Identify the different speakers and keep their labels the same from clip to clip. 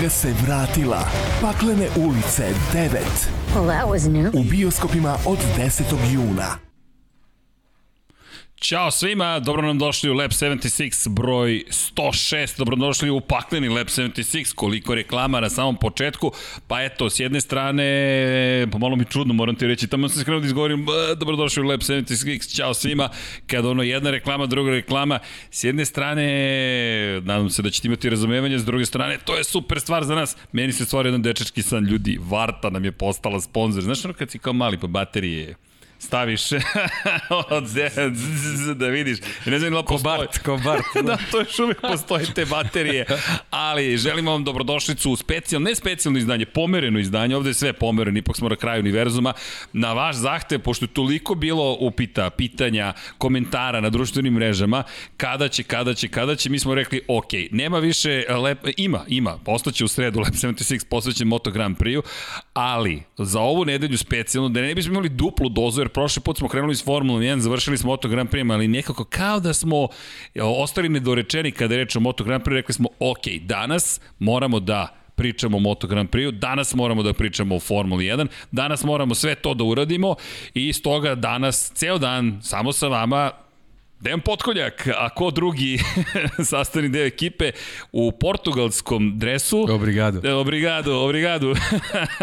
Speaker 1: Saga se vratila. Paklene ulice 9.
Speaker 2: Well, that was new.
Speaker 1: U bioskopima od 10. juna.
Speaker 3: Ćao svima, dobro nam došli u Lab 76 broj 106, dobro došli u pakleni Lab 76, koliko reklama na samom početku, pa eto, s jedne strane, pomalo mi čudno moram ti reći, tamo sam skrenuo da izgovorim, dobro došli u Lab 76, ćao svima, kada ono jedna reklama, druga reklama, s jedne strane, nadam se da ćete imati razumevanje, s druge strane, to je super stvar za nas, meni se stvara jedan dečački san, ljudi, Varta nam je postala sponsor, znaš ono kad si kao mali pa baterije, staviš od da vidiš. Ne znam da
Speaker 4: postoji. Kobart, kobart.
Speaker 3: da, to još uvijek postoje te baterije. Ali želimo vam dobrodošlicu u specijalno, ne specijalno izdanje, pomereno izdanje, ovde je sve pomereno, ipak smo na kraju univerzuma. Na vaš zahtev, pošto je toliko bilo upita, pitanja, komentara na društvenim mrežama, kada će, kada će, kada će, mi smo rekli, ok, nema više, lep, ima, ima, postaće u sredu Lep 76 posvećen Moto Grand Prix, ali za ovu nedelju specijalno, da ne bismo imali duplu dozu, jer prošli put smo krenuli s Formula 1, završili smo Moto Grand Prix, ali nekako kao da smo ostali nedorečeni kada je reč o Moto Grand Prix, rekli smo, ok, danas moramo da pričamo o Moto Grand Prix, danas moramo da pričamo o Formuli 1, danas moramo sve to da uradimo i stoga danas, ceo dan, samo sa vama, Dejan Potkoljak, a ko drugi sastavni deo ekipe u portugalskom dresu.
Speaker 4: Obrigado.
Speaker 3: E, obrigado, obrigado.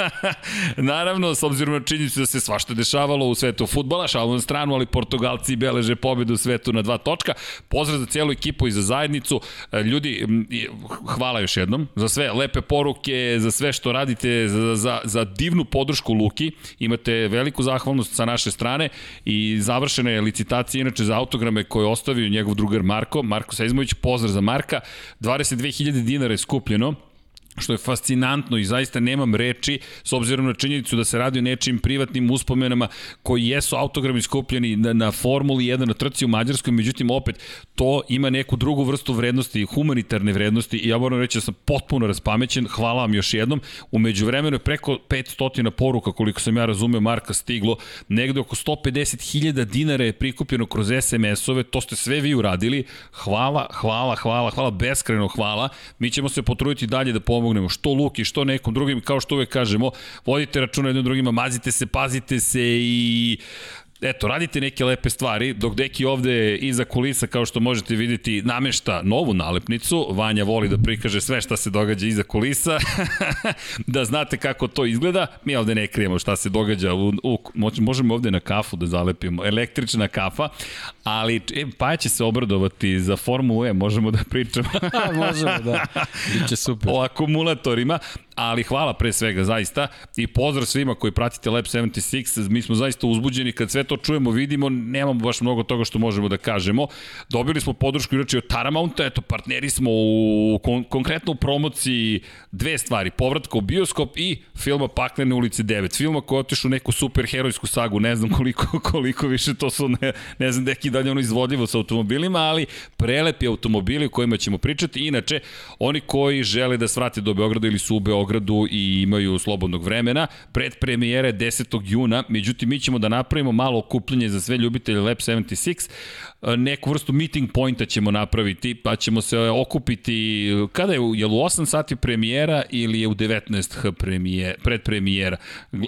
Speaker 3: Naravno, s obzirom na činjenicu da se svašta dešavalo u svetu futbala, šalu na stranu, ali Portugalci beleže pobedu u svetu na dva točka. Pozdrav za cijelu ekipu i za zajednicu. E, ljudi, hvala još jednom za sve lepe poruke, za sve što radite, za, za, za divnu podršku Luki. Imate veliku zahvalnost sa naše strane i završena je licitacija inače za autograme koje je ostavio njegov drugar Marko, Marko Sezmović, pozdrav za Marka, 22.000 dinara je skupljeno, što je fascinantno i zaista nemam reči s obzirom na činjenicu da se radi o nečim privatnim uspomenama koji jesu autogrami skupljeni na, na Formuli 1 na trci u Mađarskoj, međutim opet to ima neku drugu vrstu vrednosti, humanitarne vrednosti i ja moram reći da sam potpuno raspamećen, hvala vam još jednom. Umeđu vremenu je preko 500 poruka koliko sam ja razumeo Marka stiglo, negde oko 150.000 dinara je prikupljeno kroz SMS-ove, to ste sve vi uradili, hvala, hvala, hvala, hvala, beskreno hvala, mi ćemo se potruditi dalje da pomogu pomognemo, što Luki, što nekom drugim, kao što uvek kažemo, vodite računa jednom drugima, mazite se, pazite se i eto, radite neke lepe stvari, dok Deki ovde iza kulisa, kao što možete vidjeti, namešta novu nalepnicu, Vanja voli da prikaže sve šta se događa iza kulisa, da znate kako to izgleda, mi ovde ne krijemo šta se događa, u, u, možemo ovde na kafu da zalepimo, električna kafa, ali e, pa će se obradovati za Formulu E, možemo da pričamo.
Speaker 4: možemo, da. Biće super.
Speaker 3: O akumulatorima, ali hvala pre svega zaista. I pozdrav svima koji pratite Lab 76, mi smo zaista uzbuđeni. Kad sve to čujemo, vidimo, nemamo baš mnogo toga što možemo da kažemo. Dobili smo podršku inače od Taramounta, eto partneri smo u kon, konkretno u promociji dve stvari, povratka u bioskop i filma Paklene ulice 9, filma koji otišu u neku superherojsku sagu, ne znam koliko, koliko više to su, ne, ne znam neki dalje ono izvodljivo sa automobilima, ali prelepi automobili o kojima ćemo pričati. Inače, oni koji žele da svrate do Beograda ili su u Beogradu Beogradu i imaju slobodnog vremena. Pred premijere 10. juna, međutim mi ćemo da napravimo malo okupljenje za sve ljubitelje Lab 76. E, neku vrstu meeting pointa ćemo napraviti, pa ćemo se okupiti, kada je, je u 8 sati premijera ili je u 19 premijer, pred premijera? Uh,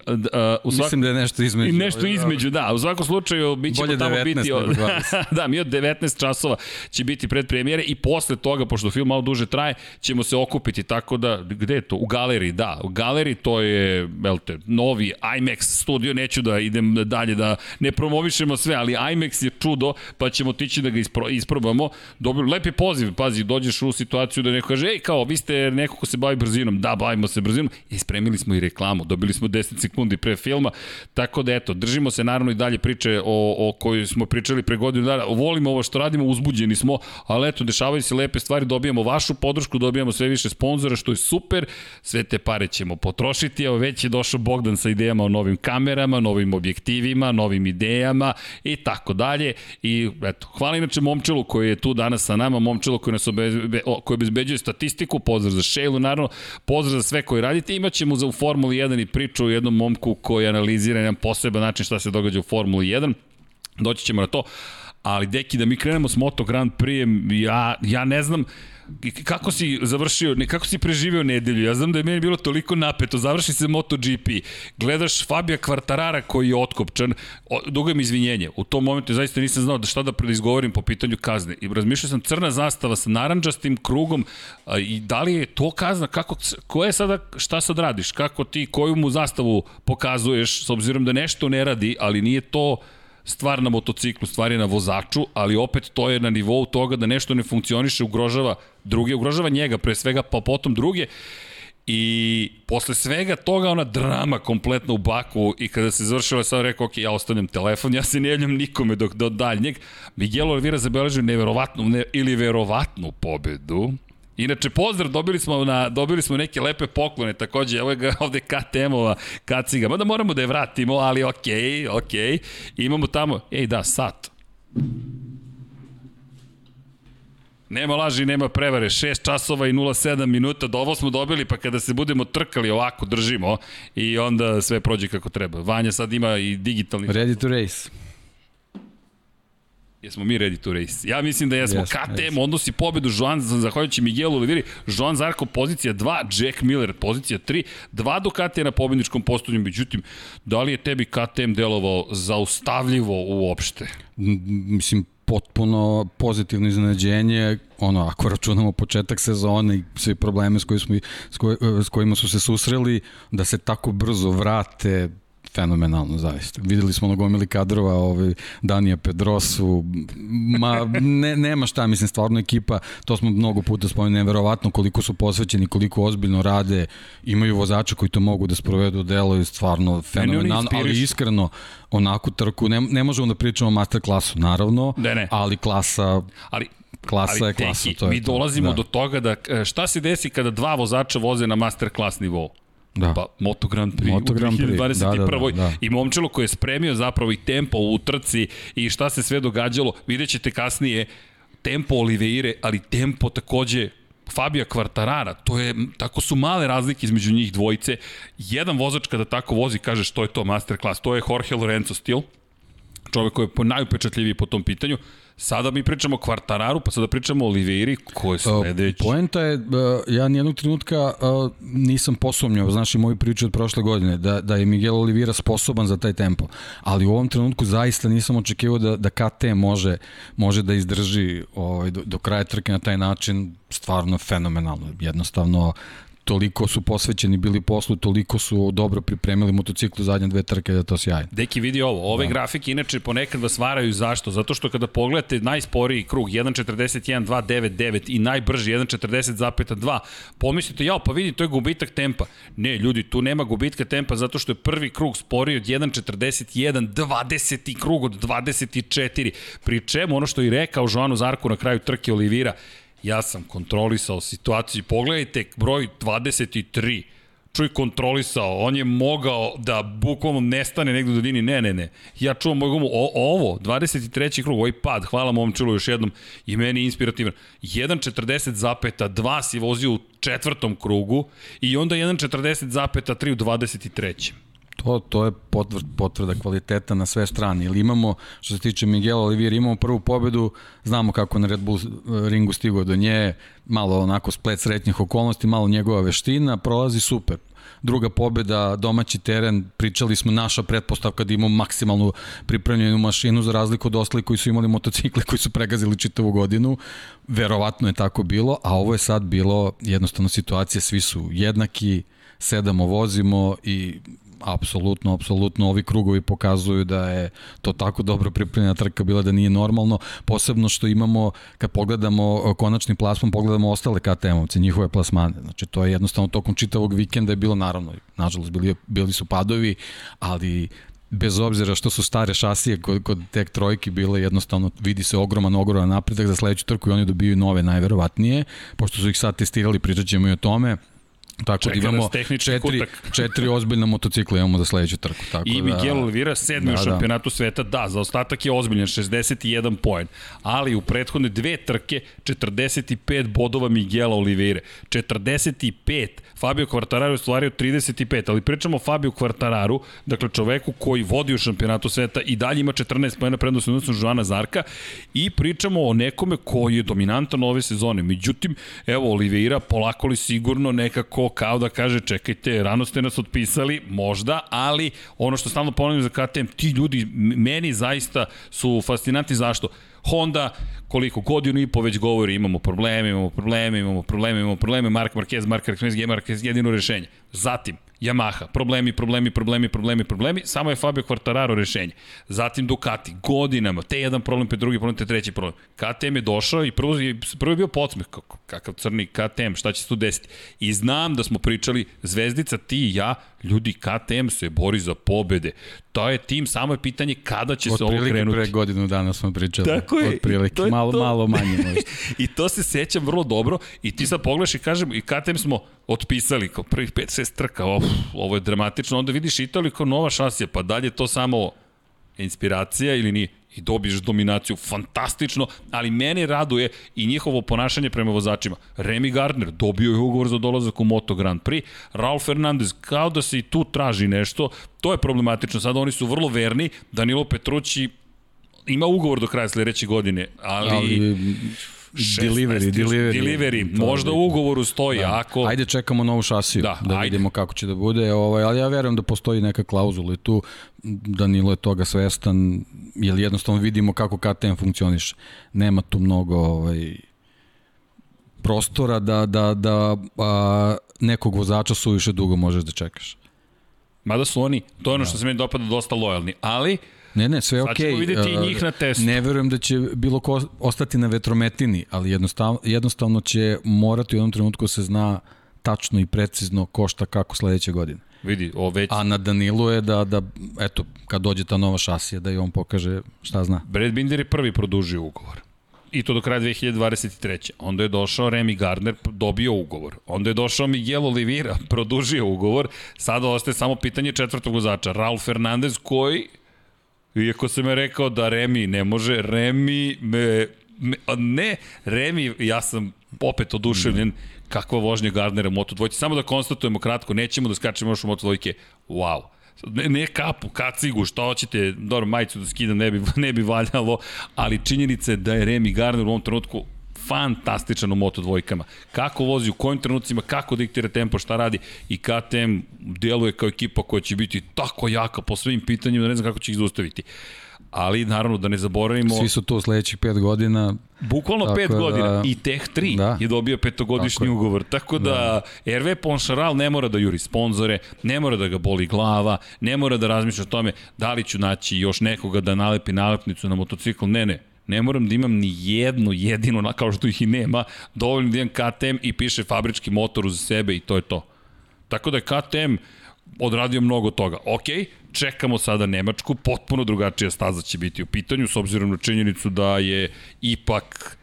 Speaker 4: u svak... Mislim da je nešto između.
Speaker 3: Nešto između, da. U svakom slučaju, mi ćemo tamo 19, biti... Od... da, mi od 19 časova će biti pred premijere i posle toga, pošto film malo duže traje, ćemo se okupiti, tako da, gde je to? U galeriji, da. U galeriji to je, velte, novi IMAX studio, neću da idem dalje, da ne promovišemo sve, ali IMAX je čudo, pa će ćemo otići da ga ispro, isprobamo. Dobili lepi poziv, pazi, dođeš u situaciju da neko kaže, ej, kao, vi ste neko ko se bavi brzinom. Da, bavimo se brzinom. I spremili smo i reklamu. Dobili smo 10 sekundi pre filma. Tako da, eto, držimo se naravno i dalje priče o, o kojoj smo pričali pre godinu dana. Volimo ovo što radimo, uzbuđeni smo, ali eto, dešavaju se lepe stvari, dobijamo vašu podršku, dobijamo sve više sponzora, što je super. Sve te pare ćemo potrošiti. Evo, već je došao Bogdan sa idejama o novim kamerama, novim objektivima, novim idejama i tako dalje. I eto, hvala inače Momčelu koji je tu danas sa nama, Momčelu koji nas obezbe, koji obezbeđuje statistiku, pozdrav za Šejlu, naravno, pozdrav za sve koji radite. Imaćemo za u Formuli 1 i priču o jednom momku koji analizira jedan poseban način šta se događa u Formuli 1. Doći ćemo na to ali deki da mi krenemo s Moto Grand Prix, ja, ja ne znam, kako si završio, ne, kako si preživeo nedelju? Ja znam da je meni bilo toliko napeto, završi se MotoGP, gledaš Fabija Kvartarara koji je otkopčan, dugo mi izvinjenje. U tom momentu zaista nisam znao da šta da predizgovorim po pitanju kazne. I razmišljao sam crna zastava sa naranđastim krugom a, i da li je to kazna, kako, ko je sada, šta sad radiš, kako ti, koju mu zastavu pokazuješ, s obzirom da nešto ne radi, ali nije to stvar na motociklu, stvar je na vozaču, ali opet to je na nivou toga da nešto ne funkcioniše, ugrožava druge, ugrožava njega pre svega, pa potom druge. I posle svega toga ona drama kompletno u Baku i kada se završila sam rekao ok, ja ostavljam telefon, ja se ne javljam nikome dok do daljnjeg. Miguel Oliveira zabeležio neverovatnu ne, ili verovatnu pobedu Inače, pozdrav, dobili smo, na, dobili smo neke lepe poklone, takođe, evo ga ovde KTM-ova kaciga, mada moramo da je vratimo, ali okej, okay, okej. Okay. Imamo tamo, ej da, sat. Nema laži, nema prevare, 6 časova i 07 minuta, do ovo smo dobili, pa kada se budemo trkali ovako držimo i onda sve prođe kako treba. Vanja sad ima i digitalni...
Speaker 4: Ready to race.
Speaker 3: Jesmo mi ready to race? Ja mislim da jesmo. Yes, KTM yes. odnosi pobedu Joan, zahvaljujući Miguelu Oliveri, Joan Zarko pozicija 2, Jack Miller pozicija 3, dva Ducatija na pobedničkom postolju, međutim, da li je tebi KTM delovao zaustavljivo uopšte?
Speaker 4: Mislim, potpuno pozitivno iznenađenje, ono, ako računamo početak sezone i sve probleme s, koji smo, s, koj, s kojima su se susreli, da se tako brzo vrate, fenomenalno, zaista. Videli smo na gomili kadrova ovaj, Danija Pedrosu, ma ne, nema šta, mislim, stvarno ekipa, to smo mnogo puta spomenuli, neverovatno koliko su posvećeni, koliko ozbiljno rade, imaju vozača koji to mogu da sprovedu delo i stvarno fenomenalno, ali iskreno, onako trku, ne, ne možemo da pričamo o master klasu, naravno,
Speaker 3: ne, ne.
Speaker 4: ali klasa... Ali klasa ali, je klasa. Teki,
Speaker 3: to je mi dolazimo to, da. do toga da šta se desi kada dva vozača voze na master klas nivou?
Speaker 4: Da.
Speaker 3: Pa Moto Grand Prix
Speaker 4: Moto Grand Prix. 2021. Da, da, da, da.
Speaker 3: I momčilo koji je spremio zapravo i tempo u trci i šta se sve događalo, vidjet ćete kasnije tempo Oliveire, ali tempo takođe Fabija Kvartarara, to je, tako su male razlike između njih dvojice. Jedan vozač kada tako vozi kaže što je to masterclass, to je Jorge Lorenzo stil, čovek koji je najupečatljiviji po tom pitanju. Sada mi pričamo o Kvartararu, pa sada pričamo o Oliveiri, ko je sledeći.
Speaker 4: Poenta je, ja nijednog trenutka nisam posumnjao, znaš i moju priču od prošle godine, da, da je Miguel Oliveira sposoban za taj tempo. Ali u ovom trenutku zaista nisam očekivao da, da KT može, može da izdrži ovaj, do, do kraja trke na taj način, stvarno fenomenalno. Jednostavno, toliko su posvećeni bili poslu, toliko su dobro pripremili motociklu zadnje dve trke da to sjajno.
Speaker 3: Deki vidi ovo, ove da. grafike inače ponekad vas varaju zašto? Zato što kada pogledate najsporiji krug 1.41.299 i najbrži 1.40.2, pomislite, jao, pa vidi, to je gubitak tempa. Ne, ljudi, tu nema gubitka tempa zato što je prvi krug sporiji od 1.41, 20. krug od 24. Pri čemu ono što je rekao Joanu Zarku na kraju trke Olivira, Ja sam kontrolisao situaciju. Pogledajte broj 23 čuj kontrolisao, on je mogao da bukvalno nestane negde u dodini, ne, ne, ne. Ja čuvam moj gumu, o, ovo, 23. krug, ovaj pad, hvala mom čulu još jednom, i meni inspirativan. 1.40 zapeta, 2 si vozio u četvrtom krugu i onda 1.40 zapeta 3 u 23.
Speaker 4: To, to je potvrda, potvrda kvaliteta na sve strane. Ili imamo, što se tiče Miguel Olivier, imamo prvu pobedu, znamo kako na Red Bull eh, ringu stigao do nje, malo onako splet sretnjih okolnosti, malo njegova veština, prolazi super. Druga pobeda, domaći teren, pričali smo naša pretpostavka da imamo maksimalnu pripremljenu mašinu za razliku od ostali koji su imali motocikle koji su pregazili čitavu godinu. Verovatno je tako bilo, a ovo je sad bilo jednostavno situacija, svi su jednaki, sedamo, vozimo i apsolutno, apsolutno ovi krugovi pokazuju da je to tako dobro pripremljena trka bila da nije normalno, posebno što imamo, kad pogledamo konačni plasman, pogledamo ostale KTM-ovce, njihove plasmane. Znači, to je jednostavno tokom čitavog vikenda je bilo, naravno, nažalost, bili, bili su padovi, ali bez obzira što su stare šasije kod, kod tek trojki bile jednostavno vidi se ogroman ogroman napredak za sledeću trku i oni dobiju nove najverovatnije pošto su ih sad testirali pričat ćemo i o tome Tako
Speaker 3: Čeka
Speaker 4: da imamo četiri,
Speaker 3: kutak.
Speaker 4: četiri ozbiljna motocikla imamo za sledeću trku. Tako
Speaker 3: I
Speaker 4: da,
Speaker 3: Miguel Oliveira sedmi
Speaker 4: Da,
Speaker 3: u
Speaker 4: da.
Speaker 3: šampionatu sveta, da, za ostatak je ozbiljan, 61 poen, ali u prethodne dve trke 45 bodova Miguela Oliveira, 45, Fabio Quartararo je ostvario 35, ali pričamo o Fabio Quartararu, dakle čoveku koji vodi u šampionatu sveta i dalje ima 14 poena prednost odnosno Joana Zarka i pričamo o nekome koji je dominantan ove sezone. Međutim, evo Oliveira polako li sigurno nekako kao da kaže čekajte, rano ste nas otpisali, možda, ali ono što stalno ponavljam za KTM, ti ljudi meni zaista su fascinantni zašto? Honda, koliko godinu i po već govori, imamo probleme, imamo probleme, imamo probleme, imamo probleme, Mark Marquez, Mark Marquez, Marquez, jedino rešenje. Zatim, Yamaha, problemi, problemi, problemi, problemi, problemi, samo je Fabio Quartararo rešenje. Zatim Ducati, godinama, te jedan problem, pe drugi problem, te treći problem. KTM je došao i prvo, prvo je bio podsmeh, kako, kakav crni KTM, šta će se tu desiti. I znam da smo pričali, Zvezdica, ti i ja, ljudi, KTM se bori za pobede. To je tim, samo je pitanje kada će se ovo krenuti.
Speaker 4: pre godinu dana smo pričali.
Speaker 3: Tako je,
Speaker 4: Otprilike,
Speaker 3: to je
Speaker 4: malo,
Speaker 3: to.
Speaker 4: malo manje možda.
Speaker 3: I to se sećam vrlo dobro i ti sad pogledaš i kažem i KTM smo otpisali kao prvih 5-6 trka, of, ovo je dramatično, onda vidiš Italiju kao nova šasija, pa dalje je to samo inspiracija ili nije. I dobiješ dominaciju, fantastično, ali mene raduje i njihovo ponašanje prema vozačima. Remy Gardner dobio je ugovor za dolazak u Moto Grand Prix, Raul Fernandez kao da se i tu traži nešto, to je problematično, sada oni su vrlo verni, Danilo Petrucci ima ugovor do kraja sledeće godine, ali,
Speaker 4: Ali,
Speaker 3: 16
Speaker 4: delivery, delivery.
Speaker 3: delivery. Možda u ugovoru stoji,
Speaker 4: Da.
Speaker 3: ako...
Speaker 4: Ajde čekamo novu šasiju,
Speaker 3: Da,
Speaker 4: da, da
Speaker 3: ajde.
Speaker 4: vidimo kako će da bude, ovaj, ali ja verujem da postoji neka klauzula i tu Danilo je toga svestan, jer jednostavno vidimo kako KTM funkcioniše. Nema tu mnogo ovaj, prostora da, da, da a, nekog vozača suviše dugo možeš da čekaš.
Speaker 3: Mada su oni, to je ono što se meni dopada, dosta lojalni, ali
Speaker 4: Ne, ne, sve je
Speaker 3: Sad
Speaker 4: okej.
Speaker 3: ćemo videti i
Speaker 4: Uh,
Speaker 3: njih na testu.
Speaker 4: Ne verujem da će bilo ko ostati na vetrometini, ali jednostavno, jednostavno će morati u jednom trenutku da se zna tačno i precizno ko šta kako sledeće godine.
Speaker 3: vidi, o već...
Speaker 4: A na Danilu je da, da eto, kad dođe ta nova šasija, da i on pokaže šta zna.
Speaker 3: Brad Binder je prvi produžio ugovor. I to do kraja 2023. Onda je došao Remy Gardner, dobio ugovor. Onda je došao Miguel Oliveira, produžio ugovor. Sada ostaje samo pitanje četvrtog vozača. Raul Fernandez koji, iako sam je rekao da Remy ne može, Remy me, me ne, Remy, ja sam opet oduševljen kakva vožnja Gardnera Moto dvojci. Samo da konstatujemo kratko, nećemo da skačemo još u Moto dvojke. Wow. Ne, ne kapu, kacigu, šta hoćete, dobro, majicu da skidam, ne bi, ne bi valjalo, ali činjenica je da je Remy Gardner u ovom trenutku fantastičan u Moto dvojkama. Kako vozi, u kojim trenucima, kako diktira tempo, šta radi i KTM deluje kao ekipa koja će biti tako jaka po svim pitanjima da ne znam kako će ih zaustaviti. Ali naravno da ne zaboravimo,
Speaker 4: Svi su tu u sledećih pet godina.
Speaker 3: bukvalno
Speaker 4: Tako
Speaker 3: pet
Speaker 4: da-
Speaker 3: godina i Teh 3
Speaker 4: Da.
Speaker 3: je dobio petogodišnji
Speaker 4: Tako
Speaker 3: ugovor. Tako da, RV Ponšaral ne mora da juri sponzore, ne mora da ga boli glava, ne mora da razmišlja o tome da li ću naći još nekoga da nalepi nalepnicu na motocikl. Ne, ne. Ne moram da imam ni jednu jedinu, kao što ih i nema, dovoljno da imam KTM i piše fabrički motor uz sebe i to je to. Tako da je KTM odradio mnogo toga. Ok, čekamo sada Nemačku, potpuno drugačija staza će biti u pitanju, s obzirom na činjenicu da je ipak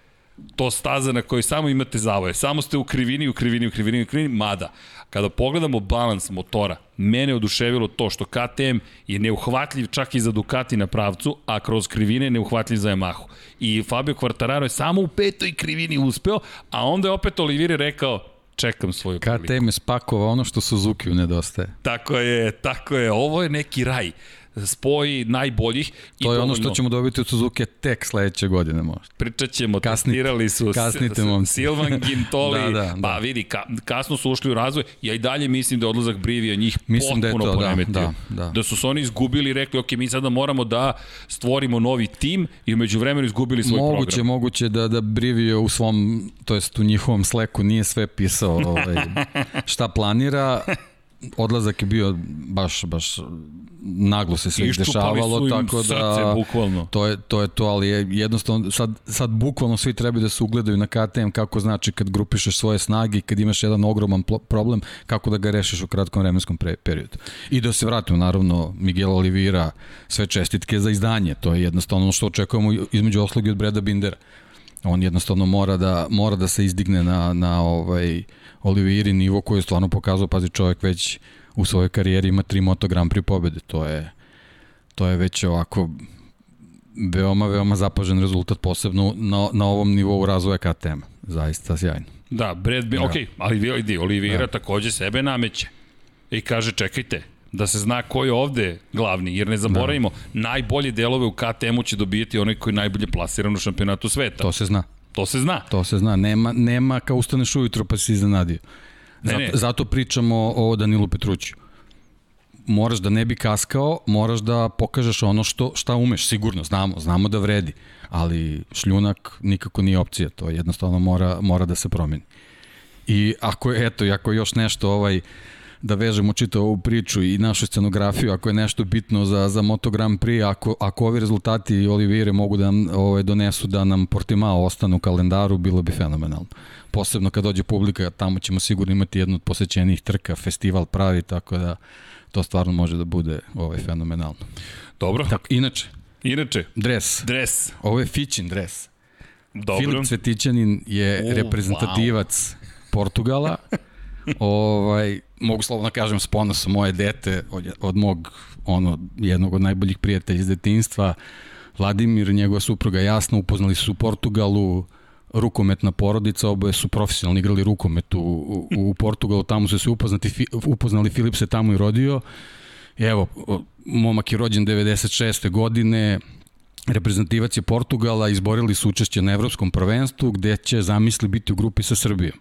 Speaker 3: to staza na kojoj samo imate zavoje. Samo ste u krivini, u krivini, u krivini, u krivini, mada kada pogledamo balans motora, mene je oduševilo to što KTM je neuhvatljiv čak i za Ducati na pravcu, a kroz krivine je neuhvatljiv za Yamahu. I Fabio Quartararo je samo u petoj krivini uspeo, a onda je opet Olivire rekao čekam svoju priliku.
Speaker 4: KTM je spakovao ono što Suzuki-u nedostaje.
Speaker 3: Tako je, tako je. Ovo je neki raj. Spoj najboljih. i
Speaker 4: To je ono što ćemo dobiti od Suzuki tek sledeće godine možda.
Speaker 3: Pričat ćemo,
Speaker 4: Kasnite.
Speaker 3: testirali su
Speaker 4: Kasnite, momci.
Speaker 3: Silvan Gintoli,
Speaker 4: Da, da, da.
Speaker 3: pa vidi, ka, kasno su ušli u razvoj, ja i dalje mislim da je odlazak Brivija njih
Speaker 4: Mislim da
Speaker 3: potpuno
Speaker 4: to, da,
Speaker 3: poremetio.
Speaker 4: da, da.
Speaker 3: da su se oni izgubili i rekli, ok, mi sada moramo da stvorimo novi tim i umeđu vremenu izgubili svoj
Speaker 4: moguće,
Speaker 3: program.
Speaker 4: moguće da, da Brivio u svom, to jest u njihovom sleku nije sve pisao ovaj, šta planira. Odlazak je bio baš, baš naglo se sve dešavalo, tako
Speaker 3: srce,
Speaker 4: da
Speaker 3: bukvalno.
Speaker 4: to je, to je to, ali je jednostavno sad, sad bukvalno svi trebaju da se ugledaju na KTM kako znači kad grupišeš svoje snage i kad imaš jedan ogroman problem kako da ga rešiš u kratkom vremenskom pre, periodu. I da se vratimo naravno Miguel Oliveira sve čestitke za izdanje, to je jednostavno ono što očekujemo između oslogi od Breda Bindera. On jednostavno mora da, mora da se izdigne na, na ovaj Oliviri nivo koji je stvarno pokazao, pazi čovjek već u svojoj karijeri ima tri Moto Grand Prix pobede, to je to je već ovako veoma, veoma zapažen rezultat, posebno na, na ovom nivou razvoja KTM. Zaista sjajno.
Speaker 3: Da, Brad Bill, da. ok, ali vidi, Olivira da. takođe sebe nameće. I kaže, čekajte, da se zna ko je ovde glavni, jer ne zaboravimo, da. najbolje delove u KTM-u će dobijeti onaj koji je najbolje plasiran u šampionatu sveta.
Speaker 4: To se zna.
Speaker 3: To se zna.
Speaker 4: To se zna. Nema, nema kao ustaneš ujutro pa si iznenadio. Ne, zato, ne. zato pričamo o Danilu Petrućiju moraš da ne bi kaskao, moraš da pokažeš ono što šta umeš, sigurno, znamo, znamo da vredi, ali šljunak nikako nije opcija, to jednostavno mora, mora da se promeni. I ako je, eto, ako je još nešto ovaj, da vežemo čito ovu priču i našu scenografiju, ako je nešto bitno za, za Moto Grand Prix, ako, ako ovi rezultati Olivire mogu da nam ovaj, donesu da nam Portimao ostane u kalendaru, bilo bi fenomenalno. Posebno kad dođe publika, tamo ćemo sigurno imati jednu od posećenijih trka, festival pravi, tako da to stvarno može da bude ovaj, fenomenalno.
Speaker 3: Dobro.
Speaker 4: Tako, inače,
Speaker 3: Inače,
Speaker 4: dres.
Speaker 3: Dres.
Speaker 4: Ovo je Fićin dres.
Speaker 3: Dobro.
Speaker 4: Filip Cvetićanin je oh, reprezentativac wow. Portugala. ovaj, mogu slovno kažem s ponosom moje dete od, od mog ono, jednog od najboljih prijatelja iz detinstva. Vladimir, njegova supruga jasno upoznali su u Portugalu, rukometna porodica, oboje su profesionalno igrali rukomet u, u, u Portugalu, tamo su se upoznati, upoznali, Filip se tamo i rodio. Evo, momak je rođen 96. godine, reprezentativac je Portugala, izborili su učešće na evropskom prvenstvu gde će zamisli biti u grupi sa Srbijom.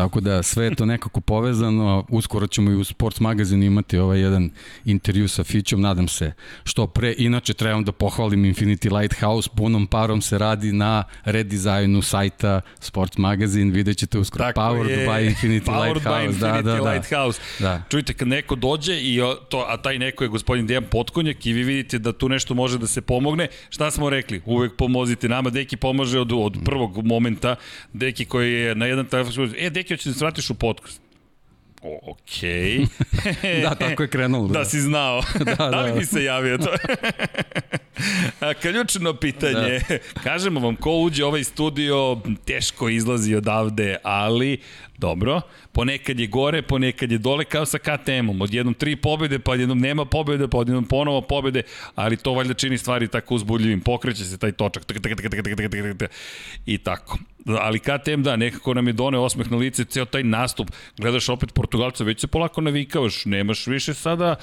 Speaker 4: Tako da sve je to nekako povezano, uskoro ćemo i u Sports magazinu imati ovaj jedan intervju sa Fićom, nadam se što pre. Inače trebam da pohvalim Infinity Lighthouse, punom parom se radi na redizajnu sajta Sports Magazine, vidjet ćete uskoro
Speaker 3: Tako
Speaker 4: Powered
Speaker 3: je.
Speaker 4: by Infinity
Speaker 3: Powered
Speaker 4: Lighthouse.
Speaker 3: by Infinity
Speaker 4: da, da, da.
Speaker 3: Lighthouse. Da. Čujte, kad neko dođe, i to, a taj neko je gospodin Dejan Potkonjak i vi vidite da tu nešto može da se pomogne, šta smo rekli? Uvek pomozite nama, Deki pomaže od, od prvog momenta, Deki koji je na jedan telefon, e, Deki, hoće da se vratiš u podcast. O, okej.
Speaker 4: Okay. da, tako je krenulo.
Speaker 3: Da, da si znao. da, da, da li mi se javio to? Ključno pitanje. Da. Kažemo vam, ko uđe ovaj studio, teško izlazi odavde, ali dobro. Ponekad je gore, ponekad je dole, kao sa KTM-om. Odjednom tri pobede, pa odjednom nema pobede, pa odjednom ponovo pobede, ali to valjda čini stvari tako uzbudljivim. Pokreće se taj točak. I tako ali KTM da, nekako nam je doneo osmeh na lice, ceo taj nastup, gledaš opet Portugalca, već se polako navikavaš, nemaš više sada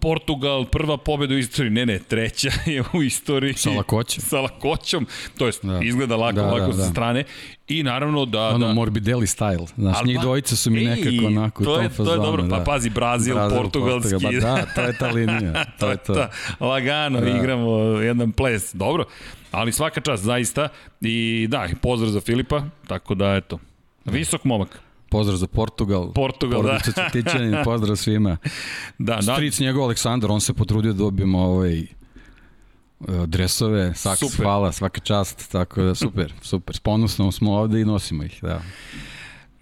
Speaker 3: Portugal, prva pobeda u istoriji, ne ne, treća je u istoriji.
Speaker 4: Sa lakoćom.
Speaker 3: Sa lakoćom, to jest da. izgleda lako, da, lako da, sa da. strane. I naravno da...
Speaker 4: Ono
Speaker 3: da,
Speaker 4: Morbidelli style. Znaš, njih pa, dvojica su mi ej, nekako onako
Speaker 3: to je, to je dobro, pa da. pa pazi, Brazil, Brazil portugalski. Portugal,
Speaker 4: ba, da, to je ta linija. to je to. Ta,
Speaker 3: lagano, da. igramo jedan ples. Dobro, ali svaka čast, zaista. I da, pozdrav za Filipa, tako da, eto, visok momak.
Speaker 4: Pozdrav za Portugal.
Speaker 3: Portugal, da.
Speaker 4: Cetićanin, pozdrav svima. Da, da. Stric njegov Aleksandar, on se potrudio da dobijemo ovaj dresove, saks, super. hvala, svaka čast, tako da super, super. Ponosno smo ovde i nosimo ih, da.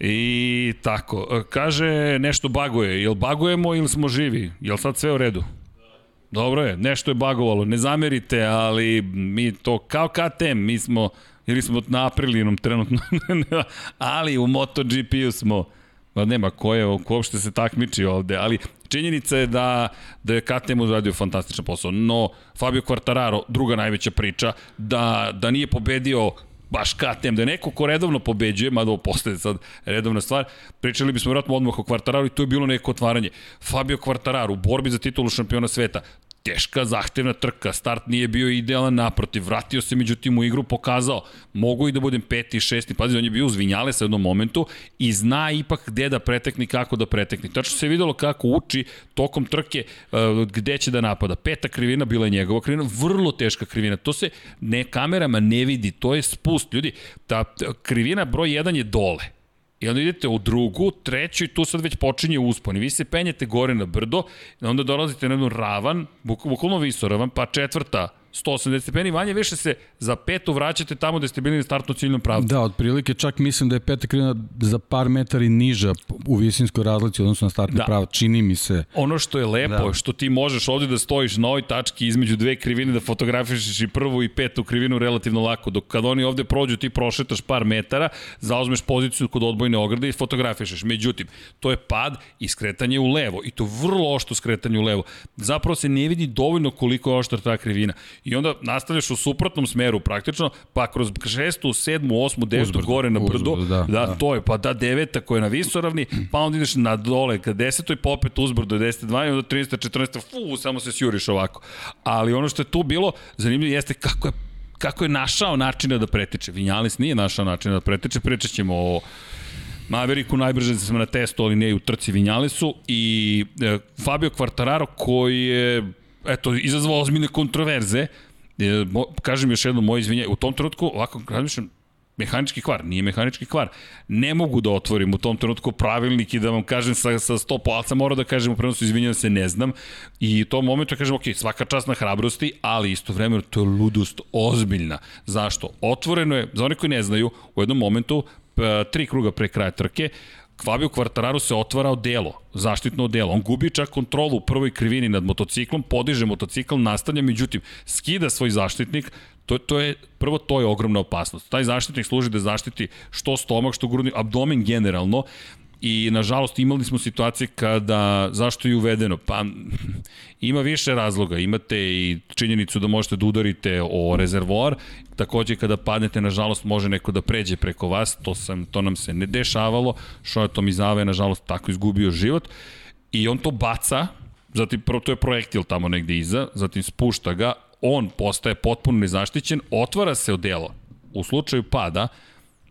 Speaker 3: I tako, kaže nešto baguje, jel bagujemo ili smo živi? Jel sad sve u redu? Dobro je, nešto je bagovalo, ne zamerite, ali mi to kao KTM, mi smo, ili smo na aprilinom trenutno, ali u MotoGP-u smo, nema ko je, ko uopšte se takmiči ovde, ali činjenica je da, da je KTM uradio fantastičan posao, no Fabio Quartararo, druga najveća priča, da, da nije pobedio baš KTM, da je neko ko redovno pobeđuje, mada ovo postaje sad redovna stvar, pričali bismo vjerojatno odmah o Quartararu i to je bilo neko otvaranje. Fabio Quartararo u borbi za titulu šampiona sveta, teška, zahtevna trka, start nije bio idealan naprotiv, vratio se međutim u igru, pokazao, mogu i da budem peti, šesti, pazi, on je bio uzvinjale sa jednom momentu i zna ipak gde da pretekne, kako da pretekne. Tačno se videlo kako uči tokom trke uh, gde će da napada. Peta krivina bila je njegova krivina, vrlo teška krivina. To se ne kamerama ne vidi, to je spust. Ljudi, ta krivina broj 1 je dole I onda idete u drugu, treću i tu sad već počinje uspon. I vi se penjete gore na brdo, onda dolazite na jednu ravan, bukvalno visoravan, pa četvrta 180 stepeni, manje više se za petu vraćate tamo gde ste bili na startno ciljnom pravcu.
Speaker 4: Da, otprilike čak mislim da je peta krivina za par metara i niža u visinskoj razlici odnosno na startni da. pravac, čini mi se.
Speaker 3: Ono što je lepo, da. što ti možeš ovde da stojiš na ovoj tački između dve krivine da fotografišeš i prvu i petu krivinu relativno lako, dok kad oni ovde prođu ti prošetaš par metara, zauzmeš poziciju kod odbojne ograde i fotografišeš. Međutim, to je pad i skretanje u levo i to vrlo ošto skretanje u levo. Zapravo se ne vidi dovoljno koliko je oštra ta krivina. I onda nastavljaš u suprotnom smeru praktično, pa kroz šestu, sedmu, osmu, devetu, uzbrdo, gore na brdo, uzbrdo, da, da, da, to je, pa da deveta koja je na visoravni, pa onda ideš na dole ka desetoj, pa opet uzbrdo 10, 2 i onda 13, 14, fu, samo se sjuriš ovako. Ali ono što je tu bilo zanimljivo jeste kako je kako je našao načina da pretiče. Vinjalis nije našao načina da pretiče, pričat ćemo o Maveriku najbrže smo na testu, ali ne i u trci Vinjalisu i e, Fabio Quartararo koji je eto, izazvao ozbiljne kontroverze, e, mo, kažem još jedno moje izvinje, u tom trenutku ovako razmišljam, mehanički kvar, nije mehanički kvar. Ne mogu da otvorim u tom trenutku pravilnik i da vam kažem sa, sa 100 palca, mora da kažem u prenosu, izvinjam se, ne znam. I u tom momentu kažem, ok, svaka čast na hrabrosti, ali isto vremeno to je ludost ozbiljna. Zašto? Otvoreno je, za one koji ne znaju, u jednom momentu, tri kruga pre kraja trke, Fabio Quartararo se otvara odelo, zaštitno odelo. On gubi čak kontrolu u prvoj krivini nad motociklom, podiže motocikl, nastavlja, međutim, skida svoj zaštitnik, to, to je, prvo to je ogromna opasnost. Taj zaštitnik služi da zaštiti što stomak, što grudni, abdomen generalno, i nažalost imali smo situacije kada, zašto je uvedeno? Pa ima više razloga, imate i činjenicu da možete da udarite o rezervoar, takođe kada padnete, nažalost može neko da pređe preko vas, to, sam, to nam se ne dešavalo, Šoja Tomizave nažalost tako izgubio život. I on to baca, zatim to je projektil tamo negde iza, zatim spušta ga, on postaje potpuno nezaštićen, otvara se odelo. U slučaju pada,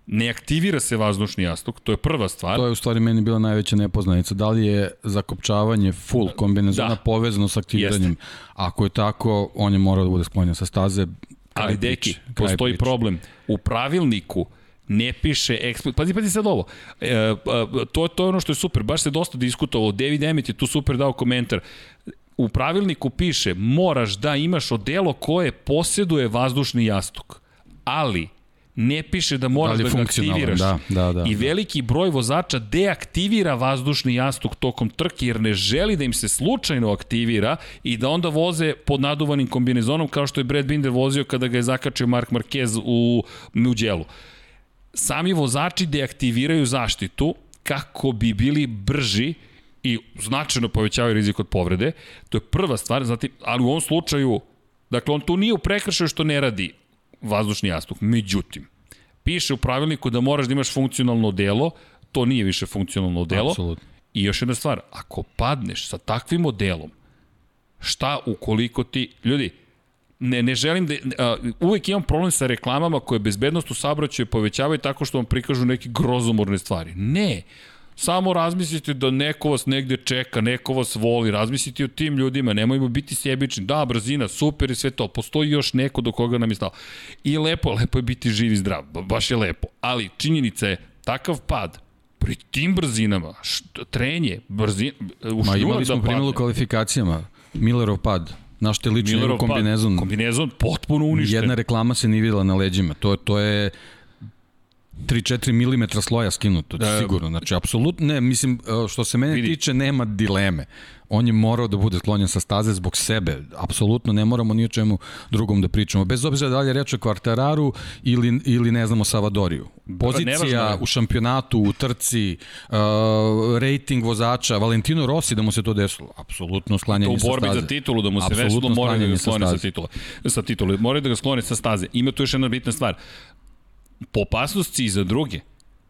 Speaker 3: ne aktivira se vazdušni jastuk, to je prva stvar.
Speaker 4: To je u stvari meni bila najveća nepoznanica. Da li je zakopčavanje full kombinezona da. povezano sa aktiviranjem? Jeste. Ako je tako, on je morao da bude sklonjen sa staze.
Speaker 3: Ali deki, postoji problem. U pravilniku ne piše eksplicitno. Pazi, pazi sad ovo. E, e, to, to je ono što je super. Baš se dosta diskutovalo. David Emmett je tu super dao komentar u pravilniku piše moraš da imaš odelo koje posjeduje vazdušni jastuk. Ali ne piše da moraš da, da ga aktiviraš.
Speaker 4: Da, da, da,
Speaker 3: I veliki broj vozača deaktivira vazdušni jastuk tokom trke jer ne želi da im se slučajno aktivira i da onda voze pod naduvanim kombinezonom kao što je Brad Binder vozio kada ga je zakačio Mark Marquez u Muđelu. Sami vozači deaktiviraju zaštitu kako bi bili brži i značajno povećavaju rizik od povrede. To je prva stvar, zatim, ali u ovom slučaju, dakle, on tu nije u prekršaju što ne radi vazdušni jastuk. Međutim, piše u pravilniku da moraš da imaš funkcionalno delo, to nije više funkcionalno delo.
Speaker 4: Absolutno.
Speaker 3: I još jedna stvar, ako padneš sa takvim modelom, šta ukoliko ti, ljudi, ne, ne želim da, uh, uvek imam problem sa reklamama koje bezbednost u saobraćaju povećavaju tako što vam prikažu neke grozomorne stvari. Ne, Samo razmislite da neko vas negde čeka, neko vas voli, razmislite o tim ljudima, nemojmo biti sebični. Da, brzina, super i sve to, postoji još neko do koga nam je stalo. I lepo, lepo je biti živ i zdrav, baš je lepo. Ali činjenica je, takav pad, pri tim brzinama, što, trenje, brzina,
Speaker 4: u Ma imali smo da primjelu u kvalifikacijama, Millerov pad, Naš te lični Millerov kombinezon.
Speaker 3: Pad, kombinezon potpuno uništen.
Speaker 4: Jedna reklama se nije videla na leđima. To, to je 3-4 mm sloja skinuto, da, sigurno. Znači, apsolutno ne, mislim, e, što se mene vidi. tiče, nema dileme. On je morao da bude sklonjen sa staze zbog sebe. Apsolutno ne moramo ni o čemu drugom da pričamo. Bez obzira da li je reč o Kvartararu ili, ili ne znamo Savadoriju. Pozicija u šampionatu, u trci, uh, rating vozača, Valentino Rossi da mu se to desilo. Apsolutno sklanjanje sa staze.
Speaker 3: U borbi za titulu da mu se desilo, mora da ga sklone sa, sa titula. Sa titula. Mora da ga sklone sa staze. Ima tu još jedna bitna stvar po opasnosti i za druge.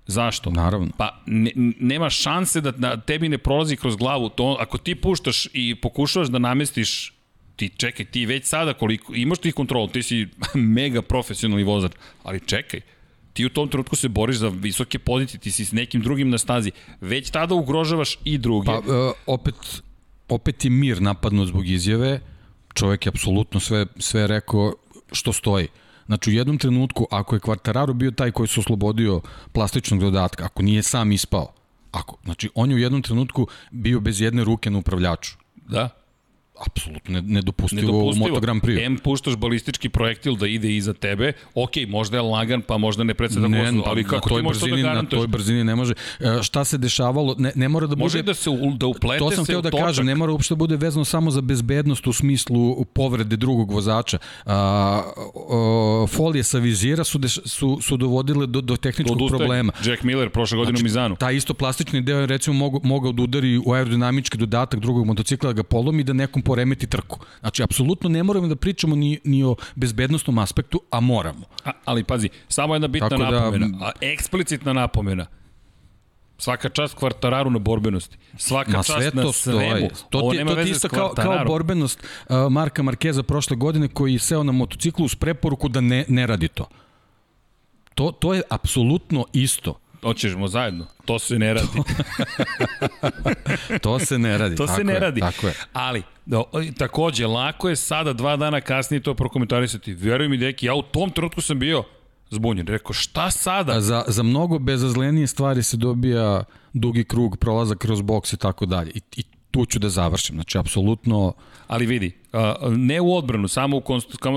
Speaker 3: Zašto?
Speaker 4: Naravno.
Speaker 3: Pa ne, nema šanse da, da tebi ne prolazi kroz glavu to. Ako ti puštaš i pokušavaš da namestiš ti čekaj, ti već sada koliko, imaš ti kontrolu, ti si mega profesionalni vozač, ali čekaj, ti u tom trenutku se boriš za visoke pozicije, ti si s nekim drugim na stazi, već tada ugrožavaš i druge.
Speaker 4: Pa, uh, opet, opet je mir napadnut zbog izjave, čovek je apsolutno sve, sve rekao što stoji. Znači u jednom trenutku, ako je Quartararo bio taj koji se oslobodio plastičnog dodatka, ako nije sam ispao, ako, znači on je u jednom trenutku bio bez jedne ruke na upravljaču.
Speaker 3: Da.
Speaker 4: Apsolutno nedopustivo, u Moto Grand Prix.
Speaker 3: M puštaš balistički projektil da ide iza tebe, ok, možda je lagan, pa možda ne predseda ne, vozu, ali kako ti možeš to da garantuješ?
Speaker 4: Na toj brzini ne može. E, šta se dešavalo? Ne, ne mora da bude...
Speaker 3: Može da se u, da uplete
Speaker 4: to sam
Speaker 3: se
Speaker 4: hteo da
Speaker 3: točak.
Speaker 4: kažem, ne mora uopšte da bude vezano samo za bezbednost u smislu povrede drugog vozača. A, a, folije sa vizira su, deš, su, su dovodile do, do tehničkog Odustaj. problema.
Speaker 3: Jack Miller prošle godine znači, u Mizanu.
Speaker 4: Taj isto plastični deo je recimo mogao, mogao da udari u aerodinamički dodatak drugog motocikla da ga polomi da nekom poremeti trku. Znači, apsolutno ne moramo da pričamo ni, ni o bezbednostnom aspektu, a moramo.
Speaker 3: A, ali pazi, samo jedna bitna Tako da- napomena, da, a eksplicitna napomena. Svaka čast kvartararu na borbenosti. Svaka Ma, čast sve to na svemu.
Speaker 4: To ti, to ti isto kao, kao borbenost uh, Marka Markeza prošle godine koji seo na motociklu uz preporuku da ne, ne radi to. To, to je apsolutno isto.
Speaker 3: Hoćemo zajedno. To se ne radi.
Speaker 4: to se ne radi.
Speaker 3: to
Speaker 4: tako
Speaker 3: se ne
Speaker 4: je,
Speaker 3: radi.
Speaker 4: Tako je.
Speaker 3: Ali, do, takođe, lako je sada dva dana kasnije to prokomentarisati. Vjeruj mi, deki, ja u tom trenutku sam bio zbunjen. Rekao, šta sada?
Speaker 4: Za, za mnogo bezazlenije stvari se dobija dugi krug, prolazak kroz boks i tako dalje. I, i tu ću da završim. Znači, apsolutno...
Speaker 3: Ali vidi, ne u odbranu, samo u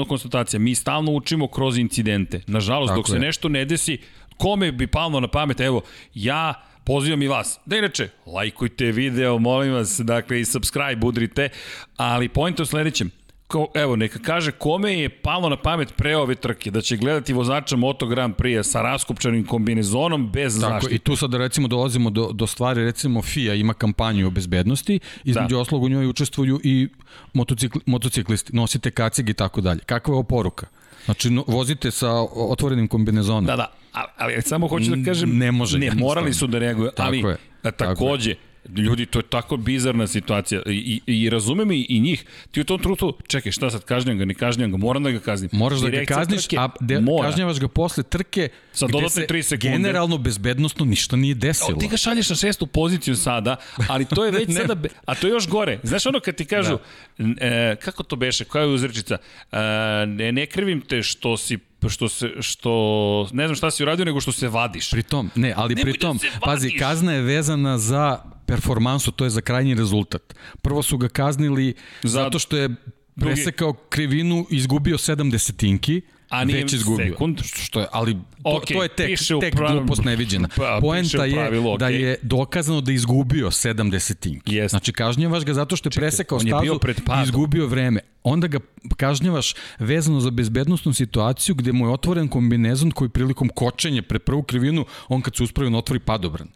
Speaker 3: konstatacija. Mi stalno učimo kroz incidente. Nažalost, tako dok je. se nešto ne desi, kome bi palno na pamet, evo, ja pozivam i vas. Da inače, lajkujte video, molim vas, dakle i subscribe udrite, ali point u sledećem, ko, evo, neka kaže kome je palo na pamet pre ove trke da će gledati vozača Moto Grand Prix sa raskupčanim kombinezonom bez Tako, zaštite.
Speaker 4: I tu sad recimo dolazimo do, do stvari, recimo FIA ima kampanju o bezbednosti, između da. oslog u njoj učestvuju i motocikli, motociklisti, nosite kacig i tako dalje. Kakva je ovo poruka? Znači, no, vozite sa otvorenim kombinezonom.
Speaker 3: Da, da, ali samo hoću da kažem...
Speaker 4: Ne može.
Speaker 3: Ne, morali su da reaguju, ali je. takođe, Ljudi, to je tako bizarna situacija I, i, i razumem i, i njih. Ti u tom trutu, čekaj, šta sad, kažnjam ga, ne kažnjam ga, moram da ga kaznim.
Speaker 4: Moraš da ga kazniš, trke, a de, kažnjavaš ga posle trke
Speaker 3: Sa gde se 3 sekunde.
Speaker 4: generalno bezbednostno ništa nije desilo.
Speaker 3: O, ti ga šalješ na šestu poziciju sada, ali to je već sada, be, a to je još gore. Znaš ono kad ti kažu, da. e, kako to beše, koja je uzrečica, e, ne, ne krivim te što si što se što ne znam šta si uradio nego što se vadiš.
Speaker 4: Pritom, ne, ali Nemoj pritom da pazi kazna je vezana za performansu, to je za krajnji rezultat. Prvo su ga kaznili za... zato što je presekao krivinu, izgubio 7 desetinki, a nije već izgubio. Sekund. Što je, ali to, okay, to je tek, tek pravi, glupost neviđena. Pa, Poenta je pravilu, okay. da je dokazano da je izgubio 7 desetinki. Yes. Znači kažnjavaš ga zato što je Čekaj, presekao stazu i izgubio vreme. Onda ga kažnjavaš vezano za bezbednostnu situaciju gde mu je otvoren kombinezon koji prilikom kočenja pre prvu krivinu, on kad se uspravi, on otvori padobran.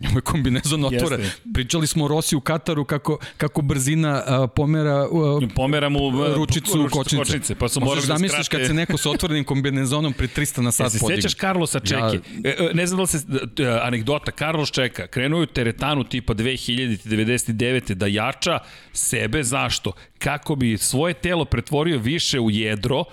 Speaker 4: Njemu je kombinezon otvore. Pričali smo o u Kataru kako, kako brzina uh, pomera, uh,
Speaker 3: pomera mu uh,
Speaker 4: ručicu kočnice.
Speaker 3: kočnice. Pa su morali
Speaker 4: da zamisliš kad se neko sa otvorenim kombinezonom pri 300 na sat podigne.
Speaker 3: Sećaš Carlosa Čeki? Ja. E, e, ne znam da li se, anegdota, Carlos Čeka, krenuo je u teretanu tipa 2099. da jača sebe, zašto? Kako bi svoje telo pretvorio više u jedro,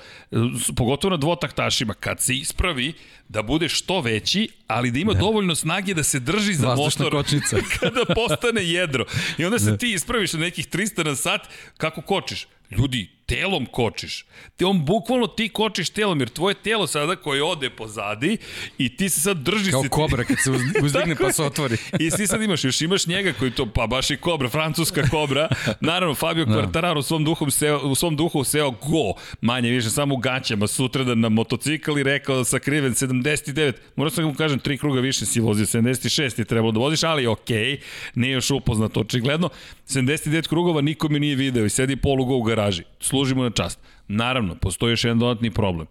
Speaker 3: pogotovo na dvotaktašima. Kad se ispravi, da bude što veći, ali da ima da. dovoljno snage da se drži za
Speaker 4: Vazdušna
Speaker 3: motor
Speaker 4: kočnica.
Speaker 3: kada postane jedro. I onda se da. ti ispraviš na nekih 300 na sat, kako kočiš? Ljudi, telom kočiš. Te on bukvalno ti kočiš telom, jer tvoje telo sada koje ode pozadi i ti se sad drži
Speaker 4: Kao
Speaker 3: se...
Speaker 4: Kao kobra kad se uzdigne pa se otvori.
Speaker 3: I ti sad imaš, još imaš njega koji to, pa baš i kobra, francuska kobra. Naravno, Fabio da. Quartararo u svom duhu seo, u svom duhu seo go, manje više, samo u gaćama, sutra da na motocikl i rekao da sakriven 79. Morao sam mu kažem, tri kruga više si vozio, 76 je trebalo da voziš, ali okej, okay, nije još upoznat očigledno. 79 krugova niko mi nije video i sedi polugo u garaži. Služimo na čast. Naravno, postoji još jedan dodatni problem.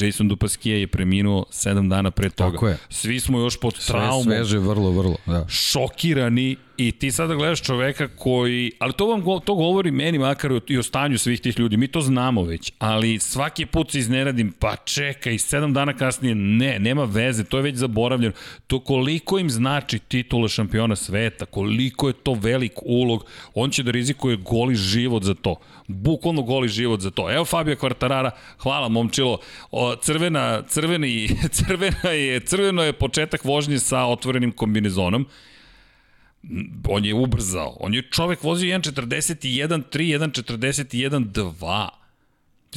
Speaker 3: Jason Dupasquia je preminuo 7 dana pre toga.
Speaker 4: Tako je.
Speaker 3: Svi smo još pod
Speaker 4: Sve
Speaker 3: traumom.
Speaker 4: Sveže, vrlo, vrlo. Da.
Speaker 3: Šokirani i ti sada gledaš čoveka koji, ali to vam to govori meni makar i o stanju svih tih ljudi, mi to znamo već, ali svaki put se izneradim, pa čekaj, 7 dana kasnije, ne, nema veze, to je već zaboravljeno. To koliko im znači titula šampiona sveta, koliko je to velik ulog, on će da rizikuje goli život za to bukvalno goli život za to. Evo Fabio Quartarara, hvala momčilo. O, crvena, crveni, crvena je, crveno je početak vožnje sa otvorenim kombinezonom. On je ubrzao. On je čovek vozio 1.41, 3, 1.41, 2.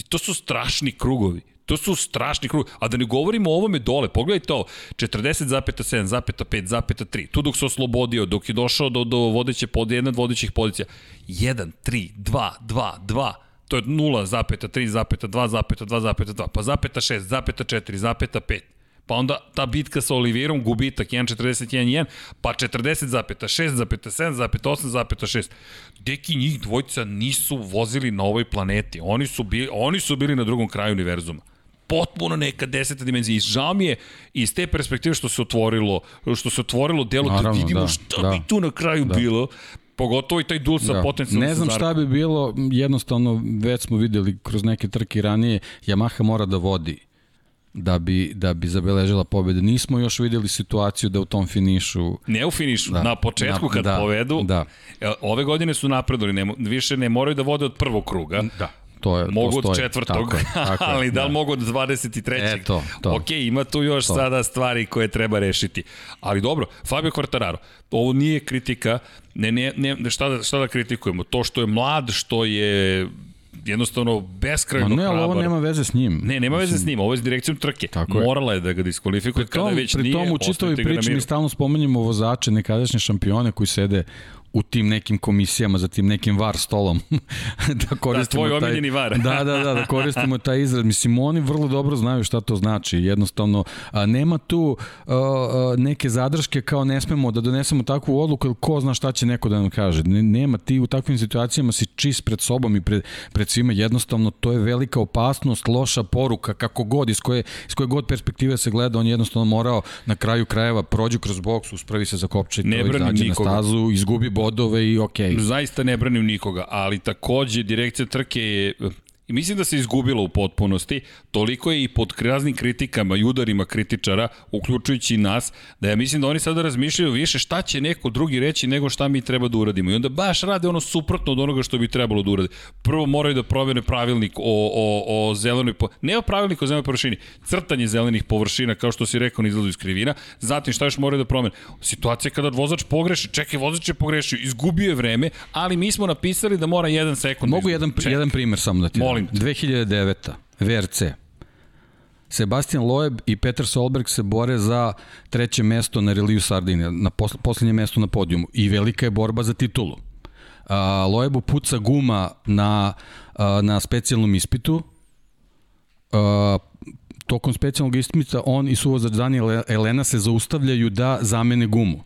Speaker 3: To su strašni krugovi. To su strašni krug. A da ne govorimo o ovome dole, pogledajte ovo, 40,7,5,3. Tu dok se oslobodio, dok je došao do, do vodeće pod, jedna od vodećih pozicija. 1, 3, 2, 2, 2. To je 0,3,2,2,2, pa zapeta 6, zapeta 4, zapeta 5 pa onda ta bitka sa Olivirom, gubitak 1.41.1, pa 40,6,7,8,6. Deki njih dvojica nisu vozili na ovoj planeti. Oni su bili, oni su bili na drugom kraju univerzuma potpuno neka deseta dimenzija. I žao mi je iz te perspektive što se otvorilo, što se otvorilo delo da Naravno, da vidimo da, šta da, bi tu na kraju da. bilo. Pogotovo i taj dul sa da. potencijalnom
Speaker 4: Ne znam šta bi bilo, jednostavno već smo videli kroz neke trke ranije, Yamaha mora da vodi da bi, da bi zabeležila pobede. Nismo još videli situaciju da u tom finišu...
Speaker 3: Ne u finišu, da, na početku kad da, povedu. Da. E, ove godine su napredoli, ne, više ne moraju da vode od prvog kruga.
Speaker 4: Da. To je,
Speaker 3: mogu postoji. od četvrtog, tako je, tako je, ali da li da. mogu od 23.
Speaker 4: E, to, to.
Speaker 3: Ok, ima tu još to. sada stvari koje treba rešiti. Ali dobro, Fabio Quartararo, ovo nije kritika, ne, ne, ne, šta, da, šta da kritikujemo? To što je mlad, što je jednostavno beskrajno hrabar.
Speaker 4: Ne, ali ovo nema veze s njim.
Speaker 3: Ne, nema veze s njim, ovo je s direkcijom trke. Tako Morala je da ga diskvalifikuje kada već
Speaker 4: pri
Speaker 3: nije.
Speaker 4: Pri tomu u čitavoj priči mi stalno spomenjamo vozače, nekadašnje šampione koji sede u tim nekim komisijama za tim nekim var stolom
Speaker 3: da koristimo da, tvoj taj, omiljeni var.
Speaker 4: da, da, da, da koristimo taj izraz. Mislim, oni vrlo dobro znaju šta to znači. Jednostavno, a, nema tu a, a, neke zadrške kao ne smemo da donesemo takvu odluku, ili ko zna šta će neko da nam kaže. Ne, nema, ti u takvim situacijama si čist pred sobom i pred, pred svima. Jednostavno, to je velika opasnost, loša poruka, kako god, iz koje, iz koje god perspektive se gleda, on jednostavno morao na kraju krajeva prođu kroz boks, uspravi se za kopče, ne izađe na stazu, izgubi bod bodove i okej. Okay.
Speaker 3: Zaista ne branim nikoga, ali takođe direkcija trke je I mislim da se izgubilo u potpunosti, toliko je i pod raznim kritikama i udarima kritičara, uključujući i nas, da ja mislim da oni sada razmišljaju više šta će neko drugi reći nego šta mi treba da uradimo. I onda baš rade ono suprotno od onoga što bi trebalo da uradi. Prvo moraju da provene pravilnik o, o, o zelenoj, po... ne o pravilnik o zelenoj površini, crtanje zelenih površina, kao što si rekao na izgledu iz krivina, zatim šta još moraju da promene. Situacija kada vozač pogreši, čekaj, vozač je pogrešio, izgubio je vreme, ali mi smo napisali da mora jedan sekund.
Speaker 4: Mogu jedan, jedan primer samo da ti Molim te. 2009. VRC. Sebastian Loeb i Peter Solberg se bore za treće mesto na reliju Sardinija, na posl poslednje mesto na podijumu i velika je borba za titulu. A, Loebu puca guma na, a, na specijalnom ispitu, a, tokom specijalnog ispita on i suvozač Daniel Elena se zaustavljaju da zamene gumu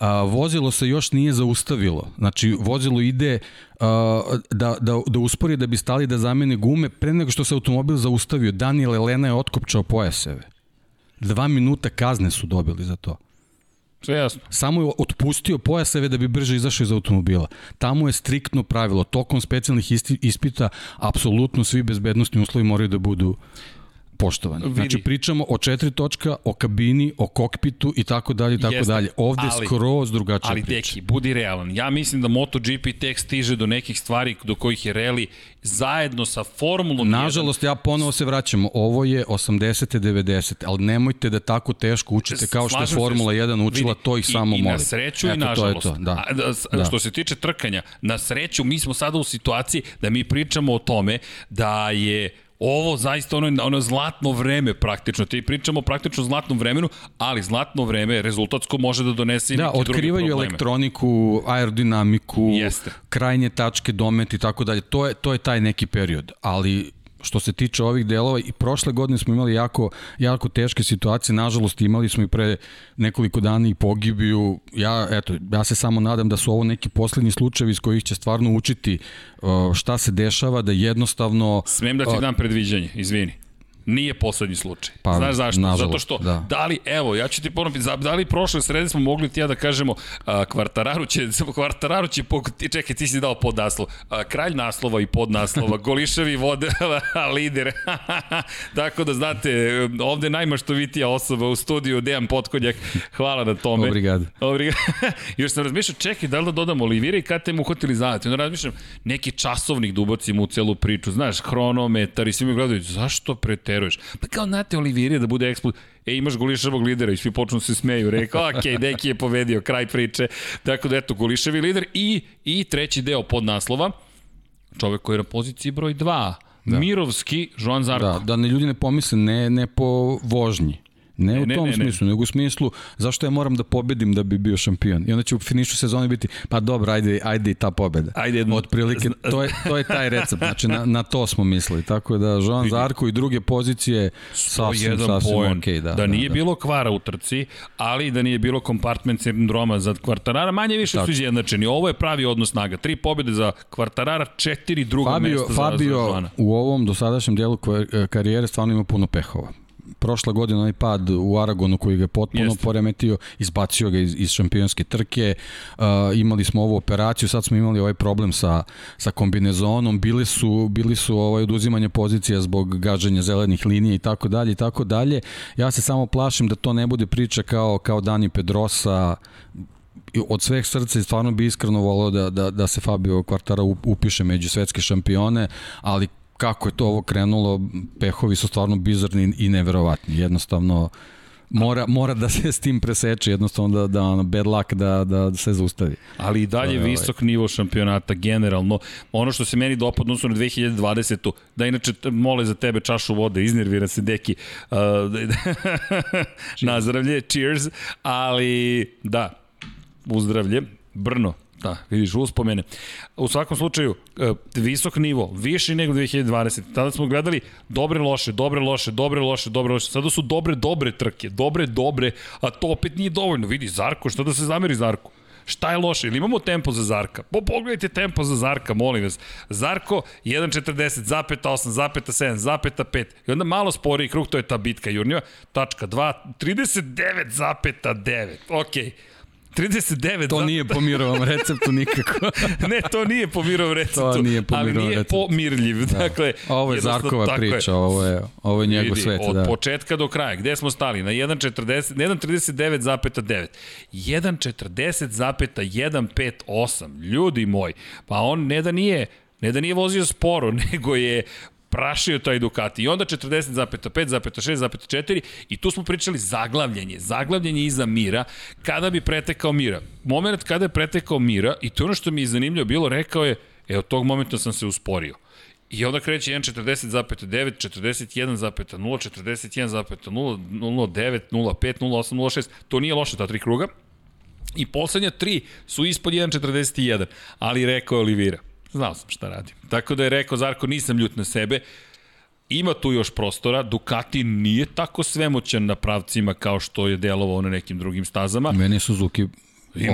Speaker 4: a, vozilo se još nije zaustavilo. Znači, vozilo ide a, da, da, da uspori da bi stali da zamene gume pre nego što se automobil zaustavio. Daniel Elena je otkopčao pojaseve. Dva minuta kazne su dobili za to.
Speaker 3: Sve jasno.
Speaker 4: Samo je otpustio pojaseve da bi brže izašao iz automobila. Tamo je striktno pravilo. Tokom specijalnih ispita, apsolutno svi bezbednostni uslovi moraju da budu poštovani. Vidi. Znači pričamo o četiri točka, o kabini, o kokpitu i tako dalje i tako Jeste, dalje. Ovde ali, skroz drugačija
Speaker 3: ali,
Speaker 4: priča.
Speaker 3: Ali deki, budi realan. Ja mislim da MotoGP tek stiže do nekih stvari do kojih je Reli zajedno sa Formulom
Speaker 4: Nažalost, 1... ja ponovo se vraćam. Ovo je 80. 90. Ali nemojte da tako teško učite kao što je Formula 1 učila, vidi, to ih samo
Speaker 3: moli.
Speaker 4: I
Speaker 3: na sreću Eto, i nažalost. To je to, da. A, da, da. Što se tiče trkanja, na sreću mi smo sada u situaciji da mi pričamo o tome da je ovo zaista ono, ono zlatno vreme praktično. Ti pričamo praktično o zlatnom vremenu, ali zlatno vreme rezultatsko može da donese i da, neke
Speaker 4: otkrivaju elektroniku, aerodinamiku, Jeste. krajnje tačke, domet i tako dalje. To je, to je taj neki period, ali što se tiče ovih delova i prošle godine smo imali jako, jako teške situacije, nažalost imali smo i pre nekoliko dana i pogibiju, ja, eto, ja se samo nadam da su ovo neki poslednji slučajevi iz kojih će stvarno učiti uh, šta se dešava, da jednostavno...
Speaker 3: Smem da ti uh, dam predviđanje, izvini. Nije poslednji slučaj. Pa, Znaš zašto? Nažalost, Zato što, da. da li, evo, ja ću ti ponoviti, da li prošle srede smo mogli ti ja da kažemo, a, Kvartararu će, Kvartararu će, čekaj, ti si dao pod naslov, a, kralj naslova i pod naslova, Goliševi vode, lider. Tako da, znate, ovde najmaštovitija osoba u studiju, Dejan Potkonjak, hvala na tome.
Speaker 4: Obrigado.
Speaker 3: Obrigado. Još sam razmišljao, čekaj, da li da dodamo Olivira i kada te mu uhvatili zanati? Onda razmišljam, neki časovnik da ubacimo u celu priču, znaš, hronometar i svi mi gledaju, zašto pre veruješ. Pa kao Nate Oliviri da bude eksplod. E, imaš goliševog lidera i svi počnu se smeju. Rekao, ok, Deki je pobedio, kraj priče. Tako da, eto, goliševi lider i, i treći deo pod naslova, čovek koji je na poziciji broj 2 da. Mirovski, Joan Zarko.
Speaker 4: Da, da ne ljudi ne pomisle, ne, ne po vožnji. Ne, ne u tom ne, ne, smislu, ne. nego u smislu zašto ja moram da pobedim da bi bio šampion. I onda će u finišu sezone biti, pa dobro, ajde, ajde i ta pobeda. Ajde, Od prilike, to je, to je taj recept, znači na, na to smo mislili. Tako da Joan Zarko i druge pozicije sasvim, sasvim ok. Da,
Speaker 3: da, da nije da. bilo kvara u trci, ali da nije bilo kompartment sindroma za kvartarara, manje više Tako. su izjednačeni. Ovo je pravi odnos snaga. Tri pobede za kvartarara, četiri druga Fabio, mesta
Speaker 4: Fabio
Speaker 3: za, za Joana.
Speaker 4: u ovom dosadašnjem dijelu karijere stvarno ima puno pehova prošla godina onaj pad u Aragonu koji ga je potpuno Jeste. poremetio, izbacio ga iz, iz šampionske trke, uh, imali smo ovu operaciju, sad smo imali ovaj problem sa, sa kombinezonom, bili su, bili su ovaj oduzimanje pozicija zbog gađanja zelenih linija i tako dalje i tako dalje. Ja se samo plašim da to ne bude priča kao, kao Dani Pedrosa, od sveh srca i stvarno bi iskreno volao da, da, da se Fabio Quartara upiše među svetske šampione, ali kako je to ovo krenulo, pehovi su stvarno bizarni i neverovatni. Jednostavno, mora, mora da se s tim preseče, jednostavno da, da ono, bad luck da, da se zaustavi.
Speaker 3: Ali i dalje ovaj. visok nivo šampionata generalno. Ono što se meni dopadno su na 2020. Da inače mole za tebe čašu vode, iznervira se deki. Uh, nazdravlje, cheers. Ali da, uzdravlje. Brno, Da, vidiš, uspomene. U svakom slučaju, e, visok nivo, viši nego 2020. Tada smo gledali dobre loše, dobre loše, dobre loše, dobre loše. Sada su dobre dobre trke, dobre dobre, a to opet nije dovoljno. Vidi, Zarko, šta da se zameri Zarko? Šta je loše? Ili imamo tempo za Zarka? Po, pogledajte tempo za Zarka, molim vas. Zarko 1.40, zapeta 8, zapeta 7, zapeta 5. I onda malo spori krug, to je ta bitka jurnjeva. Tačka 2, 39 zapeta 9. Okej. Okay 39
Speaker 4: To nije po mirovom receptu nikako.
Speaker 3: ne, to nije po mirovom receptu.
Speaker 4: To nije po
Speaker 3: ali nije receptu. pomirljiv. Da. Dakle,
Speaker 4: ovo je Zarkova priča, je. ovo je, ovo je njegov svet.
Speaker 3: Od
Speaker 4: da.
Speaker 3: početka do kraja, gde smo stali? Na 1.40, 1.39,9. 1.40,158. Ljudi moji, pa on ne da nije Ne da nije vozio sporo, nego je prašio taj Ducati. I onda 40,5,6,4 i tu smo pričali zaglavljenje. Zaglavljenje iza Mira. Kada bi pretekao Mira? Moment kada je pretekao Mira i to ono što mi je zanimljivo bilo, rekao je, e, od tog momenta sam se usporio. I onda kreće 1.40,9, 41,0, 41,0, 0,9, 0,5, 0,8, 0,6. To nije loše, ta tri kruga. I poslednja tri su ispod 1.41, ali rekao je Olivira, Znao sam šta radim. Tako da je rekao Zarko, nisam ljut na sebe. Ima tu još prostora, Ducati nije tako svemoćan na pravcima kao što je delovao na nekim drugim stazama.
Speaker 4: Meni je Suzuki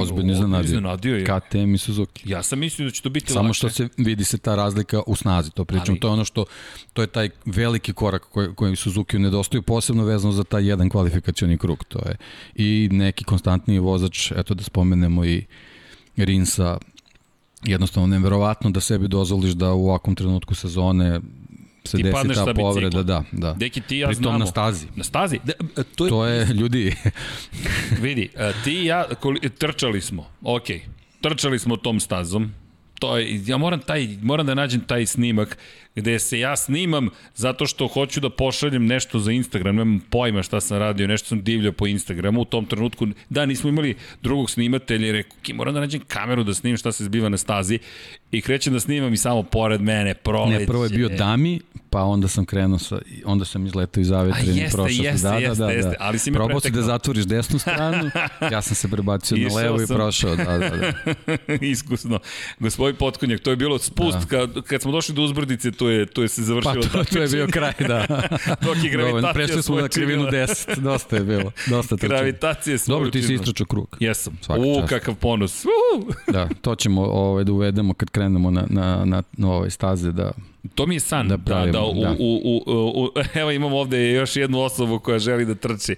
Speaker 4: ozbiljno iznenadio.
Speaker 3: Iznenadio je.
Speaker 4: KTM i Suzuki.
Speaker 3: Ja sam mislio da će to biti
Speaker 4: Samo
Speaker 3: lakše.
Speaker 4: što se vidi se ta razlika u snazi, to pričam. Ali... To je ono što, to je taj veliki korak koji, koji Suzuki nedostaju, posebno vezano za taj jedan kvalifikacioni krug. To je i neki konstantniji vozač, eto da spomenemo i Rinsa, jednostavno neverovatno da sebi dozvoliš da u ovakvom trenutku sezone se ti desi ta povreda, da, da.
Speaker 3: Deki, ti ja znamo.
Speaker 4: na stazi.
Speaker 3: Na stazi?
Speaker 4: Da, e, to, je... to je, ljudi.
Speaker 3: vidi, e, ti i ja, trčali smo, ok, trčali smo tom stazom, to je, ja moram, taj, moram da nađem taj snimak gde se ja snimam zato što hoću da pošaljem nešto za Instagram, nemam pojma šta sam radio, nešto sam divljao po Instagramu u tom trenutku, da nismo imali drugog snimatelja i rekao, ki moram da nađem kameru da snimam šta se zbiva na stazi i krećem da snimam i samo pored mene proleće.
Speaker 4: Ne, prvo je bio Dami, pa onda sam krenuo sa, onda sam izletao iz avetrenja i prošao
Speaker 3: jeste,
Speaker 4: da,
Speaker 3: jeste,
Speaker 4: da, da,
Speaker 3: jeste,
Speaker 4: da.
Speaker 3: ali si me
Speaker 4: Probao si da zatvoriš desnu stranu, ja sam se prebacio na levo sam. i prošao, da, da, da.
Speaker 3: Iskusno. Gospodin Potkonjak, to je bilo spust, da. kad, kad smo došli do uzbrdice, to je, to je se završilo.
Speaker 4: Pa to, to je bio kraj, da.
Speaker 3: Dok je gravitacija
Speaker 4: Prešli smo na krivinu 10, dosta je bilo. Dosta trčimo.
Speaker 3: Gravitacija je
Speaker 4: Dobro, ti si istračao krug.
Speaker 3: Jesam. U, čast. kakav ponos.
Speaker 4: Da, to ćemo ovaj, da uvedemo kad krenemo na, na, na, na ove staze da
Speaker 3: To mi je san, da, pravimo, da, da, u, da. U, u, u, u, evo imamo ovde još jednu osobu koja želi da trči.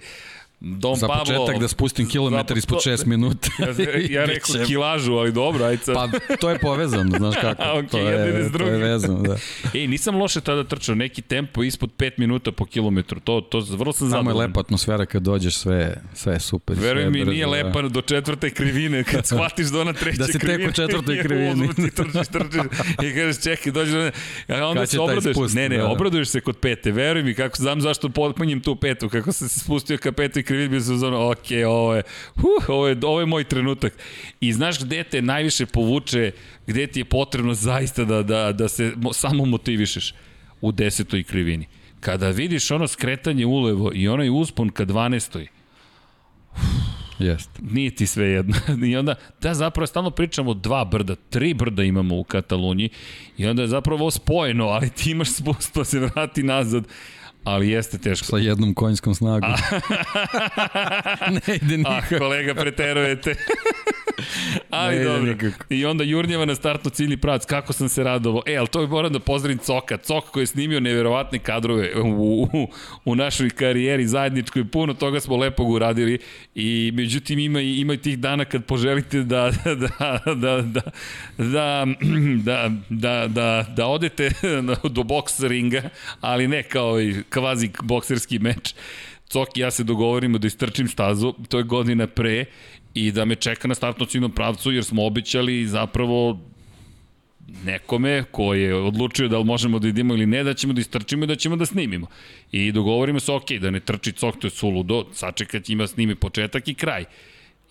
Speaker 4: Dom za Pablo, početak da spustim kilometar ispod 6 minuta.
Speaker 3: ja, ja rekao kilažu, ali dobro, ajde sad.
Speaker 4: Pa to je povezano, znaš kako.
Speaker 3: okay,
Speaker 4: to,
Speaker 3: je,
Speaker 4: to je vezano, da.
Speaker 3: Ej, nisam loše tada trčao, neki tempo ispod 5 minuta po kilometru, to, to vrlo sam zadovoljan.
Speaker 4: Samo je lepa atmosfera kad dođeš, sve, sve je super.
Speaker 3: Veruj mi, nije lepa do četvrte krivine, kad shvatiš do ona treće
Speaker 4: krivine. Da si tek u četvrtoj krivini.
Speaker 3: ti trčiš, trčiš i kažeš čekaj, dođeš do a onda se obraduješ. Spust, ne, ne, da. obraduješ se kod pete, veruj mi, kako znam zašto potpunjim tu petu, kako se spustio ka petoj krivini, bi se uzano, ok, ovo je, huh, ovo je, ovo je moj trenutak. I znaš gde te najviše povuče, gde ti je potrebno zaista da, da, da se samo motivišeš? u desetoj krivini. Kada vidiš ono skretanje ulevo i onaj uspon ka 12.
Speaker 4: Jeste.
Speaker 3: Nije ti sve jedno. I onda, da zapravo stalno pričamo dva brda, tri brda imamo u Kataluniji i onda je zapravo spojeno, ali ti imaš spust pa se vrati nazad ali jeste teško.
Speaker 4: Sa jednom konjskom snagom. ne ide nikako.
Speaker 3: Ah, kolega, preterujete. Ali
Speaker 4: Ne
Speaker 3: dobro.
Speaker 4: nikako.
Speaker 3: I onda Jurnjeva na startnu ciljni pravac, kako sam se radovao. E, ali to je moram da pozdravim Coka. Cok koji je snimio neverovatne kadrove u, u, u našoj karijeri zajedničkoj. Puno toga smo lepog uradili i međutim ima, ima i tih dana kad poželite da, da, da, da, da, da, da, da, da, da odete do boks ringa, ali ne kao i kvazi bokserski meč. Cok i ja se dogovorimo da istrčim stazu, to je godina pre, i da me čeka na startnom ciljnom pravcu, jer smo običali zapravo nekome ko je odlučio da li možemo da idemo ili ne, da ćemo da istrčimo i da ćemo da snimimo. I dogovorimo se, ok, da ne trči cok, to je suludo, sačekat ima snimi početak i kraj.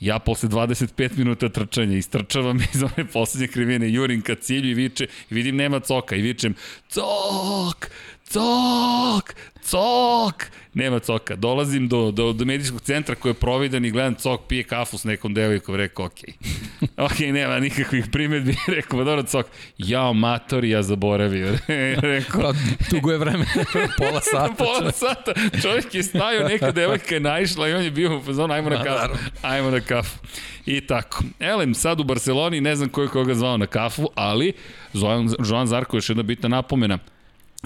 Speaker 3: Ja posle 25 minuta trčanja istrčavam iz one poslednje krivine, jurim ka cilju i viče, i vidim nema coka i vičem cok, cok, cok, nema coka. Dolazim do, do, do medijskog centra koji je providan i gledam cok pije kafu s nekom devojkom, rekao ok. ok, nema nikakvih primetbi, rekao, dobro cok, ja mator, ja zaboravio. rekao,
Speaker 4: Pa, dugo je vreme, pola sata.
Speaker 3: Pola sata. Čovjek je stajao, neka devojka je naišla i on je bio u fazonu, ajmo na kafu. Ajmo na kafu. I tako. Elem, sad u Barceloni, ne znam ko je koga zvao na kafu, ali Zoran, Joan Zarko je još jedna bitna napomena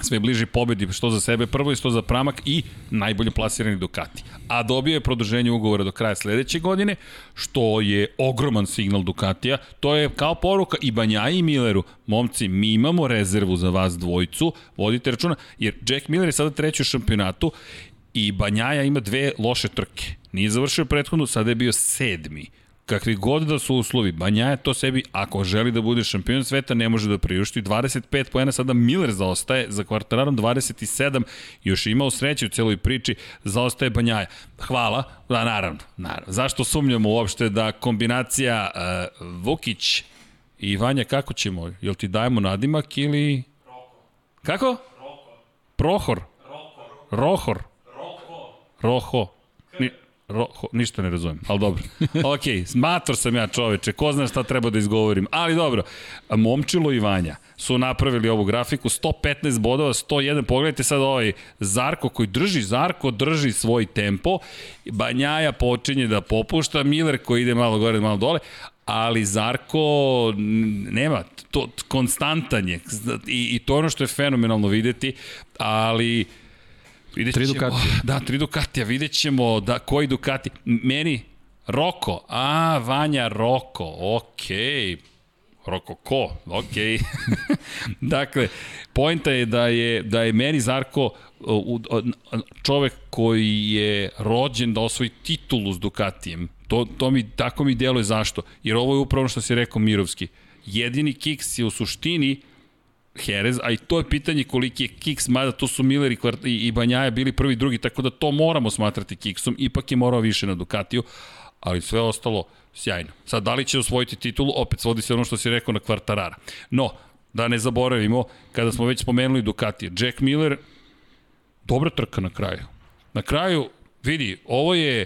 Speaker 3: sve bliži pobedi, što za sebe prvo i što za Pramak i najbolje plasirani Ducati. A dobio je produženje ugovora do kraja sledeće godine, što je ogroman signal Ducatija. To je kao poruka i Banjaji i Milleru. Momci, mi imamo rezervu za vas dvojicu, vodite računa, jer Jack Miller je sada treći u šampionatu i Banjaja ima dve loše trke. Nije završio prethodnu, sada je bio sedmi kakvi god da su uslovi, Banja je to sebi, ako želi da bude šampion sveta, ne može da priušti. 25 poena sada Miller zaostaje, za kvartararom 27, još je imao sreće u celoj priči, zaostaje Banjaja. Hvala, da naravno, naravno. Zašto sumnjamo uopšte da kombinacija uh, Vukić i Vanja, kako ćemo? Jel ti dajemo nadimak ili... Kako? Roko. Prohor. Roko. Rohor. Roko. Roho. Ni, Roho, ništa ne razumem, ali dobro. Ok, mator sam ja čoveče, ko zna šta treba da izgovorim. Ali dobro, Momčilo i Vanja su napravili ovu grafiku, 115 bodova, 101, pogledajte sad ovaj Zarko koji drži, Zarko drži svoj tempo, Banjaja počinje da popušta, Miller koji ide malo gore, malo dole, ali Zarko nema, to konstantan je i, i to ono što je fenomenalno videti, ali Vidjet
Speaker 4: Tri Ducatija.
Speaker 3: Da, tri Ducatija, vidjet ćemo da, koji Ducati. Meni, Roko, a, Vanja Roko, okej. Okay. Roko ko? Okej. Okay. dakle, poenta je da je da je meni Zarko čovek koji je rođen da osvoji titulu s Ducatijem. To, to mi, tako mi deluje zašto. Jer ovo je upravo što si rekao Mirovski. Jedini kiks je u suštini Jerez, a i to je pitanje koliki je kiks, mada to su Miller i, Kvart, i, i Banjaja bili prvi drugi, tako da to moramo smatrati kiksom, ipak je morao više na Ducatiju, ali sve ostalo sjajno. Sad, da li će osvojiti titulu, opet svodi se ono što si rekao na Kvartarara. No, da ne zaboravimo, kada smo već spomenuli Ducatije, Jack Miller, dobra trka na kraju. Na kraju, vidi, ovo je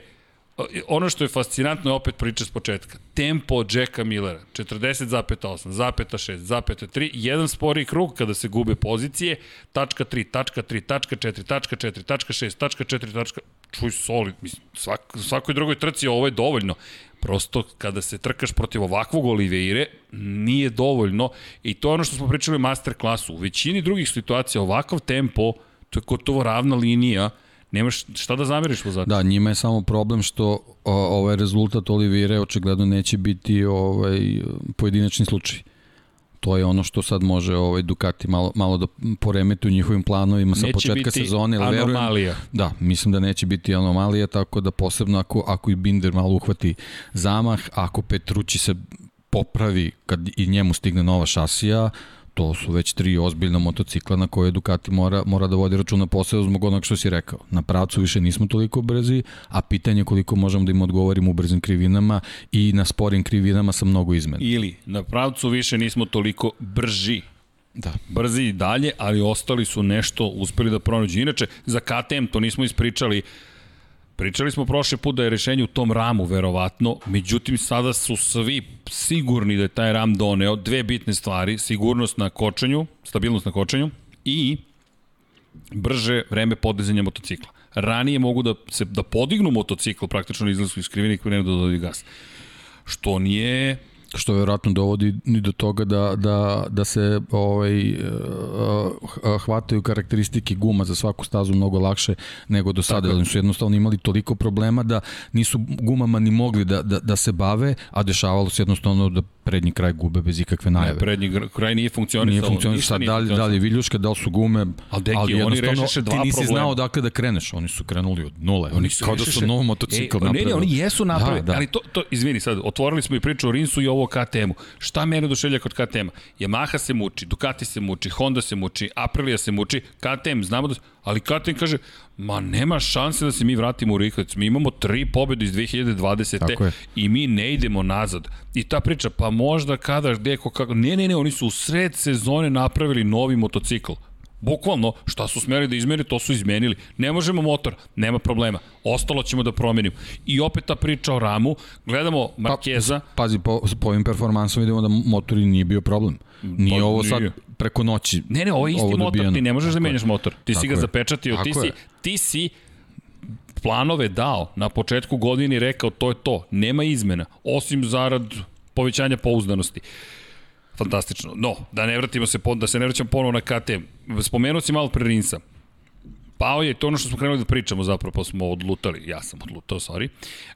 Speaker 3: ono što je fascinantno je opet priča s početka. Tempo Jacka Millera, 40,8, zapeta 6, zapeta 3, jedan spori krug kada se gube pozicije, tačka 3, tačka 3, tačka 4, tačka 4, tačka 6, tačka 4, tačka... Čuj, soli, mislim, svak, svakoj drugoj trci ovo je dovoljno. Prosto kada se trkaš protiv ovakvog Oliveire, nije dovoljno i to je ono što smo pričali u master klasu. U većini drugih situacija ovakav tempo, to je gotovo ravna linija, nemaš šta da zameriš vozaču.
Speaker 4: Da, njima je samo problem što o, ovaj rezultat Olivire očigledno neće biti ovaj pojedinačni slučaj. To je ono što sad može ovaj Ducati malo, malo da poremeti u njihovim planovima sa
Speaker 3: Neće
Speaker 4: početka
Speaker 3: biti
Speaker 4: sezone. ali verujem-
Speaker 3: anomalija.
Speaker 4: Da, mislim da neće biti anomalija, tako da posebno ako, ako i Binder malo uhvati zamah, ako Petrući se popravi kad i njemu stigne nova šasija, to su već tri ozbiljna motocikla na koje Ducati mora, mora da vodi računa posebno zbog onog što si rekao. Na pravcu više nismo toliko brzi, a pitanje je koliko možemo da im odgovorimo u brzim krivinama i na sporim krivinama sa mnogo izmena.
Speaker 3: Ili na pravcu više nismo toliko brži.
Speaker 4: Da.
Speaker 3: Brzi i dalje, ali ostali su nešto uspeli da pronađu. Inače, za KTM to nismo ispričali, Pričali smo prošle put da je rešenje u tom ramu, verovatno, međutim sada su svi sigurni da je taj ram doneo dve bitne stvari, sigurnost na kočenju, stabilnost na kočenju i brže vreme podizanja motocikla. Ranije mogu da se da podignu motocikl praktično na izlasku iz koji ne da dodaju gas. Što nije
Speaker 4: Što verovatno dovodi ni do toga da, da, da se ovaj, eh, hvataju karakteristike guma za svaku stazu mnogo lakše nego do sada. Oni su jednostavno imali toliko problema da nisu gumama ni mogli da, da, da se bave, a dešavalo se jednostavno da prednji kraj gube bez ikakve najave.
Speaker 3: Ne, prednji kraj nije funkcionisao.
Speaker 4: Nije funkcionisao, da li, da li viljuška, da li su gume,
Speaker 3: ali, deki, ali oni rešiše dva
Speaker 4: ti nisi
Speaker 3: problema.
Speaker 4: znao dakle da kreneš, oni su krenuli od nule, oni, su kao da su nov motocikl
Speaker 3: e,
Speaker 4: napravili.
Speaker 3: Ne, ne, oni jesu napravili,
Speaker 4: Da, da.
Speaker 3: ali to, to, izvini sad, otvorili smo i priču o Rinsu i ovo KTM-u. Šta mene oduševlja kod KTM-a? Yamaha se muči, Ducati se muči, Honda se muči, Aprilia se muči, KTM, znamo da... Ali KTM kaže, ma nema šanse da se mi vratimo u Rikavac. Mi imamo tri pobjede iz 2020.
Speaker 4: Tako je.
Speaker 3: i mi ne idemo nazad. I ta priča, pa možda kada, deko, kako... Ne, ne, ne, oni su u sred sezone napravili novi motocikl. Bukvalno, šta su smeli da izmene, to su izmenili. Ne možemo motor, nema problema. Ostalo ćemo da promenimo. I opet ta priča o ramu, gledamo Markeza,
Speaker 4: Pa, pazi, po, po ovim performansom vidimo da motor i nije bio problem. Nije
Speaker 3: Pa
Speaker 4: ovo sad
Speaker 3: nije.
Speaker 4: preko noći.
Speaker 3: Ne, ne, ovo je isti motor,
Speaker 4: dobijeno.
Speaker 3: ti ne možeš da
Speaker 4: Tako je.
Speaker 3: menjaš motor. Ti si
Speaker 4: Tako
Speaker 3: ga
Speaker 4: je.
Speaker 3: zapečatio, ti
Speaker 4: Tako
Speaker 3: si,
Speaker 4: je.
Speaker 3: ti si planove dao na početku godine i rekao to je to, nema izmena, osim zarad povećanja pouzdanosti. Fantastično. No, da ne vratimo se, da se ne vraćam ponovo na KTM. Spomenuo si malo pre Rinsa. Pao je to ono što smo krenuli da pričamo zapravo, pa smo odlutali. Ja sam odlutao, sorry.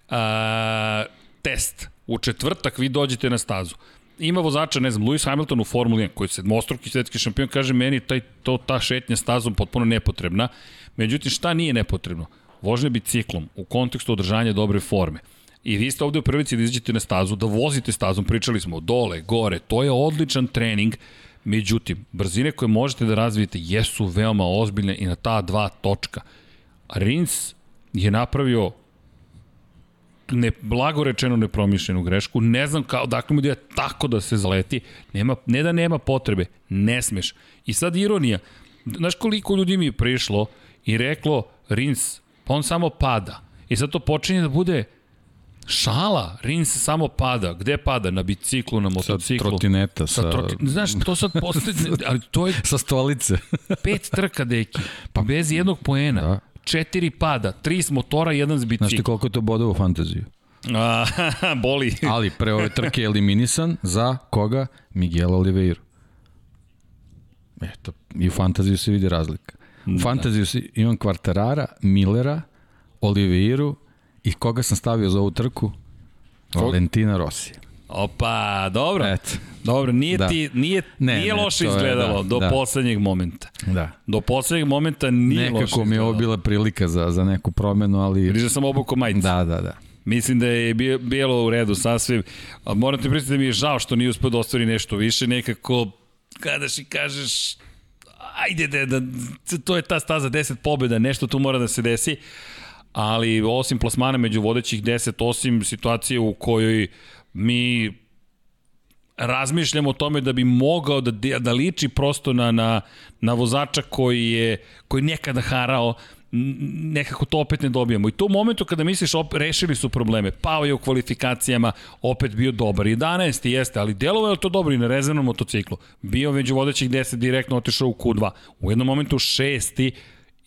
Speaker 3: A, test. U četvrtak vi dođete na stazu. Ima vozača, ne znam, Lewis Hamilton u Formuli 1, koji je sedmostruki svetski šampion, kaže meni taj, to, ta šetnja stazom potpuno nepotrebna. Međutim, šta nije nepotrebno? Vožnje biciklom u kontekstu održanja dobre forme. I vi ste ovde u prvici da izađete na stazu, da vozite stazom, pričali smo dole, gore, to je odličan trening, međutim, brzine koje možete da razvijete jesu veoma ozbiljne i na ta dva točka. Rins je napravio ne, blago rečeno nepromišljenu grešku, ne znam kao, dakle mu da je tako da se zaleti, nema, ne da nema potrebe, ne smeš. I sad ironija, znaš koliko ljudi mi je prišlo i reklo, Rins, pa on samo pada. I sad to počinje da bude šala, Rins samo pada. Gde pada? Na biciklu, na
Speaker 4: Sa
Speaker 3: motociklu.
Speaker 4: trotineta,
Speaker 3: Sa
Speaker 4: sa,
Speaker 3: troti... Znaš, to sad postoje, ali to je
Speaker 4: sa stolice.
Speaker 3: pet trka, deki, pa bez jednog poena.
Speaker 4: Da.
Speaker 3: Četiri pada, tri s motora, jedan s
Speaker 4: Znaš ti
Speaker 3: bicikla.
Speaker 4: koliko je to bodova u fantaziju?
Speaker 3: A, boli.
Speaker 4: Ali pre ove trke je eliminisan za koga? Miguel Oliveira. Eto, i u fantaziju se vidi razlika. U fantaziju si, imam Kvartarara, Millera, Oliveiru i koga sam stavio za ovu trku? Valentina Rossi.
Speaker 3: Opa, dobro.
Speaker 4: Eto.
Speaker 3: Dobro, nije
Speaker 4: Da.
Speaker 3: ti nije
Speaker 4: Ne,
Speaker 3: nije
Speaker 4: ne,
Speaker 3: loše
Speaker 4: to je,
Speaker 3: izgledalo
Speaker 4: da,
Speaker 3: do
Speaker 4: da.
Speaker 3: poslednjeg momenta.
Speaker 4: Da.
Speaker 3: Do poslednjeg momenta nije loše
Speaker 4: Nekako mi je ovo
Speaker 3: izgledalo.
Speaker 4: bila prilika za, za neku promenu, ali...
Speaker 3: Vidiš da sam obuko majicu.
Speaker 4: Da, da, da.
Speaker 3: Mislim da je bi- bilo u redu sasvim. A moram ti priznati da mi je žao što nije uspio da ostvari nešto više. Nekako, kadaš i kažeš, ajde da, da, to je ta staza 10 pobjeda, nešto tu mora da se desi. Ali osim plasmana među vodećih 10, osim situacije u kojoj mi razmišljamo o tome da bi mogao da, da liči prosto na, na, na vozača koji je koji nekada harao nekako to opet ne dobijamo. I to u momentu kada misliš op, rešili su probleme, pao je u kvalifikacijama, opet bio dobar. 11. jeste, ali delovalo je to dobro i na rezervnom motociklu. Bio među vodećih 10 direktno otišao u Q2. U jednom momentu šesti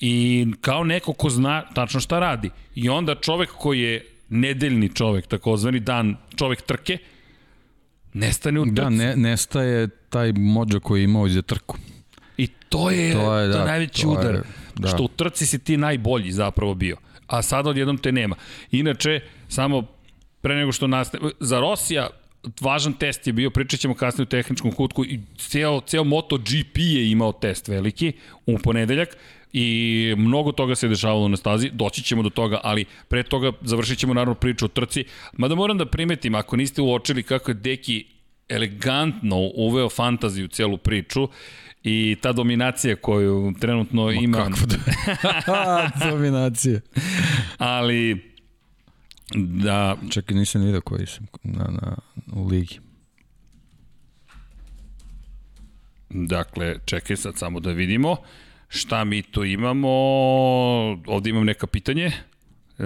Speaker 3: i kao neko ko zna tačno šta radi. I onda čovek koji je nedeljni čovek, takozvani dan čovek trke, nestane u trci.
Speaker 4: Da, ne, nestaje taj mođa koji je imao za trku.
Speaker 3: I to je,
Speaker 4: To je,
Speaker 3: je,
Speaker 4: da,
Speaker 3: to najveći
Speaker 4: to je,
Speaker 3: udar.
Speaker 4: da.
Speaker 3: Da. Što u trci si ti najbolji zapravo bio. A sada odjednom te nema. Inače, samo pre nego što nastane, za Rosija važan test je bio, pričat ćemo kasnije u tehničkom kutku, i ceo, ceo MotoGP je imao test veliki u ponedeljak i mnogo toga se dešavalo na stazi, doći ćemo do toga, ali pre toga završit ćemo naravno priču o trci. Mada moram da primetim, ako niste uočili kako je Deki elegantno uveo fantaziju u celu priču i ta dominacija koju trenutno Ma ima,
Speaker 4: Kako da? Dominacije.
Speaker 3: ali da
Speaker 4: Čekaj, nisam vidio koji sam na, na, u ligi.
Speaker 3: Dakle, čekaj sad samo da vidimo šta mi to imamo. Ovde imam neka pitanje. E,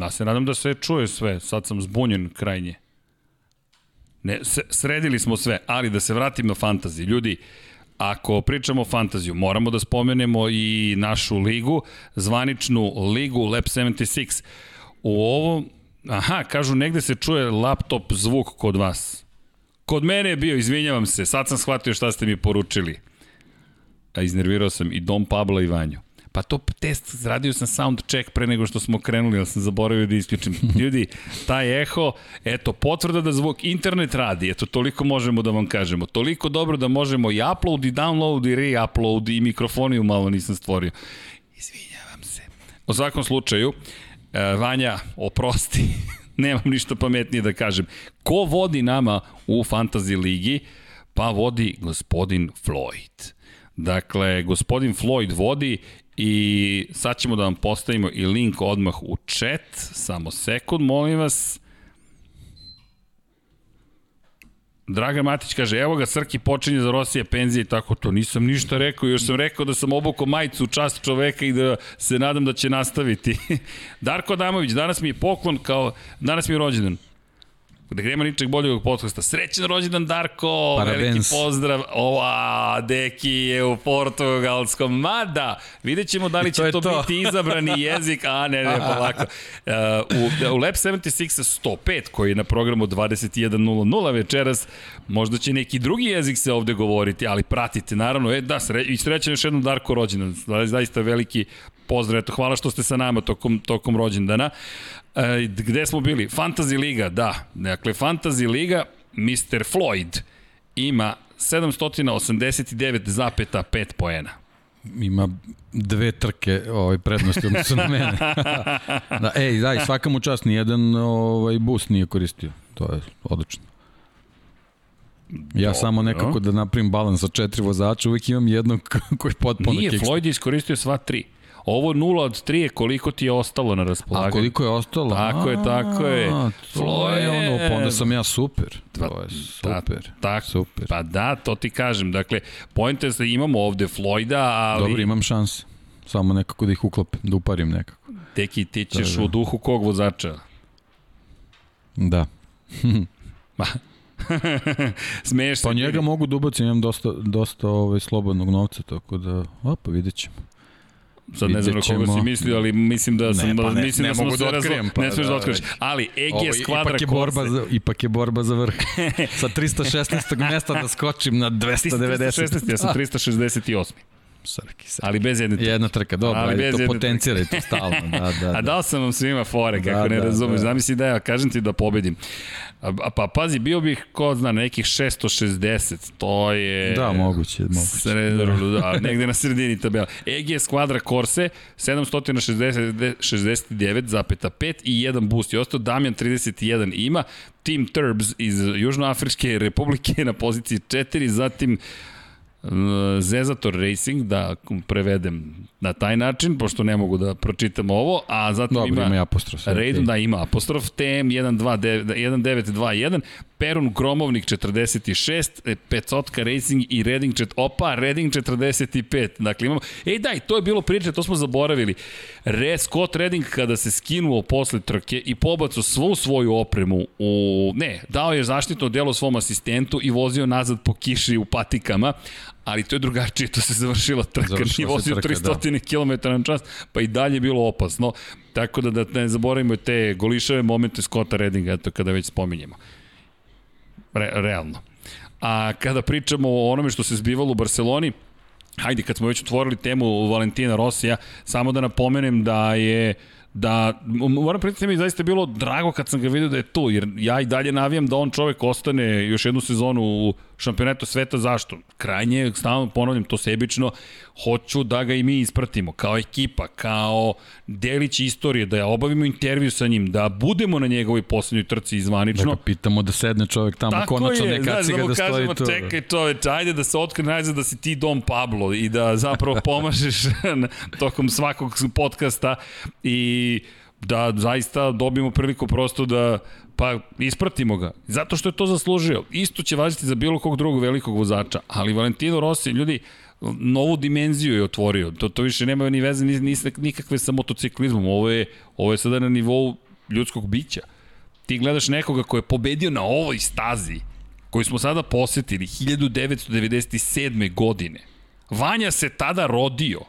Speaker 3: ja se nadam da se čuje sve. Sad sam zbunjen krajnje. Ne, sredili smo sve, ali da se vratim na fantazi. Ljudi, ako pričamo o fantaziju, moramo da spomenemo i našu ligu, zvaničnu ligu Lab 76. U ovom, aha, kažu negde se čuje laptop zvuk kod vas. Kod mene je bio, izvinjavam se, sad sam shvatio šta ste mi poručili. A iznervirao sam i Dom Pablo i Vanju. Pa to test, radio sam sound check pre nego što smo krenuli, ali sam zaboravio da isključim. Ljudi, taj eho, eto, potvrda da zvuk internet radi, eto, toliko možemo da vam kažemo. Toliko dobro da možemo i upload i download i re-upload i mikrofoniju malo nisam stvorio. Izvinjavam se. U svakom slučaju, e, Vanja, oprosti, nemam ništa pametnije da kažem. Ko vodi nama u Fantasy ligi? Pa vodi gospodin Floyd. Dakle, gospodin Floyd vodi I sad ćemo da vam postavimo i link odmah u chat. Samo sekund, molim vas. Draga Matić kaže, evo ga, Srki počinje za Rosije penzije i tako to. Nisam ništa rekao, još sam rekao da sam obukao majicu u čast čoveka i da se nadam da će nastaviti. Darko Adamović, danas mi je poklon kao, danas mi je rođendan da nema ničeg boljeg podcasta. Srećan rođendan Darko, Parabens. veliki pozdrav. Ova, Deki je u portugalskom. Mada, vidjet ćemo da li će to, to, biti izabrani jezik. A, ne, ne, polako. Uh, u, u Lab 76 105, koji je na programu 21.00 večeras, možda će neki drugi jezik se ovde govoriti, ali pratite, naravno. E, da, sre, i srećan još jednom Darko rođendan. Zaista veliki pozdrav, eto, hvala što ste sa nama tokom, tokom rođendana. E, gde smo bili? Fantasy Liga, da. Dakle, Fantasy Liga, Mr. Floyd ima 789,5 poena.
Speaker 4: Ima dve trke ovaj, prednosti odnosno na mene. da, ej, daj, svaka mu čast, nijedan ovaj, bus nije koristio. To je odlično. Ja Dobro. samo nekako da napravim balans sa četiri vozača, uvijek imam jednog koji potpuno
Speaker 3: Nije, Floyd je iskoristio sva tri. Ovo 0 od 3 je koliko ti je ostalo na raspolaganju.
Speaker 4: A koliko je ostalo?
Speaker 3: Tako je, tako je.
Speaker 4: To je ono, pa onda sam ja super. To je super. Da,
Speaker 3: tak, super. Pa da, to ti kažem. Dakle, pojent je da imamo ovde Floyda, ali...
Speaker 4: Dobro, imam šans. Samo nekako da ih uklopim, da uparim nekako.
Speaker 3: Teki, ti ćeš da, da. u duhu kog vozača?
Speaker 4: Da.
Speaker 3: Ma, Smeješ
Speaker 4: se. Pa njega mogu da ubacim, imam dosta, dosta ovaj, slobodnog novca, tako da, opa, vidjet ćemo.
Speaker 3: Sad ne znam na koga si mislio, ali mislim da sam
Speaker 4: ne, pa ne,
Speaker 3: mislim
Speaker 4: ne
Speaker 3: da
Speaker 4: smo da otkrijem, pa,
Speaker 3: ne smeš da, da otkriješ. Ali EG Ovo, skvadra
Speaker 4: ipak je borba za, ipak je borba za vrh. Sa 316. mesta da skočim na 290. 316,
Speaker 3: ja sam 368.
Speaker 4: Srki,
Speaker 3: srki. Ali bez jedne trke.
Speaker 4: Jedna trka, dobro, ali bez to potencirajte stalno. Da, da, da.
Speaker 3: A dao sam vam svima fore, kako da, ne da, razumeš. Da. Zamisli da ja kažem ti da pobedim. A, pa pazi, bio bih, ko zna, nekih 660, to je...
Speaker 4: Da, moguće, moguće.
Speaker 3: Sred, da. da, negde na sredini tabela. EG Squadra Corse, 769,5 i jedan boost je ostao, Damjan 31 ima, Team Turbs iz Južnoafričke republike na poziciji 4, zatim Zezator Racing, da prevedem na taj način, pošto ne mogu da pročitam ovo, a zatim
Speaker 4: Dobro, ima, ima apostrof.
Speaker 3: Raid, okay. da ima apostrof, TM 1921, Perun Gromovnik 46, e, Pecotka Racing i Redding, čet, opa, Redding 45. Dakle, imamo, ej daj, to je bilo priče, to smo zaboravili. Re, Scott Redding kada se skinuo posle trke i pobacu svu svoju opremu u, ne, dao je zaštitno delo svom asistentu i vozio nazad po kiši u patikama, ali to je drugačije, to se završila trka, Završila nije vozio trka, 300 da. km na čas, pa i dalje je bilo opasno. Tako da, da ne zaboravimo te golišave momente Scotta Reddinga, eto kada već spominjemo. Re, realno. A kada pričamo o onome što se zbivalo u Barceloni, hajde, kad smo već otvorili temu Valentina Rosija, samo da napomenem da je da, moram priznati mi zaista bilo drago kad sam ga vidio da je tu, jer ja i dalje navijam da on čovek ostane još jednu sezonu u šampionetu sveta, zašto? Krajnje, stalno ponavljam to sebično, hoću da ga i mi ispratimo, kao ekipa, kao delić istorije, da ja obavimo intervju sa njim, da budemo na njegovoj poslednjoj trci izvanično. Da ga
Speaker 4: pitamo da sedne čovek tamo, Tako konačno je, neka ciga da, da stoji tu.
Speaker 3: Čekaj čoveč, ajde da se otkrije najzad da si ti Dom Pablo i da zapravo pomažeš tokom svakog podcasta i da zaista dobijemo priliku prosto da pa ispratimo ga. Zato što je to zaslužio. Isto će važiti za bilo kog drugog velikog vozača, ali Valentino Rossi, ljudi, novu dimenziju je otvorio. To, to više nema ni veze ni, ni, nikakve sa motociklizmom. Ovo je, ovo je sada na nivou ljudskog bića. Ti gledaš nekoga ko je pobedio na ovoj stazi, koju smo sada posetili 1997. godine. Vanja se tada rodio.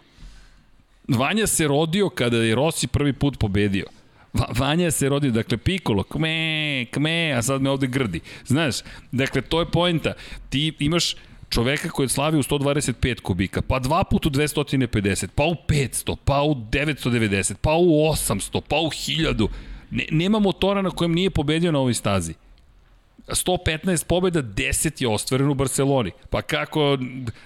Speaker 3: Vanja se rodio kada je Rossi prvi put pobedio. Va, Vanja se rodio, dakle Pikolo, kme, kme, a sad me ovde grdi. Znaš, dakle to je poenta. Ti imaš čoveka koji je slavio u 125 kubika, pa dva puta u 250, pa u 500, pa u 990, pa u 800, pa u 1000. Ne, nema motora na kojem nije pobedio na ovoj stazi. 115 pobjeda, 10 je ostvareno u Barceloni. Pa kako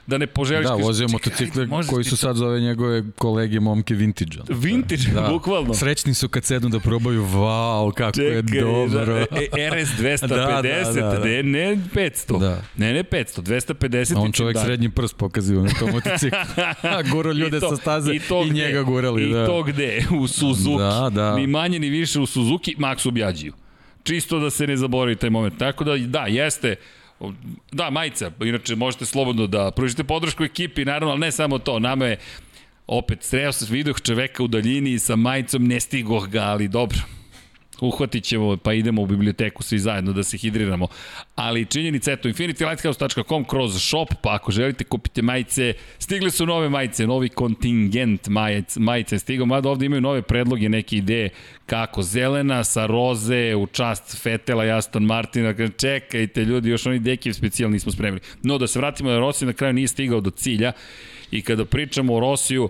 Speaker 3: da ne poželiš...
Speaker 4: Da, vozio motocikle koji su sad zove njegove kolege momke vintage.
Speaker 3: Vintage, da. bukvalno.
Speaker 4: Srećni su kad sednu da probaju, wow, kako Čekaj, je dobro. Da,
Speaker 3: RS 250, da, da, da, da. Ne, ne 500. Da. Ne, ne 500, 250.
Speaker 4: A on čovjek da. srednji prst pokazio na tom motociklu. Guro ljude to, sa staze i, to i njega gurali.
Speaker 3: I
Speaker 4: da.
Speaker 3: to gde? U Suzuki. Da, da. Ni manje ni više u Suzuki, Max Ubjađiju čisto da se ne zaboravi taj moment. Tako da, da, jeste, da, majica, inače možete slobodno da pružite podršku ekipi, naravno, ali ne samo to, nama je opet sreo se vidio čoveka u daljini sa majicom, ne stigoh ga, ali dobro, uhvatit ćemo, pa idemo u biblioteku svi zajedno da se hidriramo. Ali činjenica, eto, infinitylighthouse.com kroz shop, pa ako želite kupite majice, stigle su nove majice, novi kontingent majice, majice stigao, mada ovde imaju nove predloge, neke ideje kako zelena sa roze u čast Fetela i Aston Martina, čekajte ljudi, još oni dekiv specijalni nismo spremili. No, da se vratimo da Rossi na kraju nije stigao do cilja i kada pričamo o Rosiju,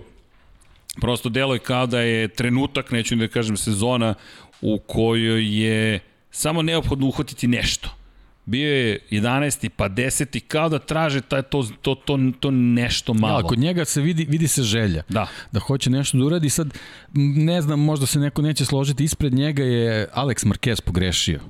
Speaker 3: prosto delo je kao da je trenutak, neću da kažem sezona, u kojoj je samo neophodno uhvatiti nešto. Bio je 11. pa 10. kao da traže taj, to, to, to, to nešto malo.
Speaker 4: Ja, kod njega se vidi, vidi se želja.
Speaker 3: Da.
Speaker 4: Da hoće nešto da uradi. Sad, ne znam, možda se neko neće složiti, ispred njega je Alex Marquez pogrešio.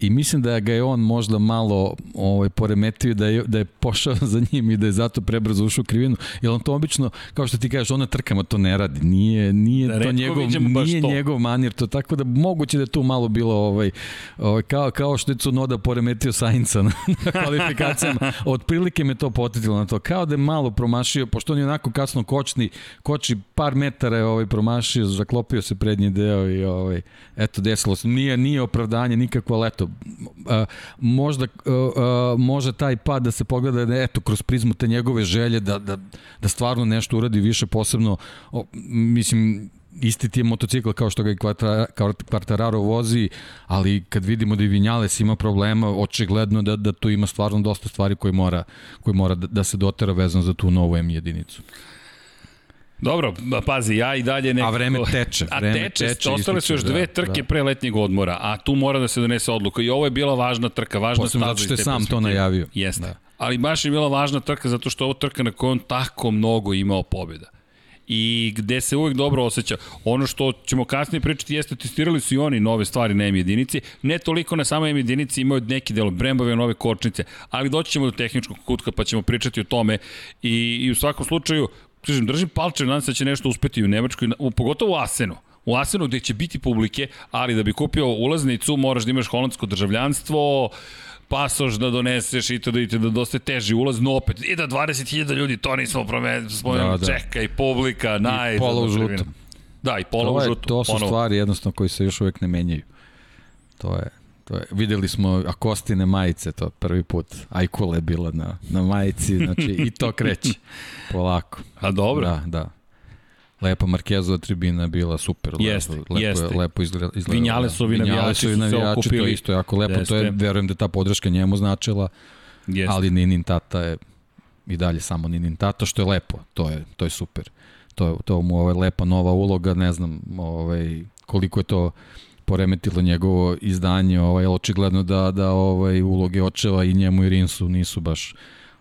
Speaker 4: I mislim da ga je on možda malo ovaj, poremetio da je, da je pošao za njim i da je zato prebrzo ušao u krivinu. Jer on to obično, kao što ti kažeš, on na trkama to ne radi. Nije, nije da, to njegov, nije to. njegov manir. To, tako da moguće da je tu malo bilo ovaj, ovaj, kao, kao što je Cunoda poremetio Sainca na, na kvalifikacijama. Otprilike me to potetilo na to. Kao da je malo promašio, pošto on je onako kasno kočni, koči par metara je ovaj, promašio, zaklopio se prednji deo i ovaj, eto, desilo se. Nije, nije opravdanje nikakvo, ali eto, možda može taj pad da se pogleda da eto kroz prizmu te njegove želje da, da, da stvarno nešto uradi više posebno mislim isti ti je motocikl kao što ga i Quartararo vozi, ali kad vidimo da i Vinjales ima problema, očigledno da, da tu ima stvarno dosta stvari koje mora, koje mora da, da se dotera vezano za tu novu M jedinicu.
Speaker 3: Dobro, pazi, ja i dalje nekako...
Speaker 4: A vreme teče.
Speaker 3: Vreme a teče, teče ostale su još dve da, trke da. pre letnjeg odmora, a tu mora da se donese odluka. I ovo je bila važna trka, važna
Speaker 4: Posledno zato što je sam to najavio.
Speaker 3: Jeste. Da. Ali baš je bila važna trka zato što je ovo trka na kojoj on tako mnogo imao pobjeda i gde se uvek dobro osjeća. Ono što ćemo kasnije pričati jeste testirali su i oni nove stvari na M jedinici, ne toliko na samoj M jedinici imaju neki delo Brembove nove kočnice, ali doći ćemo do tehničkog kutka pa ćemo pričati o tome i, i u svakom slučaju kažem, držim palče, nadam se da će nešto uspeti u Nemačkoj, u, pogotovo u Asenu. U Asenu gde će biti publike, ali da bi kupio ulaznicu moraš da imaš holandsko državljanstvo, pasoš da doneseš i to da idete da dosta teži ulaz, no opet, i da 20.000 ljudi, to nismo spomenuli, da, da. čekaj, publika, naj...
Speaker 4: I pola u žutom.
Speaker 3: Da, i pola u žutom.
Speaker 4: To su ponovo. stvari jednostavno koji se još uvek ne menjaju. To je, to je, videli smo Akostine majice, to prvi put. Ajkula je bila na, na majici, znači i to kreće polako.
Speaker 3: A dobro.
Speaker 4: Da, da. Lepa Markezova tribina bila super.
Speaker 3: Jeste,
Speaker 4: lepo, lepo,
Speaker 3: jeste.
Speaker 4: Lepo izgleda. izgleda
Speaker 3: Vinjalesovi navijači su se okupili.
Speaker 4: To isto jako lepo. Jeste. To je, verujem da ta podrška njemu značila. Jeste. Ali Ninin tata je i dalje samo Ninin tata, što je lepo. To je, to je super. To, to mu ovaj lepa nova uloga, ne znam ovaj, koliko je to poremetilo njegovo izdanje, ovaj, očigledno da, da ovaj, uloge očeva i njemu i Rinsu nisu baš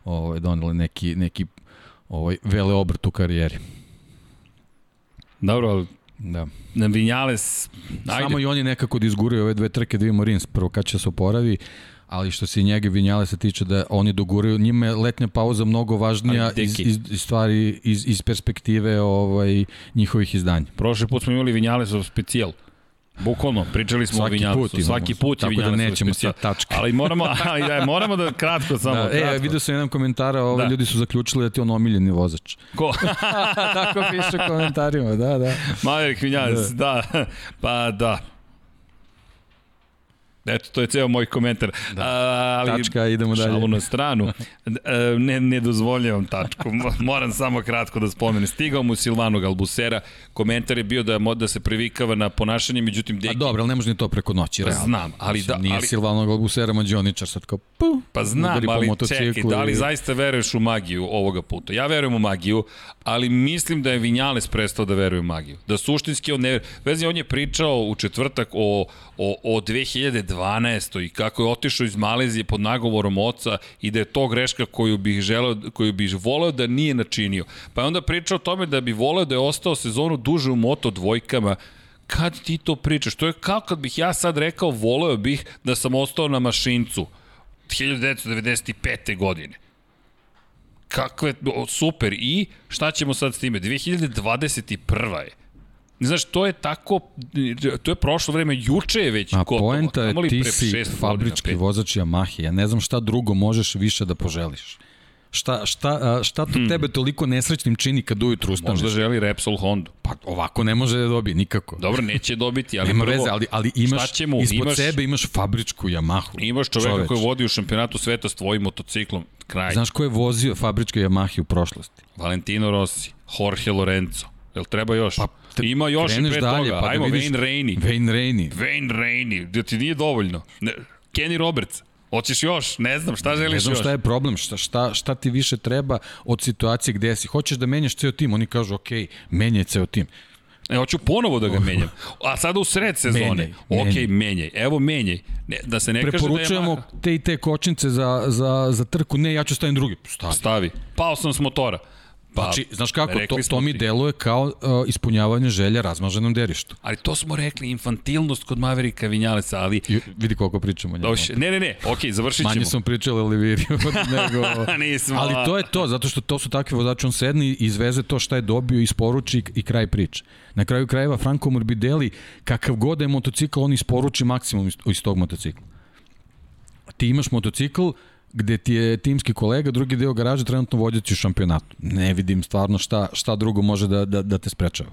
Speaker 4: ovaj, doneli neki, neki ovaj, vele obrt u karijeri.
Speaker 3: Dobro, ali
Speaker 4: Da.
Speaker 3: Na Vinjales, ajde.
Speaker 4: Samo i oni nekako da izguraju ove dve trke da vidimo Rins, prvo kad će se oporavi, ali što se njega Vinjale se tiče da oni doguraju, njima je letnja pauza mnogo važnija iz, iz, iz stvari, iz, iz perspektive ovaj, njihovih izdanja.
Speaker 3: Prošli put smo imali Vinjalesov specijal. Bukvalno, pričali smo
Speaker 4: Svaki
Speaker 3: o Vinjalesu.
Speaker 4: put imamo,
Speaker 3: Svaki put je
Speaker 4: tako da nećemo sad tačke.
Speaker 3: Ali moramo, ali da, moramo da kratko samo.
Speaker 4: Da,
Speaker 3: kratko.
Speaker 4: e, vidio sam jedan komentar, ovaj,
Speaker 3: Da.
Speaker 4: da. ljudi su zaključili da ti on omiljeni vozač.
Speaker 3: Ko?
Speaker 4: Tako piše u komentarima, da, da.
Speaker 3: Maverick Vinjales, da. Pa da. Eto, to je ceo moj komentar. Da. A, ali,
Speaker 4: Tačka, idemo dalje.
Speaker 3: Šalu na stranu. E, ne, ne dozvoljavam tačku. Mo- Moram samo kratko da spomenem. Stigao mu Silvano Galbusera. Komentar je bio da, da se privikava na ponašanje, međutim,
Speaker 4: A
Speaker 3: Deki
Speaker 4: dobro, ali ne može ni to preko noći,
Speaker 3: Pa
Speaker 4: realno.
Speaker 3: znam, ali da-
Speaker 4: Nije
Speaker 3: ali-
Speaker 4: Silvano Galbusera mađioničar, sad kao, pu,
Speaker 3: Pa znam, ali čekaj, da li zaista veruješ u magiju ovoga puta? Ja verujem u magiju, ali mislim da je Vinjales prestao da veruje u magiju. Da suštinski on ne... Vezi, on je pričao u četvrtak o, o, o 2012. i kako je otišao iz Malezije pod nagovorom oca i da je to greška koju bih želeo, koju bih voleo da nije načinio. Pa je onda pričao o tome da bi voleo da je ostao sezonu duže u moto dvojkama, kad ti to pričaš? To je kao kad bih ja sad rekao, voleo bih da sam ostao na mašincu 1995. godine. Kakve, super, i šta ćemo sad s time? 2021. je. Znaš, to je tako, to je prošlo vreme, juče je već
Speaker 4: A
Speaker 3: gotovo.
Speaker 4: poenta je ti si fabrički
Speaker 3: godina,
Speaker 4: vozač Yamahe. Ja ne znam šta drugo možeš više da poželiš. Šta, šta, a, šta to tebe toliko nesrećnim čini kad ujutru ustaneš?
Speaker 3: Hmm. Možda želi Repsol Honda.
Speaker 4: Pa ovako ne može da dobije nikako.
Speaker 3: Dobro, neće dobiti, ali
Speaker 4: Nema
Speaker 3: prvo,
Speaker 4: veze, ali, ali imaš,
Speaker 3: šta mu?
Speaker 4: ispod
Speaker 3: Imaš-
Speaker 4: sebe imaš fabričku Yamahu.
Speaker 3: Imaš čoveka
Speaker 4: Čoveč.
Speaker 3: koji vodi u šampionatu sveta s tvojim motociklom. Kraj.
Speaker 4: Znaš ko je vozio fabričke Yamahe u prošlosti?
Speaker 3: Valentino Rossi, Jorge Lorenzo. Jel treba još?
Speaker 4: Pa, te-
Speaker 3: Ima još i pre
Speaker 4: dalje,
Speaker 3: toga.
Speaker 4: pa da
Speaker 3: Ajmo,
Speaker 4: vidiš-
Speaker 3: Wayne Rainey.
Speaker 4: Wayne Rainey.
Speaker 3: Wayne Rainey, da ti nije dovoljno. Ne, Kenny Roberts, hoćeš još? Ne znam, šta želiš
Speaker 4: Ne znam
Speaker 3: još?
Speaker 4: šta je problem, šta, šta, šta ti više treba od situacije gde si. Hoćeš da menjaš ceo tim, oni kažu ok, menjaj ceo tim.
Speaker 3: E, hoću ponovo da ga menjam. A sada u sred sezone.
Speaker 4: Menjaj,
Speaker 3: ok,
Speaker 4: menjaj.
Speaker 3: menjaj. Evo, menjaj. Ne, da se ne kaže da je
Speaker 4: Preporučujemo te i te kočnice za, za, za trku, ne, ja ću stavim drugi. Stavi.
Speaker 3: Stavi. Pao sam s motora. Pa,
Speaker 4: Znači, znaš kako, to, to mi
Speaker 3: ti.
Speaker 4: deluje kao uh, ispunjavanje želja razmaženom derištu.
Speaker 3: Ali to smo rekli, infantilnost kod Maverika Vinjalesa, ali...
Speaker 4: I, vidi koliko pričamo o njemu.
Speaker 3: Doš, ne, ne, ne, ok, završit ćemo.
Speaker 4: Manje smo pričali o Liviriju nego...
Speaker 3: Nismo.
Speaker 4: Ali to je to, zato što to su takvi vozači, on sedni i izveze to šta je dobio, isporuči i kraj priče. Na kraju krajeva Franco Morbidelli, kakav god da je motocikl, on isporuči maksimum iz, iz tog motocikla. Ti imaš motocikl gde ti je timski kolega, drugi deo garaže trenutno vodeći u šampionatu. Ne vidim stvarno šta, šta drugo može da, da, da te sprečava.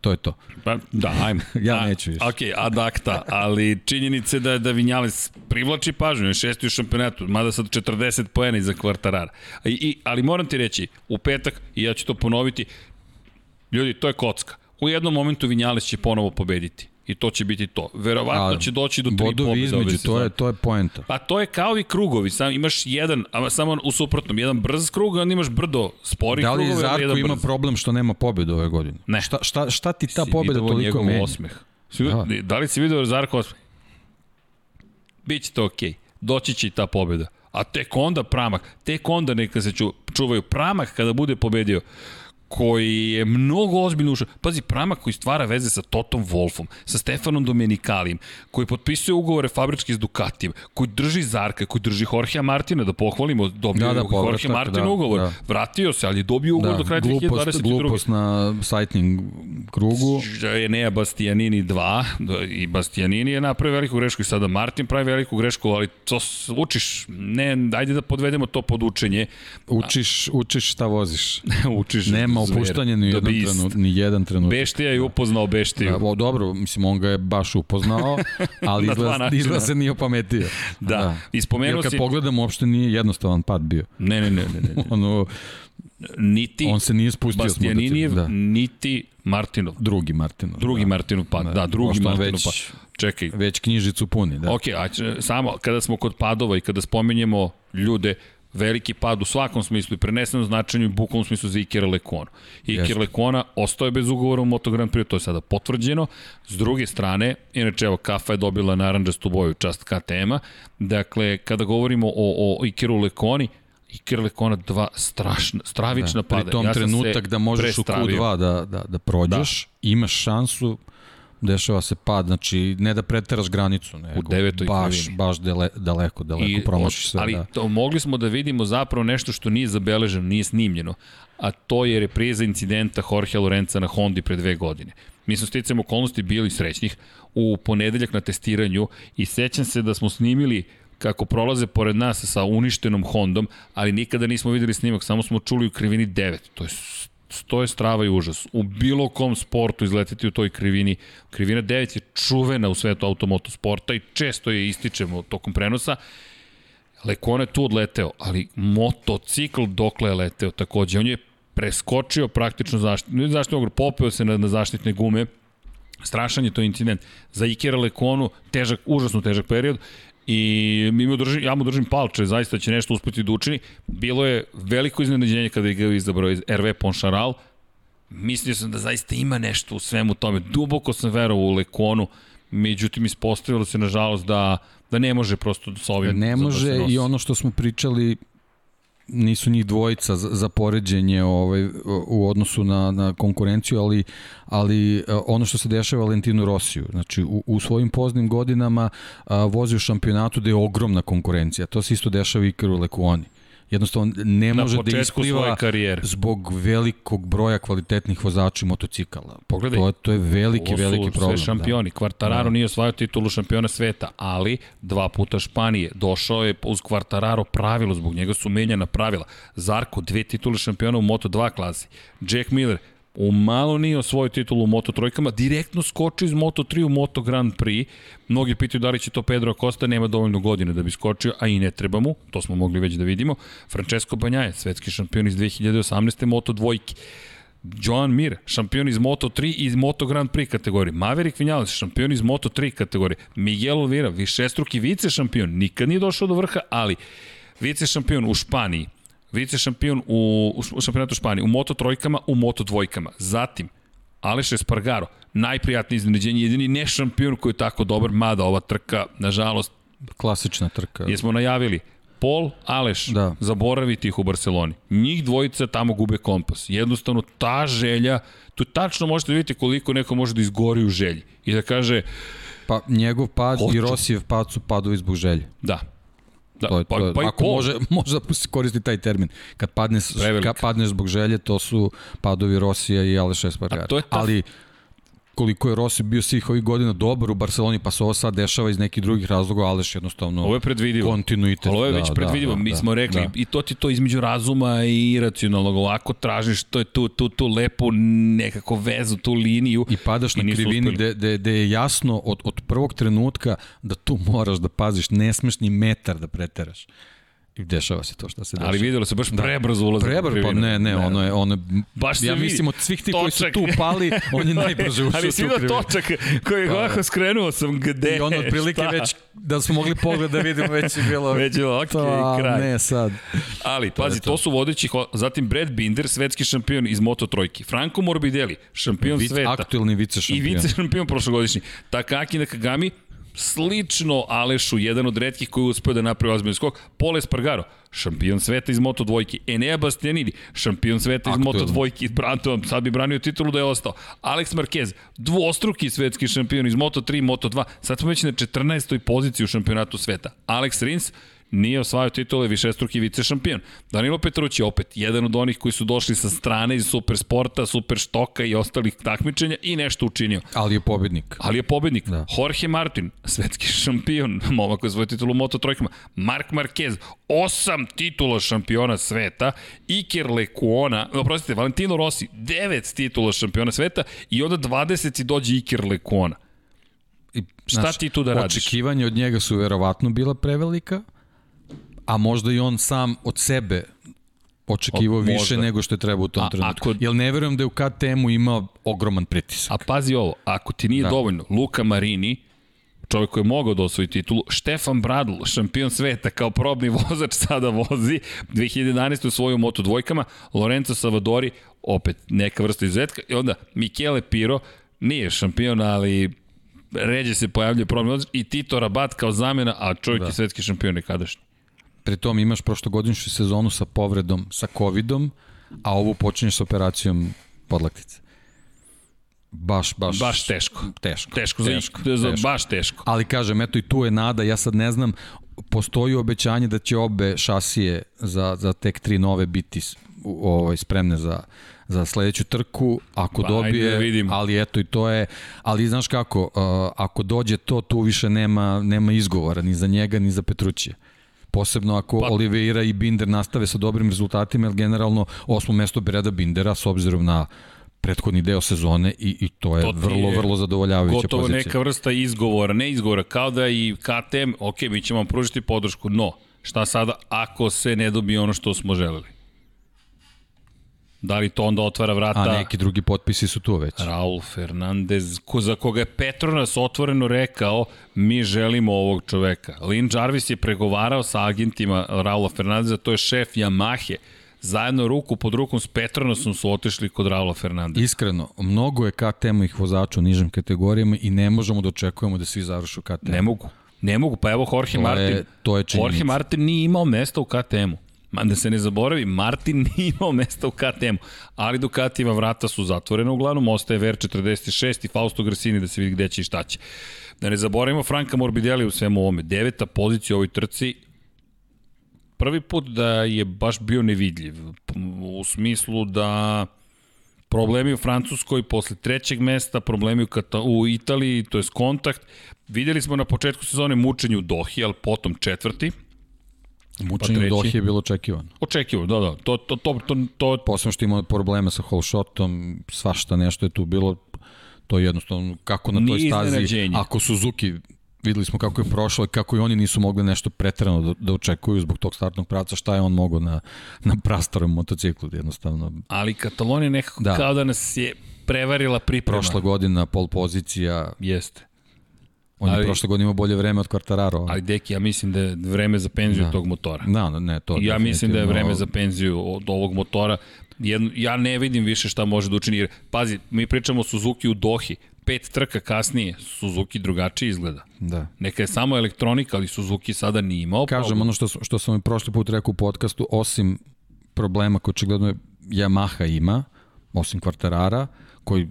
Speaker 4: To je to.
Speaker 3: Pa, da, ajmo.
Speaker 4: Ja
Speaker 3: A,
Speaker 4: neću više.
Speaker 3: Ok, ad acta, ali činjenice da, da Vinjales privlači pažnju, je šesti u šampionatu, mada sad 40 poena iza kvartarara. I, i, ali moram ti reći, u petak, i ja ću to ponoviti, ljudi, to je kocka. U jednom momentu Vinjales će ponovo pobediti. I to će biti to. Verovatno će doći do tri
Speaker 4: bodovi
Speaker 3: pobjede ove
Speaker 4: između, to je, to je poenta.
Speaker 3: Pa to je kao i krugovi, sam imaš jedan, a samo u suprotnom, jedan brz krug, a onda imaš brdo sporih
Speaker 4: Da li
Speaker 3: krugova,
Speaker 4: Zarko ima
Speaker 3: brz.
Speaker 4: problem što nema pobjede ove godine?
Speaker 3: Ne.
Speaker 4: Šta, šta, šta ti ta
Speaker 3: Si
Speaker 4: pobjeda toliko menja?
Speaker 3: osmeh? Si, da.
Speaker 4: Da.
Speaker 3: li si video Zarko osmeh? Biće to okej. Okay. Doći će i ta pobjeda. A tek onda Pramak, tek onda neka se ču, čuvaju. Pramak kada bude pobedio, koji je mnogo ozbiljno ušao. Pazi, Pramak koji stvara veze sa Totom Wolfom, sa Stefanom Domenikalijem, koji potpisuje ugovore fabrički s Ducatijem, koji drži Zarka, koji drži Jorgea Martina, da pohvalimo, dobio
Speaker 4: Da,
Speaker 3: da,
Speaker 4: da,
Speaker 3: da, Jorge Martin
Speaker 4: da,
Speaker 3: ugovor.
Speaker 4: da.
Speaker 3: Vratio se, ali je dobio ugovor do kraja
Speaker 4: glupost,
Speaker 3: 2022.
Speaker 4: glupost na sajtning krugu.
Speaker 3: je Nea Bastianini 2 da, i Bastianini je napravio veliku grešku i sada Martin pravi veliku grešku, ali to učiš, ne, ajde da podvedemo to pod učenje,
Speaker 4: Učiš, učiš šta voziš.
Speaker 3: učiš
Speaker 4: Nema
Speaker 3: zver,
Speaker 4: opuštanja ni, jedan trenut, ni jedan trenutak.
Speaker 3: Beštija je upoznao Beštiju.
Speaker 4: Da, o, dobro, mislim, on ga je baš upoznao, ali
Speaker 3: Na
Speaker 4: izgleda, izgleda se nije opametio.
Speaker 3: Da, i spomenuo
Speaker 4: Jer kad
Speaker 3: si-
Speaker 4: pogledamo, uopšte nije jednostavan pad bio.
Speaker 3: Ne, ne, ne, ne, ne.
Speaker 4: Ono,
Speaker 3: Niti
Speaker 4: on se nije spustio
Speaker 3: Bastianinijev.
Speaker 4: Da.
Speaker 3: niti Martinov.
Speaker 4: Drugi Martinov.
Speaker 3: Drugi
Speaker 4: da.
Speaker 3: Martinov pad, da,
Speaker 4: Da,
Speaker 3: drugi Martinov
Speaker 4: već-
Speaker 3: pad. Čekaj,
Speaker 4: Već knjižicu puni, da.
Speaker 3: Ok, a samo kada smo kod padova i kada spomenjemo ljude, veliki pad u svakom smislu i prenesenom značenju i bukvalnom smislu za Ikera Lekonu. Iker
Speaker 4: Jeste.
Speaker 3: Lekona ostaje bez ugovora u Moto Grand Prix, to je sada potvrđeno. S druge strane, inače evo Kafa je dobila naranđastu boju, čast KTM-a. Dakle, kada govorimo o, o Ikeru Lekoni, Iker Lekona dva strašna, stravična
Speaker 4: da,
Speaker 3: pada.
Speaker 4: Pri tom
Speaker 3: ja
Speaker 4: trenutak da možeš u Q2 da, da, da prođeš, da. imaš šansu, dešava se pad, znači ne da preteraš granicu, nego
Speaker 3: u devetoj
Speaker 4: baš,
Speaker 3: krivini.
Speaker 4: baš dele, daleko, daleko I, promašiš sve.
Speaker 3: Ali
Speaker 4: da.
Speaker 3: to, mogli smo da vidimo zapravo nešto što nije zabeleženo, nije snimljeno, a to je repriza incidenta Jorge Lorenza na Hondi pre dve godine. Mi smo sticam okolnosti bili srećnih u ponedeljak na testiranju i sećam se da smo snimili kako prolaze pored nas sa uništenom Hondom, ali nikada nismo videli snimak, samo smo čuli u krivini 9. To je to je strava i užas. U bilo kom sportu izleteti u toj krivini. Krivina 9 je čuvena u svetu automoto sporta i često je ističemo tokom prenosa. Lekona je tu odleteo, ali motocikl dokle je leteo takođe. On je preskočio praktično zaštitnu, zaštitnu ogru, popeo se na, na zaštitne gume, strašan je to incident. Za Ikera Lekonu težak, užasno težak period i mi mu držim, ja mu držim palče, zaista će nešto uspeti da učini. Bilo je veliko iznenađenje kada je ga izabrao iz RV Poncharal. Mislio sam da zaista ima nešto u svemu tome. Duboko sam verovao u Lekonu, međutim ispostavilo se nažalost da da ne može prosto sa ovim
Speaker 4: ne može da i ono što smo pričali nisu njih dvojica za, za poređenje ovaj, u odnosu na, na konkurenciju, ali, ali e, ono što se dešava Valentinu Rosiju, znači u, u svojim poznim godinama a, vozi u šampionatu da je ogromna konkurencija, to se isto dešava i Karu Lekuoni jednostavno ne može da ispliva zbog velikog broja kvalitetnih vozača motocikala.
Speaker 3: Pogledaj,
Speaker 4: to, to je veliki, veliki problem.
Speaker 3: Ovo su sve šampioni. Da. Quartararo da. nije osvajao titulu šampiona sveta, ali dva puta Španije. Došao je uz Quartararo pravilo, zbog njega su menjana pravila. Zarko, dve titule šampiona u Moto2 klasi. Jack Miller, u malo nije osvojio titulu u Moto trojkama, direktno skoči iz Moto 3 u Moto Grand Prix. Mnogi pitaju da li će to Pedro Acosta, nema dovoljno godine da bi skočio, a i ne treba mu, to smo mogli već da vidimo. Francesco Banjaje, svetski šampion iz 2018. Moto dvojki. Joan Mir, šampion iz Moto3 i iz Moto Grand Prix kategorije. Maverick Vinales, šampion iz Moto3 kategorije. Miguel Oliveira, višestruki vice šampion, nikad nije došao do vrha, ali vice šampion u Španiji, vice šampion u, u šampionatu Španije, u moto trojkama, u moto dvojkama. Zatim, Aleš Espargaro, najprijatniji iznenađenje, jedini ne šampion koji je tako dobar, mada ova trka, nažalost,
Speaker 4: klasična trka.
Speaker 3: Jesmo najavili, Pol, Aleš, da. zaboraviti ih u Barceloni. Njih dvojica tamo gube kompas. Jednostavno, ta želja, tu tačno možete vidjeti koliko neko može da izgori u želji. I da kaže...
Speaker 4: Pa njegov pad hoću. i Rosijev pad su padovi zbog želje.
Speaker 3: Da,
Speaker 4: Da, to je, pa, to je, pa ako pol. može, može da se koristi taj termin. Kad padneš, kad padneš zbog želje, to su padovi Rosija i Aleša Espargara. Ali koliko je Rossi bio svih ovih godina dobar u Barceloni, pa se ovo sad dešava iz nekih drugih razloga, Aleš jednostavno
Speaker 3: ovo je predvidivo.
Speaker 4: kontinuitet.
Speaker 3: Ovo je već da, predvidivo, da, mi da, smo rekli, da. i to ti to između razuma i iracionalnog, ovako tražiš to je tu, tu, tu lepu nekako vezu, tu liniju.
Speaker 4: I padaš i na krivini gde je jasno od, od prvog trenutka da tu moraš da paziš, ne smeš ni metar da preteraš. I dešava se to što se dešava.
Speaker 3: Ali videlo se baš da. prebrzo ulazi.
Speaker 4: Prebrzo, pa ne, ne, ono je, ono je, baš ja mislim od svih ti koji su tu pali, on je najbrže ušao
Speaker 3: Ali si vidio točak koji je pa, ovako skrenuo sam gde,
Speaker 4: I ono otprilike već, da smo mogli pogled da vidimo, već je bilo...
Speaker 3: već je bilo, ok, pa, kraj.
Speaker 4: Ne, sad.
Speaker 3: Ali, pazi, to. to su vodeći, zatim Brad Binder, svetski šampion iz Moto trojki. Franco Morbidelli, šampion
Speaker 4: Vic,
Speaker 3: sveta.
Speaker 4: Aktuelni vice šampion.
Speaker 3: I vice šampion prošlogodišnji. Takaki Nakagami, slično Alešu, jedan od redkih koji je uspeo da napravi ozbiljni skok, Pole Espargaro, šampion sveta iz Moto dvojke, Enea Bastianini, šampion sveta iz Aktualno. Moto dvojke, Branto, sad bi branio titulu da je ostao, Alex Marquez, dvostruki svetski šampion iz Moto 3, Moto 2, sad smo već na 14. poziciji u šampionatu sveta, Alex Rins, nije osvajao titule višestruki vice šampion. Danilo Petrući opet jedan od onih koji su došli sa strane iz super sporta, super štoka i ostalih takmičenja i nešto učinio.
Speaker 4: Ali je pobednik.
Speaker 3: Ali je pobednik. Da. Jorge Martin, svetski šampion, momak koji je svoj titulu Moto trojkama. Mark Marquez, osam titula šampiona sveta. Iker Lekuona, oprostite, Valentino Rossi, devet titula šampiona sveta i onda 20 dođe Iker Lekuona. I šta Znaš, ti tu da radiš?
Speaker 4: Očekivanje od njega su verovatno bila prevelika, a možda i on sam od sebe očekivao o, više nego što je trebao u tom a, trenutku. Ako... Jel ne verujem da je u KTM-u imao ogroman pritisak.
Speaker 3: A pazi ovo, ako ti nije da. dovoljno, Luka Marini, čovjek koji je mogao da osvoji titulu, Štefan Bradl, šampion sveta, kao probni vozač sada vozi, 2011. u svoju moto dvojkama, Lorenzo Savadori, opet neka vrsta izuzetka, i onda Michele Piro, nije šampion, ali ređe se pojavljuje probni vozač, i Tito Rabat kao zamena, a čovjek da. je svetski šampion nekadašnji.
Speaker 4: Pri tom imaš prošlogodišnju sezonu sa povredom, sa covidom, a ovu počinješ sa operacijom podlaktice. Baš, baš,
Speaker 3: Baš teško.
Speaker 4: Teško.
Speaker 3: Teško, za,
Speaker 4: teško,
Speaker 3: za,
Speaker 4: teško.
Speaker 3: baš teško.
Speaker 4: Ali kažem, eto i tu je nada, ja sad ne znam, postoji obećanje da će obe šasije za, za tek tri nove biti ovaj, spremne za, za sledeću trku, ako
Speaker 3: Pa,
Speaker 4: dobije,
Speaker 3: da vidimo.
Speaker 4: ali eto i to je, ali znaš kako, uh, ako dođe to, tu više nema, nema izgovora ni za njega, ni za Petrućija. Posebno ako
Speaker 3: Pa-
Speaker 4: Oliveira i Binder nastave sa dobrim rezultatima, jer generalno osmo mesto Bereda Bindera s obzirom na prethodni deo sezone i, i to je
Speaker 3: To
Speaker 4: vrlo,
Speaker 3: je
Speaker 4: vrlo zadovoljavajuća
Speaker 3: Gotovo
Speaker 4: pozicija.
Speaker 3: neka vrsta izgovora, ne izgovora, kao da i KTM, ok, mi ćemo vam pružiti podršku, no, šta sada ako se ne dobije ono što smo želeli? Da li to onda otvara vrata...
Speaker 4: A neki drugi potpisi su tu već.
Speaker 3: Raul Fernandez, ko, za koga je Petronas otvoreno rekao mi želimo ovog čoveka. Lin Jarvis je pregovarao sa agentima Raula Fernandeza, to je šef Yamahe. Zajedno ruku pod rukom s Petronasom su otišli kod Raula Fernandeza.
Speaker 4: Iskreno, mnogo je KTM-ih vozača u nižim kategorijama i ne možemo da očekujemo da svi završu KTM.
Speaker 3: Ne mogu. Ne mogu, pa evo Jorge
Speaker 4: To
Speaker 3: Martin.
Speaker 4: je- to je činjenica.
Speaker 3: Jorge Martin nije imao mesta u KTM-u. Ma da se ne zaboravi, Martin nije imao mesta u KTM-u, ali Ducatijeva vrata su zatvorena, uglavnom ostaje VR46 i Fausto Gresini da se vidi gde će i šta će. Da ne zaboravimo Franka Morbidelli u svemu ovome. Deveta pozicija u ovoj trci, prvi put da je baš bio nevidljiv, u smislu da problemi u Francuskoj posle trećeg mesta, problemi u, Kata, u Italiji, to je kontakt. Videli smo na početku sezone mučenje u Dohi, ali potom četvrti.
Speaker 4: Mučenje
Speaker 3: Pa.
Speaker 4: Dohi je bilo očekivano.
Speaker 3: Očekivao, da, da. To, to, to, to, to,
Speaker 4: Posebno što imao probleme sa holshotom, svašta nešto je tu bilo, to je jednostavno kako na toj
Speaker 3: Nije
Speaker 4: stazi, ako Suzuki videli smo kako je prošlo i kako i oni nisu mogli nešto pretrano da, da očekuju zbog tog startnog pravca, šta je on mogao na, na prastarom motociklu, jednostavno.
Speaker 3: ali Katalonija nekako da.
Speaker 4: Da.
Speaker 3: kao da nas je prevarila priprema.
Speaker 4: Prošla godina pol pozicija,
Speaker 3: Jeste.
Speaker 4: On je
Speaker 3: Ali-
Speaker 4: prošle godine imao bolje vreme od Quartararo.
Speaker 3: Ali deki, ja mislim da je vreme za penziju
Speaker 4: Da.
Speaker 3: tog motora.
Speaker 4: Da, ne, to
Speaker 3: Ja mislim da je vreme za penziju od ovog motora. Jedno, ja ne vidim više šta može da učini. Jer, pazi, mi pričamo o Suzuki u Dohi. Pet trka kasnije, Suzuki drugačije izgleda.
Speaker 4: Da.
Speaker 3: Neka je samo elektronika, ali Suzuki sada nije imao.
Speaker 4: Kažem
Speaker 3: problem.
Speaker 4: ono što, što sam i prošli put rekao u podcastu, osim problema koji očigledno je Yamaha ima, osim kvartarara, koji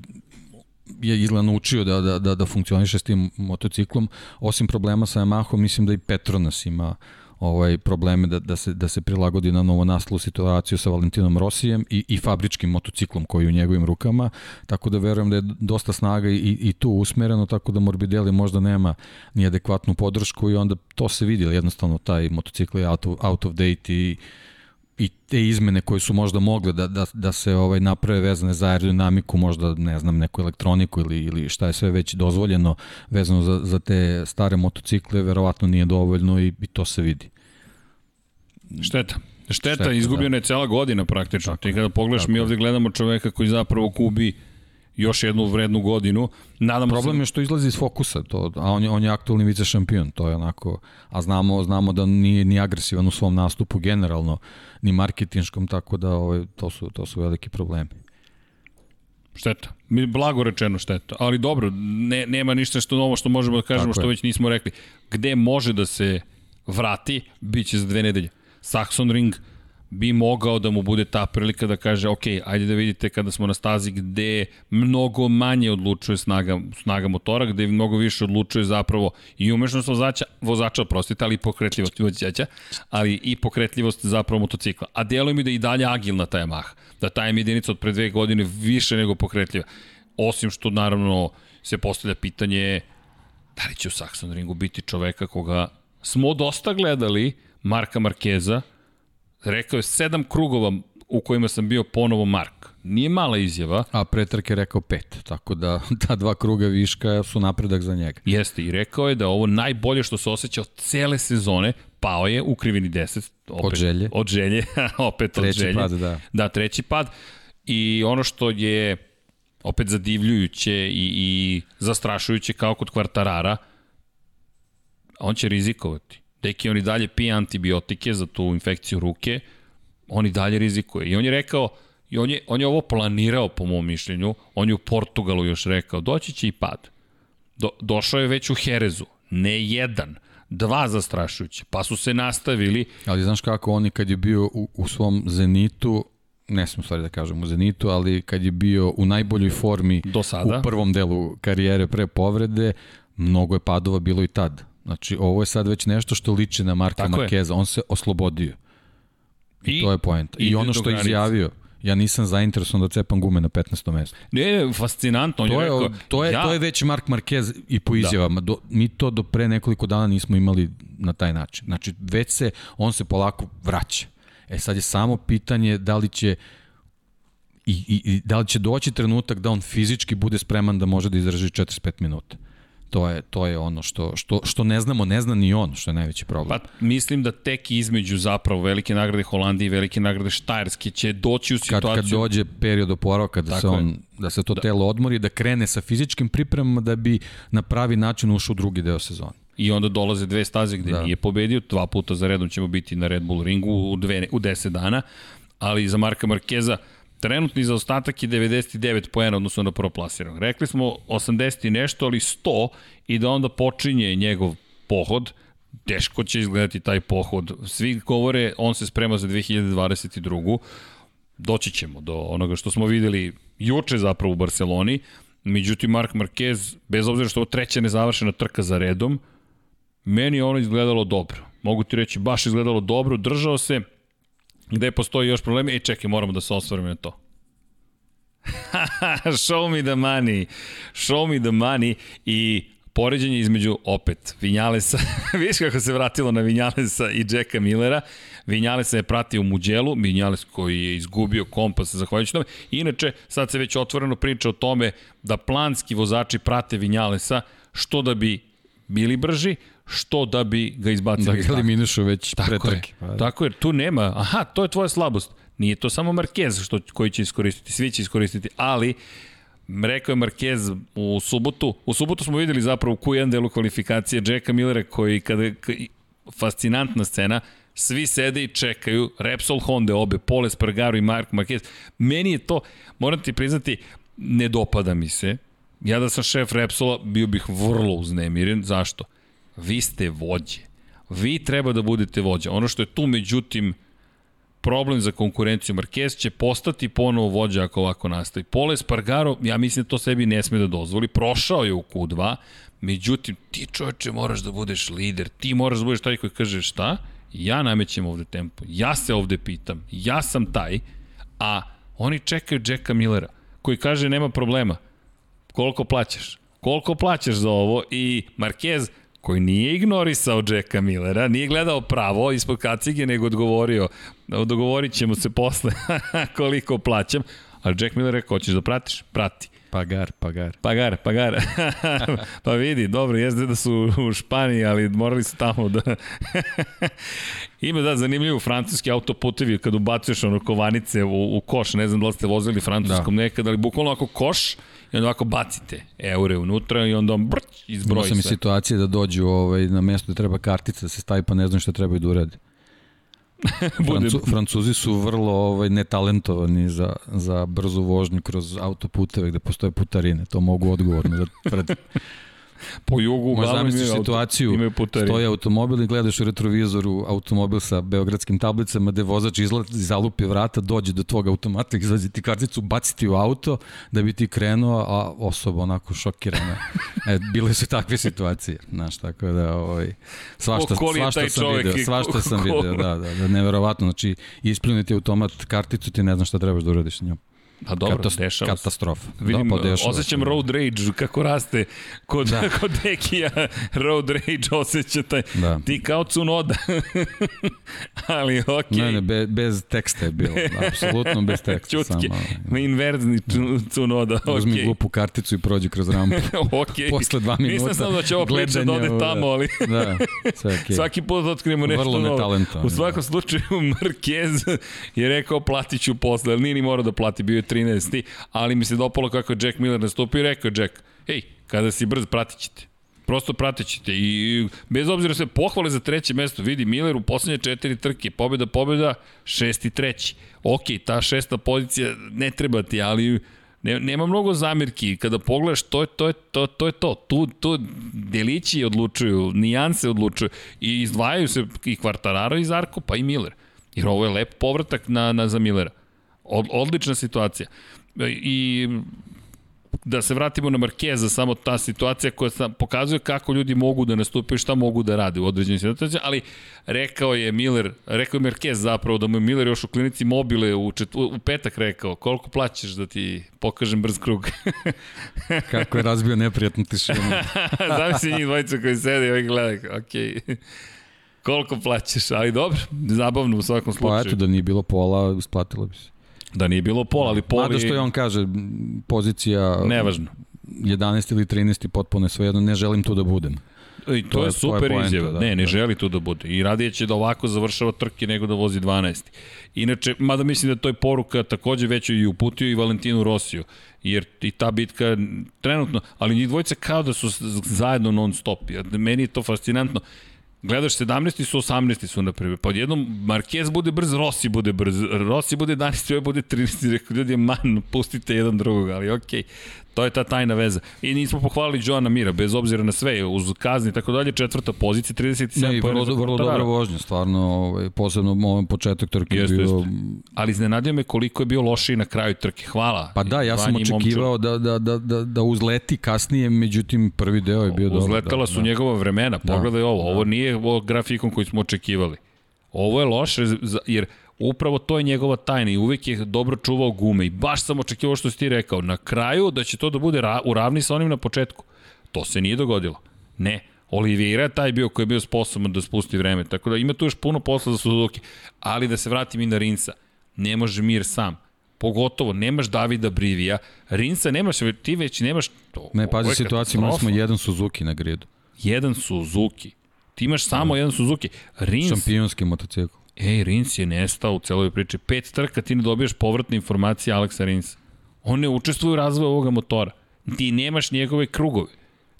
Speaker 4: je izgleda naučio da, da, da, da funkcioniše s tim motociklom, osim problema sa Yamahom, mislim da i Petronas ima ovaj probleme da, da, se, da se prilagodi na novo nastalu situaciju sa Valentinom Rosijem i, i fabričkim motociklom koji je u njegovim rukama, tako da verujem da je dosta snaga i, i tu usmereno, tako da Morbidelli možda nema ni adekvatnu podršku i onda to se vidi, jednostavno taj motocikl je out of, out of date i i te izmene koje su možda mogle da, da, da se ovaj naprave vezane za aerodinamiku, možda ne znam, neku elektroniku ili, ili šta je sve već dozvoljeno vezano za, za te stare motocikle, verovatno nije dovoljno i, i to se vidi.
Speaker 3: Šteta. Šteta,
Speaker 4: Šteta,
Speaker 3: izgubljena
Speaker 4: da.
Speaker 3: je cela godina praktično.
Speaker 4: Tako
Speaker 3: Ti kada pogledaš,
Speaker 4: tako
Speaker 3: mi ovde gledamo čoveka koji zapravo gubi još jednu vrednu godinu. Nadamo
Speaker 4: Problem
Speaker 3: se...
Speaker 4: je što izlazi iz fokusa, to, a on je, on je aktualni vice šampion, to je onako, a znamo, znamo da nije ni agresivan u svom nastupu generalno, ni marketinškom, tako da ovaj, to, su, to su veliki problemi.
Speaker 3: Šteta. Mi blago rečeno šteta. Ali dobro, ne, nema ništa što novo što možemo da kažemo
Speaker 4: Tako
Speaker 3: što
Speaker 4: je.
Speaker 3: već nismo rekli. Gde može da se vrati, bit će za dve nedelje. Saxon Ring bi mogao da mu bude ta prilika da kaže ok, ajde da vidite kada smo na stazi gde mnogo manje odlučuje snaga, snaga motora, gde mnogo više odlučuje zapravo i umešnost vozača, vozača, prostite, ali i pokretljivost vozača, ali i pokretljivost zapravo motocikla. A deluje mi da je i dalje agilna ta Yamaha, da ta jedinica od pre dve godine više nego pokretljiva. Osim što naravno se postavlja pitanje da li će u Saxon ringu biti čoveka koga smo dosta gledali, Marka Markeza, rekao je sedam krugova u kojima sam bio ponovo Mark. Nije mala izjava,
Speaker 4: A pretrk je rekao pet, tako da ta dva kruga viška su napredak za njega.
Speaker 3: jeste i rekao je da ovo najbolje što se osjeća od cele sezone, pao je u krivini 10. Opet,
Speaker 4: Od želje.
Speaker 3: Od želje, opet od
Speaker 4: Treći
Speaker 3: želje.
Speaker 4: pad, da.
Speaker 3: Da, treći pad. I ono što je opet zadivljujuće i, i zastrašujuće kao kod kvartarara, on će rizikovati. Deki on i dalje pije antibiotike za tu infekciju ruke, on i dalje rizikuje. I on je rekao, i on je, on je ovo planirao po mom mišljenju, on je u Portugalu još rekao, doći će i pad. Do, došao je već u Herezu, ne jedan. dva zastrašujuće, pa su se nastavili.
Speaker 4: Ali znaš kako, oni kad je bio u, u svom zenitu, ne smo stvari da kažem u Zenitu, ali kad je bio u najboljoj formi
Speaker 3: Do sada.
Speaker 4: u prvom delu karijere pre povrede, mnogo je padova bilo i tad. Znači, ovo je sad već nešto što liči na Marka
Speaker 3: Tako je.
Speaker 4: Markeza. On se oslobodio. I, I to je point. I, ono što je izjavio, ja nisam zainteresovan da cepam gume na 15. mestu.
Speaker 3: Ne, ne, fascinantno.
Speaker 4: To
Speaker 3: je,
Speaker 4: je,
Speaker 3: rekao,
Speaker 4: to, je,
Speaker 3: ja,
Speaker 4: to je već Mark Marquez i po izjavama. Do, mi to do pre nekoliko dana nismo imali na taj način. Znači, već se, on se polako vraća. E sad je samo pitanje da li će i, i, i da li će doći trenutak da on fizički bude spreman da može da izdrži 45 minuta. To je, to je ono što, što, što ne znamo, ne zna ni on, što je najveći problem.
Speaker 3: Pa mislim da tek između zapravo velike nagrade Holandije i velike nagrade Štajerske će doći u
Speaker 4: kad,
Speaker 3: situaciju...
Speaker 4: kad dođe period oporavka da se
Speaker 3: Tako je.
Speaker 4: on da se to da. telo odmori da krene sa fizičkim pripremama da bi na pravi način ušao u drugi deo sezone.
Speaker 3: I onda dolaze dve staze gde
Speaker 4: Da.
Speaker 3: nije pobedio, dva puta za redom ćemo biti na Red Bull ringu u, dve, u 10 dana, ali za Marka Markeza trenutni zaostatak je 99 poena odnosno na prvoplasiranog. Rekli smo 80 i nešto, ali 100 i da onda počinje njegov pohod, teško će izgledati taj pohod. Svi govore, on se sprema za 2022. Doći ćemo do onoga što smo videli juče zapravo u Barceloni. Međutim, Mark Marquez, bez obzira što je treća nezavršena trka za redom, meni je ono izgledalo dobro. Mogu ti reći, baš izgledalo dobro, držao se, gde postoji još probleme, e čekaj, moramo da se osvarimo na to. Show me the money. Show me the money i poređenje između opet Vinjalesa, vidiš kako se vratilo na Vinjalesa i Jacka Millera. Vinjalesa je pratio Muđelu, Vinjales koji je izgubio kompas zahvaljujući tome. Inače, sad se već otvoreno priča o tome da planski vozači prate Vinjalesa što da bi bili brži, što da bi ga izbacili
Speaker 4: Da ga eliminišu već pre
Speaker 3: Tako je,
Speaker 4: trke. Da.
Speaker 3: tako je, tu nema, aha, to je tvoja slabost. Nije to samo Marquez što, koji će iskoristiti, svi će iskoristiti, ali rekao je Marquez u subotu, u subotu smo videli zapravo u Q1 delu kvalifikacije Jacka Millera koji kada, fascinantna scena, svi sede i čekaju, Repsol Honda obe, Pole Spargaro i Mark Marquez. Meni je to, moram ti priznati, ne dopada mi se. Ja da sam šef Repsola, bio bih vrlo uznemiren. Zašto? Vi ste vođe. Vi treba da budete vođa. Ono što je tu, međutim, problem za konkurenciju. Marquez će postati ponovo vođa ako ovako nastavi. Pole Spargaro, ja mislim da to sebi ne sme da dozvoli. Prošao je u Q2, međutim, ti čoveče moraš da budeš lider. Ti moraš da budeš taj koji kaže šta? Ja namećem ovde tempo. Ja se ovde pitam. Ja sam taj, a oni čekaju Jacka Millera, koji kaže nema problema. Koliko plaćaš? Koliko plaćaš za ovo? I Marquez, koji nije ignorisao Jacka Millera, nije gledao pravo ispod kacige, nego odgovorio, dogovorit ćemo se posle koliko plaćam, ali Jack Miller rekao, hoćeš da pratiš? Prati.
Speaker 4: Pagar, pagar.
Speaker 3: Pagar, pagar. pa vidi, dobro, jeste da su u Španiji, ali morali su tamo da... Ima da, zanimljivo, francuski autoputevi, kad ubacuješ ono kovanice u, u koš, ne znam da li ste vozili francuskom da. nekad, ali bukvalno ako koš, i onda ovako bacite eure unutra i onda on brć,
Speaker 4: Imao
Speaker 3: izbroji
Speaker 4: sam i
Speaker 3: sve.
Speaker 4: situacije da dođu ovaj, na mesto da treba kartica da se stavi pa ne znam šta trebaju da urade. Francu, Francuzi su vrlo ovaj, netalentovani za, za brzu vožnju kroz autoputeve gde postoje putarine. To mogu odgovorno da tvrdim.
Speaker 3: po jugu uglavnom
Speaker 4: zamisliš
Speaker 3: imaju
Speaker 4: situaciju,
Speaker 3: imaju
Speaker 4: stoji automobil i gledaš u retrovizoru automobil sa beogradskim tablicama gde vozač izlazi, zalupi vrata, dođe do tvog automata, izlazi ti karticu, baci ti u auto da bi ti krenuo, a osoba onako šokirana. E, bile su takve situacije, znaš, tako da ovaj, svašta, svašta sam video,
Speaker 3: i
Speaker 4: svašta sam video, da, da, da, neverovatno, znači ispljuniti automat karticu, ti ne znaš šta trebaš da uradiš s njom.
Speaker 3: Pa dobro,
Speaker 4: Katas-
Speaker 3: dešava.
Speaker 4: Katastrofa.
Speaker 3: Vidim,
Speaker 4: da, pa dešava
Speaker 3: osjećam
Speaker 4: se.
Speaker 3: road rage kako raste kod, da. kod Dekija, road rage osjeća taj,
Speaker 4: Da.
Speaker 3: ti kao Cunoda. Ali okej. Okay.
Speaker 4: Ne, ne, be, bez teksta je bilo, apsolutno bez teksta.
Speaker 3: Čutke,
Speaker 4: Samo,
Speaker 3: inverzni Cu- Cunoda, okej.
Speaker 4: Uzmi
Speaker 3: Okay.
Speaker 4: glupu karticu i prođi kroz rampu.
Speaker 3: okay.
Speaker 4: Posle dva minuta
Speaker 3: Nisam znao da će ova priča da ode tamo, ali
Speaker 4: Da, sve okej.
Speaker 3: svaki put otkrijemo nešto
Speaker 4: Vrlo
Speaker 3: novo. U svakom slučaju, Marquez je rekao platit ću posle, ali nije ni morao da plati, bio je 13. Ali mi se dopalo kako Jack Miller nastupio i rekao Jack, hej, kada si brz, pratit ćete. Prosto pratit ćete i bez obzira sve pohvale za treće mesto, vidi Miller u poslednje četiri trke, pobjeda, pobjeda, šesti, treći. Ok, ta šesta pozicija ne treba ti, ali Ne, nema mnogo zamirki. Kada pogledaš, to je to. Je, to, to, je to. Tu, tu delići odlučuju, nijanse odlučuju. I izdvajaju se i Kvartararo i Zarko, pa i Miller. Jer ovo je lep povratak na, na za Millera. Od, odlična situacija. I da se vratimo na Markeza, samo ta situacija koja sam, pokazuje kako ljudi mogu da nastupaju, šta mogu da rade u određenim situacijama, ali rekao je Miller, rekao je Markez zapravo da mu je Miller još u klinici mobile u, čet, u petak rekao, koliko plaćeš da ti pokažem brz krug.
Speaker 4: kako je razbio neprijatnu tišinu.
Speaker 3: Znam si njih dvojica koji sede i ovaj gleda, okej. Okay koliko plaćeš, ali dobro, zabavno u svakom slučaju.
Speaker 4: Pa eto, da nije bilo pola, isplatilo bi se.
Speaker 3: Da nije bilo pola, ali pola...
Speaker 4: Mada što je on kaže, pozicija...
Speaker 3: Nevažno.
Speaker 4: 11 ili 13 potpuno je svejedno, ne želim tu da budem.
Speaker 3: I to, to je super to izjava. Da, ne, ne da. želi tu da bude. I radije će da ovako završava trke nego da vozi 12. Inače, mada mislim da to je poruka takođe već i uputio i Valentinu Rosiju. Jer i ta bitka trenutno, ali njih dvojice kao da su zajedno non stop. Meni je to fascinantno Gledaš 17. su 18. su na primjer. Pa odjednom Marquez bude brz, Rossi bude brz, Rossi bude 11. ovaj bude 13. Rekao, ljudi, man, pustite jedan drugog, ali okej. Okay. To je ta tajna veza. I nismo pohvalili Joana Mira, bez obzira na sve, uz kazni i tako dalje, četvrta pozicija, 37
Speaker 4: ne, vrlo, vrlo dobra vožnja, stvarno, ovaj, posebno ovaj početak trke jeste, bio... Jeste.
Speaker 3: Ali iznenadio me koliko je bio lošiji na kraju trke. Hvala.
Speaker 4: Pa da, ja sam očekivao da, da, da, da, da uzleti kasnije, međutim prvi deo je bio
Speaker 3: dobro. Uzletala da, su da. njegova vremena, pogledaj da, ovo, ovo da. nije ovo grafikom koji smo očekivali. Ovo je loše, jer Upravo to je njegova tajna i uvek je dobro čuvao gume i baš sam očekivao što si ti rekao. Na kraju da će to da bude ra u ravni sa onim na početku. To se nije dogodilo. Ne, Oliveira je taj bio koji je bio sposoban da spusti vreme, tako da ima tu još puno posla za Suzuki. Ali da se vratim i na Rinsa, ne može Mir sam. Pogotovo, nemaš Davida Brivija, Rinsa nemaš, ti već nemaš... To,
Speaker 4: ne, pazi situaciju, imali smo jedan Suzuki na gridu.
Speaker 3: Jedan Suzuki. Ti imaš samo jedan Suzuki. Rins...
Speaker 4: Šampionski motocikl.
Speaker 3: Ej, Rins je nestao u celoj priči. Pet trka ti ne dobijaš povratne informacije Aleksa Rinsa. On ne učestvuje u razvoju ovoga motora. Ti nemaš njegove krugove.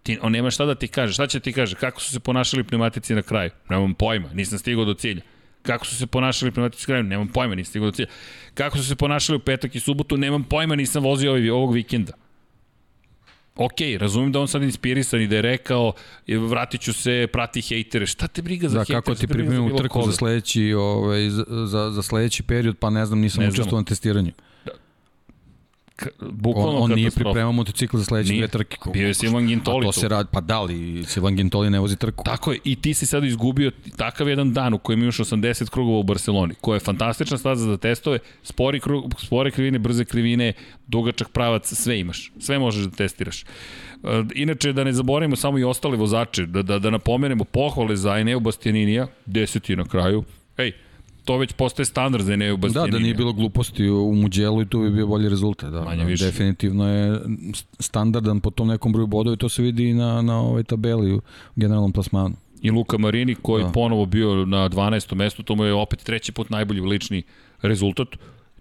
Speaker 3: Ti, on nema šta da ti kaže. Šta će ti kaže? Kako su se ponašali pneumatici na kraju? Nemam pojma, nisam stigao do cilja. Kako su se ponašali pneumatici na kraju? Nemam pojma, nisam stigao do cilja. Kako su se ponašali u petak i subotu? Nemam pojma, nisam vozio ovaj, ovog vikenda ok, razumem da on sad inspirisan i da je rekao vratit ću se, prati hejtere, šta te briga za da, hejtere?
Speaker 4: Kako ti pripremimo trku za sledeći, ovaj, za, za, sledeći period, pa ne znam, nisam učestvovao na testiranju bukvalno on, on nije pripremao motocikl za sledeće dve trke.
Speaker 3: Bio je Silvan Gintoli.
Speaker 4: To se radi, pa da li Silvan Gintoli ne vozi trku.
Speaker 3: Tako je, i ti si sad izgubio takav jedan dan u kojem imaš 80 krugova u Barceloni, koja je fantastična staza za testove, spori, krug, spore krivine, brze krivine, dugačak pravac, sve imaš. Sve možeš da testiraš. E, inače, da ne zaboravimo samo i ostale vozače, da, da, da napomenemo pohvale za Eneo Bastianinija, deseti na kraju. Ej, to već postaje standard za Eneo Bastianini.
Speaker 4: Da, da nije bilo gluposti u Muđelu i tu bi bio bolji rezultat. Da. Manje više. Definitivno je standardan po tom nekom broju bodova i to se vidi i na, na ovoj tabeli u generalnom plasmanu.
Speaker 3: I Luka Marini koji da. ponovo bio na 12. mestu, to mu je opet treći put najbolji lični rezultat.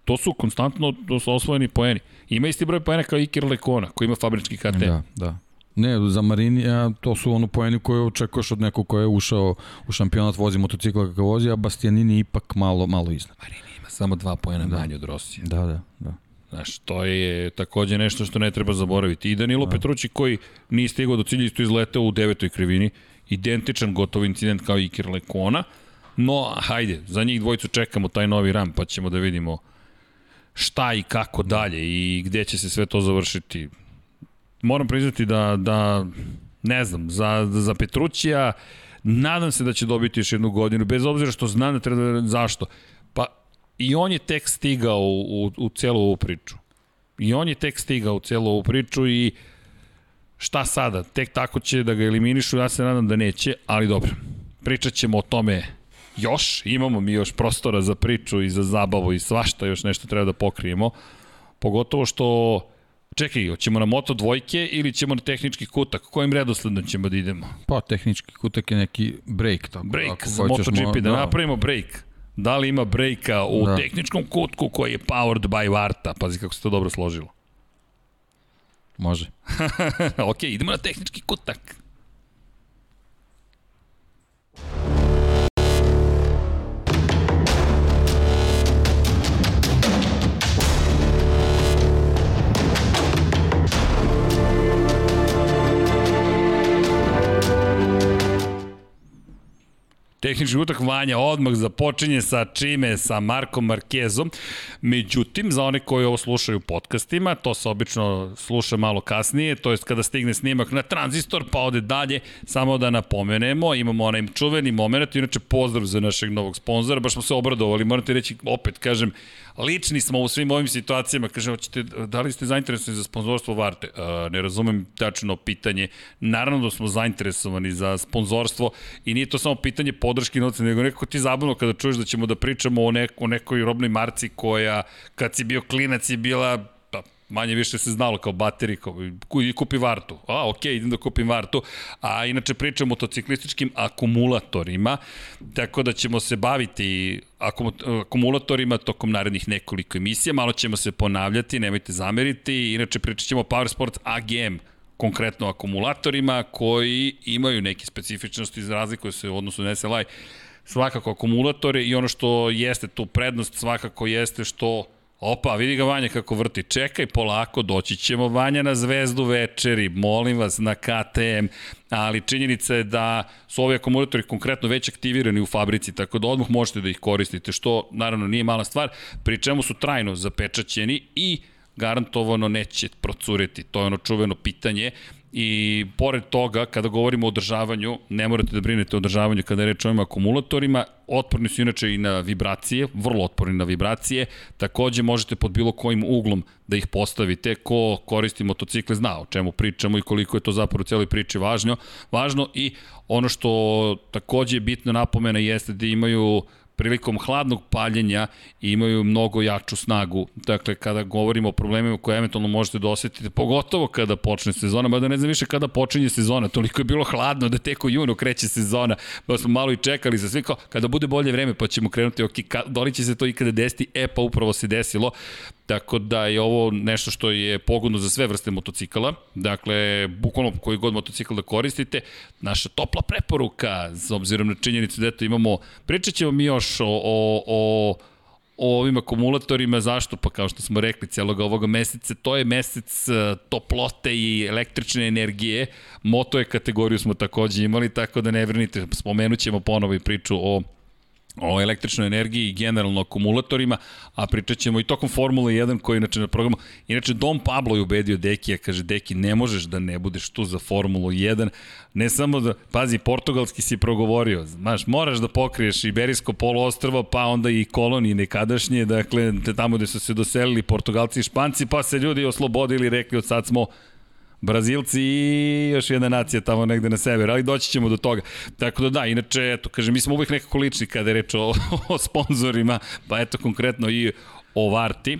Speaker 3: To su konstantno to osvojeni poeni. Ima isti broj poena kao Iker Lekona koji ima fabrički KT.
Speaker 4: Da, da. Ne, za Marinija to su ono poeni koje očekuješ od nekog ko je ušao u šampionat, vozi motocikla kakav vozi, a Bastianini ipak malo, malo iznad.
Speaker 3: Marini ima samo dva poena da. manje od Rosija.
Speaker 4: Da, da, da.
Speaker 3: Znaš, to je takođe nešto što ne treba zaboraviti. I Danilo da. Petrući koji nije stigao do cilja isto izletao u devetoj krivini, identičan gotov incident kao i Kirlekona, no hajde, za njih dvojicu čekamo taj novi ram, pa ćemo da vidimo šta i kako dalje i gde će se sve to završiti moram priznati da, da ne znam, za, za Petrućija nadam se da će dobiti još jednu godinu, bez obzira što znam da treba, zašto. Pa i on je tek stigao u, u, u celu ovu priču. I on je tek stigao u celu ovu priču i šta sada? Tek tako će da ga eliminišu, ja se nadam da neće, ali dobro. Pričat ćemo o tome još, imamo mi još prostora za priču i za zabavu i svašta još nešto treba da pokrijemo. Pogotovo što Čekaj, hoćemo na moto dvojke ili ćemo na tehnički kutak? Kojim redosledom ćemo da idemo?
Speaker 4: Pa, tehnički kutak je neki break.
Speaker 3: Tako, break za MotoGP, da, da napravimo break. Da li ima breaka u da. tehničkom kutku koji je powered by Varta? Pazi kako se to dobro složilo.
Speaker 4: Može.
Speaker 3: ok, idemo na tehnički kutak. Tehnički utak Vanja odmah započinje sa čime? Sa Markom Markezom. Međutim, za one koji ovo slušaju u podcastima, to se obično sluša malo kasnije, to jest kada stigne snimak na tranzistor, pa ode dalje, samo da napomenemo, imamo onaj čuveni moment, inače pozdrav za našeg novog sponzora, baš smo se obradovali, morate reći, opet kažem, lični smo u svim ovim situacijama, kaže, hoćete, da li ste zainteresovani za sponzorstvo Varte? Uh, ne razumem tačno pitanje. Naravno da smo zainteresovani za sponzorstvo i nije to samo pitanje podrške novca, nego nekako ti zabavno kada čuješ da ćemo da pričamo o, neko, o nekoj robnoj marci koja, kad si bio klinac, je bila manje više se znalo kao bateri, kao i kupi vartu. A, ok, idem da kupim vartu. A inače pričamo o motociklističkim akumulatorima, tako da ćemo se baviti akumulatorima tokom narednih nekoliko emisija. Malo ćemo se ponavljati, nemojte zameriti. Inače pričat ćemo o Power Sports AGM, konkretno akumulatorima koji imaju neke specifičnosti za razliku se u odnosu na SLI svakako akumulatore i ono što jeste tu prednost svakako jeste što Opa, vidi ga Vanja kako vrti. Čekaj, polako, doći ćemo Vanja na zvezdu večeri, molim vas, na KTM, ali činjenica je da su ovi akumulatori konkretno već aktivirani u fabrici, tako da odmah možete da ih koristite, što naravno nije mala stvar, pri čemu su trajno zapečaćeni i garantovano neće procureti. To je ono čuveno pitanje i pored toga, kada govorimo o održavanju, ne morate da brinete o održavanju kada je reč o ovim akumulatorima, otporni su inače i na vibracije, vrlo otporni na vibracije, takođe možete pod bilo kojim uglom da ih postavite, ko koristi motocikle zna o čemu pričamo i koliko je to zapravo u celoj priči važno, važno i ono što takođe je bitno napomena jeste da imaju prilikom hladnog paljenja imaju mnogo jaču snagu. Dakle, kada govorimo o problemima koje eventualno možete da osetite, pogotovo kada počne sezona, mada ne znam više kada počinje sezona, toliko je bilo hladno da tek u junu kreće sezona, pa smo malo i čekali za sve kao, kada bude bolje vreme pa ćemo krenuti, ok, ka, da će se to ikada desiti, e pa upravo se desilo. Tako da je ovo nešto što je pogodno za sve vrste motocikala. Dakle, bukvalno koji god motocikl da koristite, naša topla preporuka, s obzirom na činjenicu da eto imamo, pričat ćemo mi još o, o, o o ovim akumulatorima, zašto? Pa kao što smo rekli, celog ovoga meseca, to je mesec e, toplote i električne energije. Moto je kategoriju smo takođe imali, tako da ne vrenite, spomenut ćemo ponovo i priču o o električnoj energiji i generalno akumulatorima, a pričat ćemo i tokom Formule 1 koji inače na programu, inače Dom Pablo je ubedio Dekija, kaže Deki ne možeš da ne budeš tu za Formulu 1, ne samo da, pazi, portugalski si progovorio, znaš, moraš da pokriješ Iberijsko poluostrvo, pa onda i kolonije nekadašnje, dakle, tamo gde su se doselili Portugalci i Španci, pa se ljudi oslobodili, rekli od sad smo Brazilci i još jedna nacija tamo negde na severu, ali doći ćemo do toga. Tako da da, inače, eto, kažem, mi smo uvijek nekako lični kada je reč o, o sponsorima, pa eto konkretno i o Varti.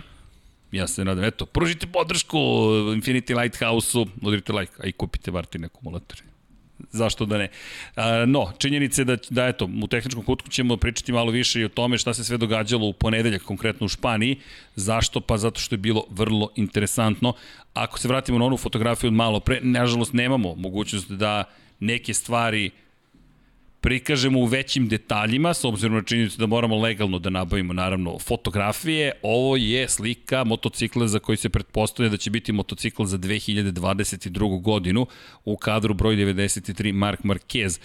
Speaker 3: Ja se nadam, eto, pružite podršku Infinity Lighthouse-u, udrite like, a i kupite Vartine akumulatori zašto da ne. no, činjenica je da, da eto, u tehničkom kutku ćemo pričati malo više i o tome šta se sve događalo u ponedeljak, konkretno u Španiji. Zašto? Pa zato što je bilo vrlo interesantno. Ako se vratimo na onu fotografiju od malo pre, nažalost nemamo mogućnost da neke stvari prikažemo u većim detaljima, s obzirom na činjenicu da moramo legalno da nabavimo, naravno, fotografije. Ovo je slika motocikla za koji se pretpostavlja da će biti motocikl za 2022. godinu u kadru broj 93 Mark Marquez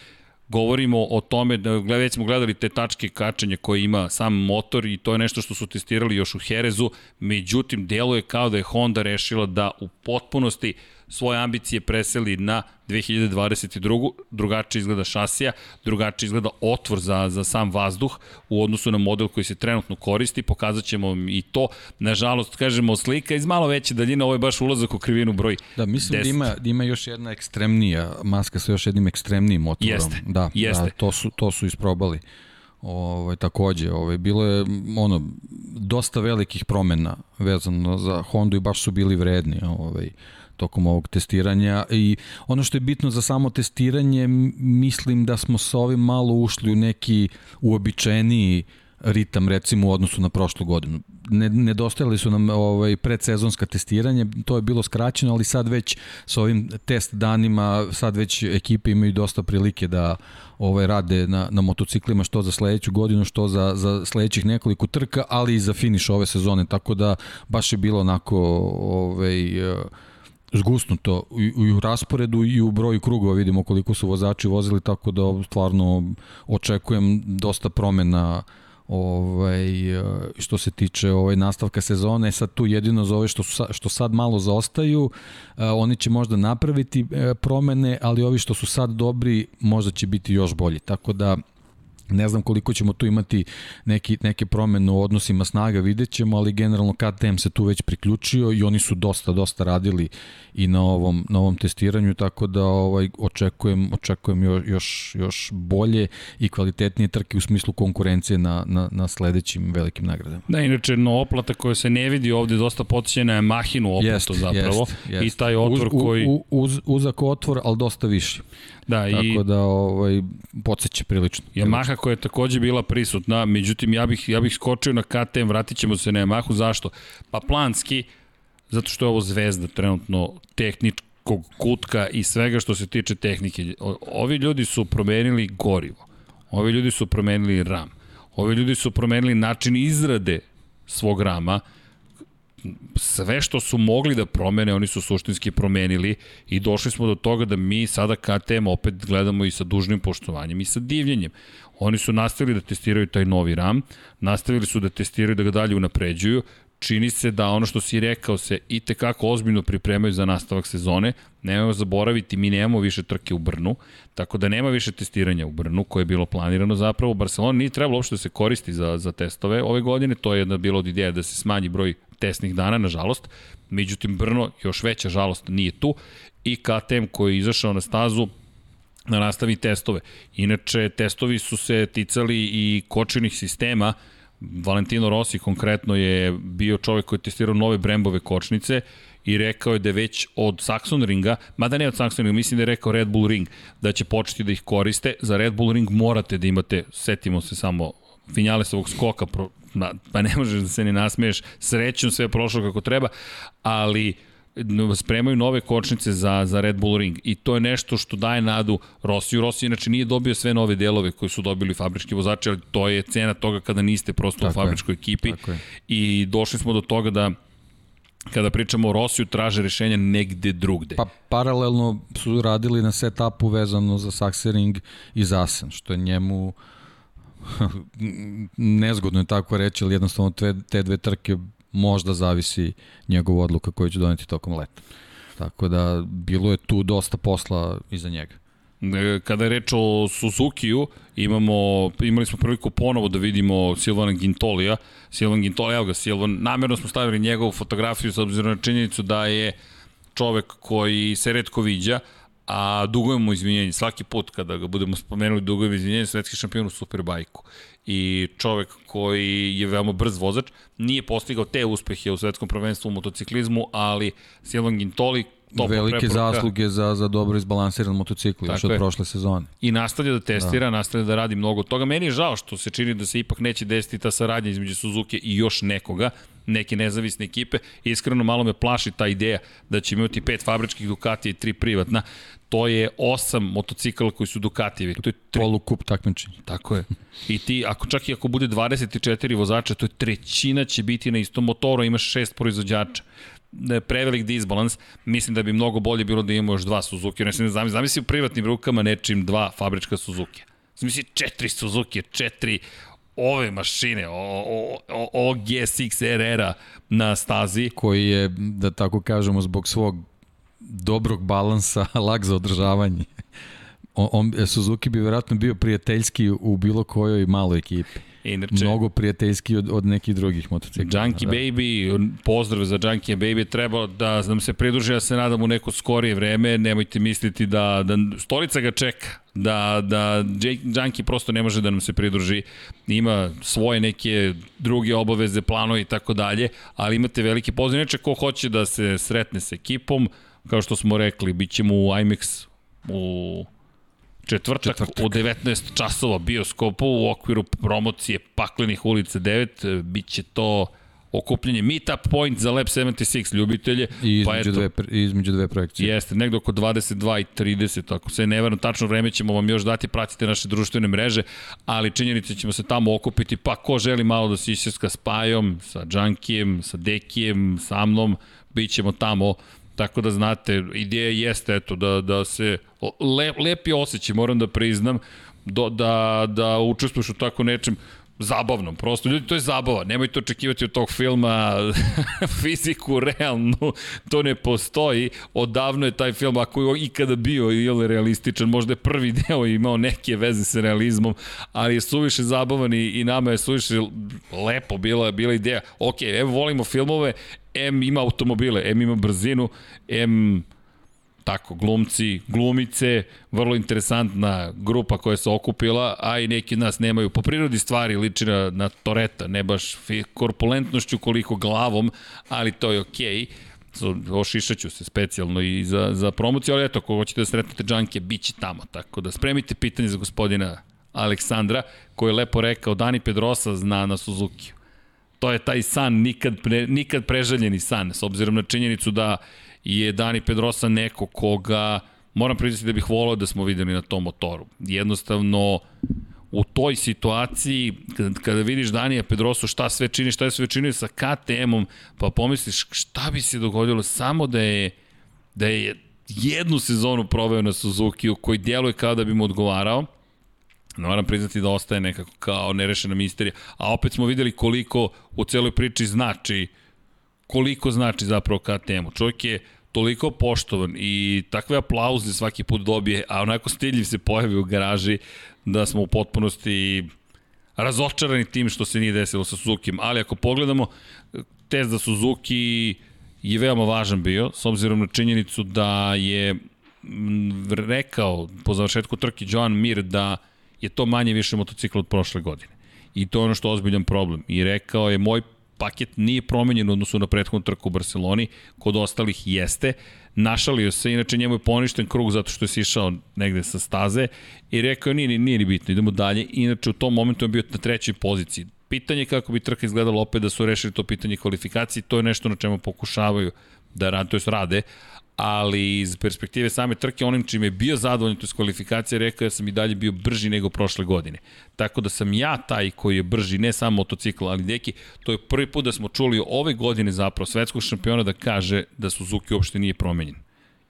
Speaker 3: govorimo o tome da već smo gledali te tačke kačenja koje ima sam motor i to je nešto što su testirali još u Herezu, međutim deluje kao da je Honda rešila da u potpunosti svoje ambicije preseli na 2022. Drugačije izgleda šasija, drugačije izgleda otvor za, za sam vazduh u odnosu na model koji se trenutno koristi. Pokazat ćemo i to. Nažalost, kažemo, slika iz malo veće daljine, ovo je baš ulazak u krivinu broj
Speaker 4: Da, mislim 10. da ima, da ima još jedna ekstremnija maska sa još jednim ekstremnijim motorom.
Speaker 3: Jeste,
Speaker 4: da,
Speaker 3: jeste.
Speaker 4: Da, to, su, to su isprobali. Ovaj takođe, ovaj bilo je ono dosta velikih promena vezano za Hondu i baš su bili vredni, ovaj tokom ovog testiranja i ono što je bitno za samo testiranje mislim da smo sa ovim malo ušli u neki uobičajeniji ritam recimo u odnosu na prošlu godinu. Ne, nedostajali su nam ovaj predsezonska testiranje, to je bilo skraćeno, ali sad već sa ovim test danima, sad već ekipe imaju dosta prilike da ovaj rade na, na motociklima što za sledeću godinu, što za, za sledećih nekoliko trka, ali i za finiš ove sezone, tako da baš je bilo onako ovaj, zgusnuto i, u rasporedu i u broju krugova vidimo koliko su vozači vozili tako da stvarno očekujem dosta promena ovaj, što se tiče ovaj nastavka sezone, sad tu jedino za ove što, su, što sad malo zaostaju, oni će možda napraviti e, promene, ali ovi što su sad dobri možda će biti još bolji. Tako da Ne znam koliko ćemo tu imati neki, neke promene u odnosima snaga, vidjet ćemo, ali generalno KTM se tu već priključio i oni su dosta, dosta radili i na ovom, na ovom testiranju, tako da ovaj, očekujem, očekujem još, još bolje i kvalitetnije trke u smislu konkurencije na, na, na sledećim velikim nagradama.
Speaker 3: Da, inače, no oplata koja se ne vidi ovde dosta podsjećena je Mahinu oplatu jest, zapravo jest, jest. i taj otvor uz, koji...
Speaker 4: U, uz, uzak otvor, ali dosta više.
Speaker 3: Da,
Speaker 4: Tako i... da ovaj, podsjeća prilično.
Speaker 3: Yamaha koja je takođe bila prisutna, međutim ja bih, ja bih skočio na KTM, vratit ćemo se na Yamahu, zašto? Pa planski, zato što je ovo zvezda trenutno tehničkog kutka i svega što se tiče tehnike. Ovi ljudi su promenili gorivo, ovi ljudi su promenili RAM, ovi ljudi su promenili način izrade svog rama, sve što su mogli da promene, oni su suštinski promenili i došli smo do toga da mi sada KTM opet gledamo i sa dužnim poštovanjem i sa divljenjem. Oni su nastavili da testiraju taj novi RAM, nastavili su da testiraju da ga dalje unapređuju, čini se da ono što si rekao se i tekako ozbiljno pripremaju za nastavak sezone. Nemojmo zaboraviti, mi nemamo više trke u Brnu, tako da nema više testiranja u Brnu koje je bilo planirano zapravo. Barcelona nije trebalo uopšte da se koristi za, za testove ove godine, to je jedna bilo od ideja da se smanji broj testnih dana, nažalost. Međutim, Brno, još veća žalost, nije tu. I KTM koji je izašao na stazu, na nastavi testove. Inače, testovi su se ticali i kočinih sistema, Valentino Rossi konkretno je bio čovek koji je testirao nove Brembove kočnice i rekao je da je već od Saxon Ringa, mada ne od Saxon Ringa, mislim da je rekao Red Bull Ring, da će početi da ih koriste. Za Red Bull Ring morate da imate, setimo se samo Finjalesovog skoka, na, pa ne možeš da se ne nasmeješ, srećom sve je prošlo kako treba, ali spremaju nove kočnice za, za Red Bull Ring i to je nešto što daje nadu Rosiju. Rossi inače nije dobio sve nove delove koje su dobili fabrički vozači, ali to je cena toga kada niste prosto tako u fabričkoj je. ekipi i došli smo do toga da kada pričamo o Rosiju, traže rešenja negde drugde.
Speaker 4: Pa paralelno su radili na setupu vezano za Saxering i Zasen, što je njemu nezgodno je tako reći, ali jednostavno te, te dve trke možda zavisi njegova odluka koju će doneti tokom leta. Tako da bilo je tu dosta posla iza njega.
Speaker 3: Kada je reč o Suzuki-u, imamo, imali smo priliku ponovo da vidimo Silvana Gintolija. Silvan Gintolija, evo ga, Silvan, namjerno smo stavili njegovu fotografiju s obzirom na činjenicu da je čovek koji se redko viđa, a dugujemo izvinjenje. Svaki put kada ga budemo spomenuli dugujemo izvinjenje, svetski šampion u Superbajku. I čovek koji je veoma brz vozač, nije postigao te uspehe u svetskom prvenstvu u motociklizmu, ali Silvan Gintoli
Speaker 4: top Velike preporuka. zasluge za, za dobro izbalansiran motocikl još od je. prošle sezone.
Speaker 3: I nastavlja da testira, da. nastavlja da radi mnogo toga. Meni je žao što se čini da se ipak neće desiti ta saradnja između Suzuki i još nekoga, neke nezavisne ekipe. Iskreno malo me plaši ta ideja da će imati pet fabričkih Ducati i tri privatna. To je osam motocikala koji su Ducatijevi. To je
Speaker 4: tri... polukup takmičenja.
Speaker 3: Tako je. I ti, ako čak i ako bude 24 vozača, to je trećina će biti na istom motoru, imaš šest proizvođača da prevelik disbalans, mislim da bi mnogo bolje bilo da imamo još dva Suzuki. Ne znam, zamisli, zamisli u privatnim rukama nečim dva fabrička Suzuki. Zamisli četiri Suzuki, četiri ove mašine, o, o, o, o GSX RR-a na stazi.
Speaker 4: Koji je, da tako kažemo, zbog svog dobrog balansa, lag za održavanje. On, on, Suzuki bi vjerojatno bio prijateljski u bilo kojoj maloj ekipi. Inače, Mnogo prijateljski od, od nekih drugih motocikla.
Speaker 3: Junkie da. Baby, pozdrav za Junkie Baby, treba da nam se pridruži, ja se nadam u neko skorije vreme, nemojte misliti da, da stolica ga čeka, da, da Junkie prosto ne može da nam se pridruži, ima svoje neke druge obaveze, planove i tako dalje, ali imate veliki pozdrav. Inače, ko hoće da se sretne sa ekipom, kao što smo rekli, bit ćemo u IMAX u četvrtak, četvrtak. u 19 časova bioskopu u okviru promocije Paklenih ulica 9, biće to okupljanje Meetup Point za Lab 76 ljubitelje.
Speaker 4: I između, pa eto, dve, između dve projekcije.
Speaker 3: Jeste, negde oko 22 i 30, ako se ne veram, tačno vreme ćemo vam još dati, pratite naše društvene mreže, ali činjenice ćemo se tamo okupiti, pa ko želi malo da se isjeska s Pajom, sa Džankijem, sa Dekijem, sa mnom, bit ćemo tamo Tako da znate, ideja jeste eto, da, da se le, lepi osjećaj, moram da priznam, do, da, da učestvuješ u tako nečem zabavno, prosto ljudi to je zabava, nemojte očekivati od tog filma fiziku realnu, to ne postoji, odavno je taj film, ako je ikada bio ili realističan, možda je prvi deo imao neke veze sa realizmom, ali je suviše zabavan i, i nama je suviše lepo bila, bila ideja, ok, evo volimo filmove, M ima automobile, M ima brzinu, M tako, glumci, glumice, vrlo interesantna grupa koja se okupila, a i neki od nas nemaju po prirodi stvari liči na, na Toreta, ne baš korpulentnošću koliko glavom, ali to je okej. Okay ošišaću se specijalno i za, za promociju, ali eto, ako hoćete da sretnete džanke, bit će tamo, tako da spremite pitanje za gospodina Aleksandra, koji je lepo rekao, Dani Pedrosa zna na Suzuki. To je taj san, nikad, pre, nikad prežaljeni san, s obzirom na činjenicu da je Dani Pedrosa neko koga moram priznati da bih volao da smo videli na tom motoru. Jednostavno, u toj situaciji, kada, vidiš Danija Pedrosu šta sve čini, šta je sve čini sa KTM-om, pa pomisliš šta bi se dogodilo samo da je, da je jednu sezonu proveo na Suzuki u koji djeluje kao da bi mu odgovarao, moram priznati da ostaje nekako kao nerešena misterija. A opet smo videli koliko u celoj priči znači koliko znači zapravo KTM-u. Čovjek je toliko poštovan i takve aplauze svaki put dobije, a onako stiljiv se pojavi u garaži da smo u potpunosti razočarani tim što se nije desilo sa Suzuki. Ali ako pogledamo, test za Suzuki je veoma važan bio, s obzirom na činjenicu da je rekao po završetku trke Joan Mir da je to manje više motocikl od prošle godine. I to je ono što je ozbiljan problem. I rekao je, moj paket nije promenjen u odnosu na prethodnu trku u Barceloni, kod ostalih jeste, našalio se, inače njemu je poništen krug zato što je sišao negde sa staze i rekao nije, nije, nije ni bitno, idemo dalje, inače u tom momentu je bio na trećoj poziciji. Pitanje kako bi trka izgledala opet da su rešili to pitanje kvalifikacije, to je nešto na čemu pokušavaju da rade, to jest rade, ali iz perspektive same trke, onim čim je bio zadovoljno, to je kvalifikacija, rekao ja sam i dalje bio brži nego prošle godine. Tako da sam ja taj koji je brži, ne samo motocikl, ali deki, to je prvi put da smo čuli ove godine zapravo svetskog šampiona da kaže da Suzuki uopšte nije promenjen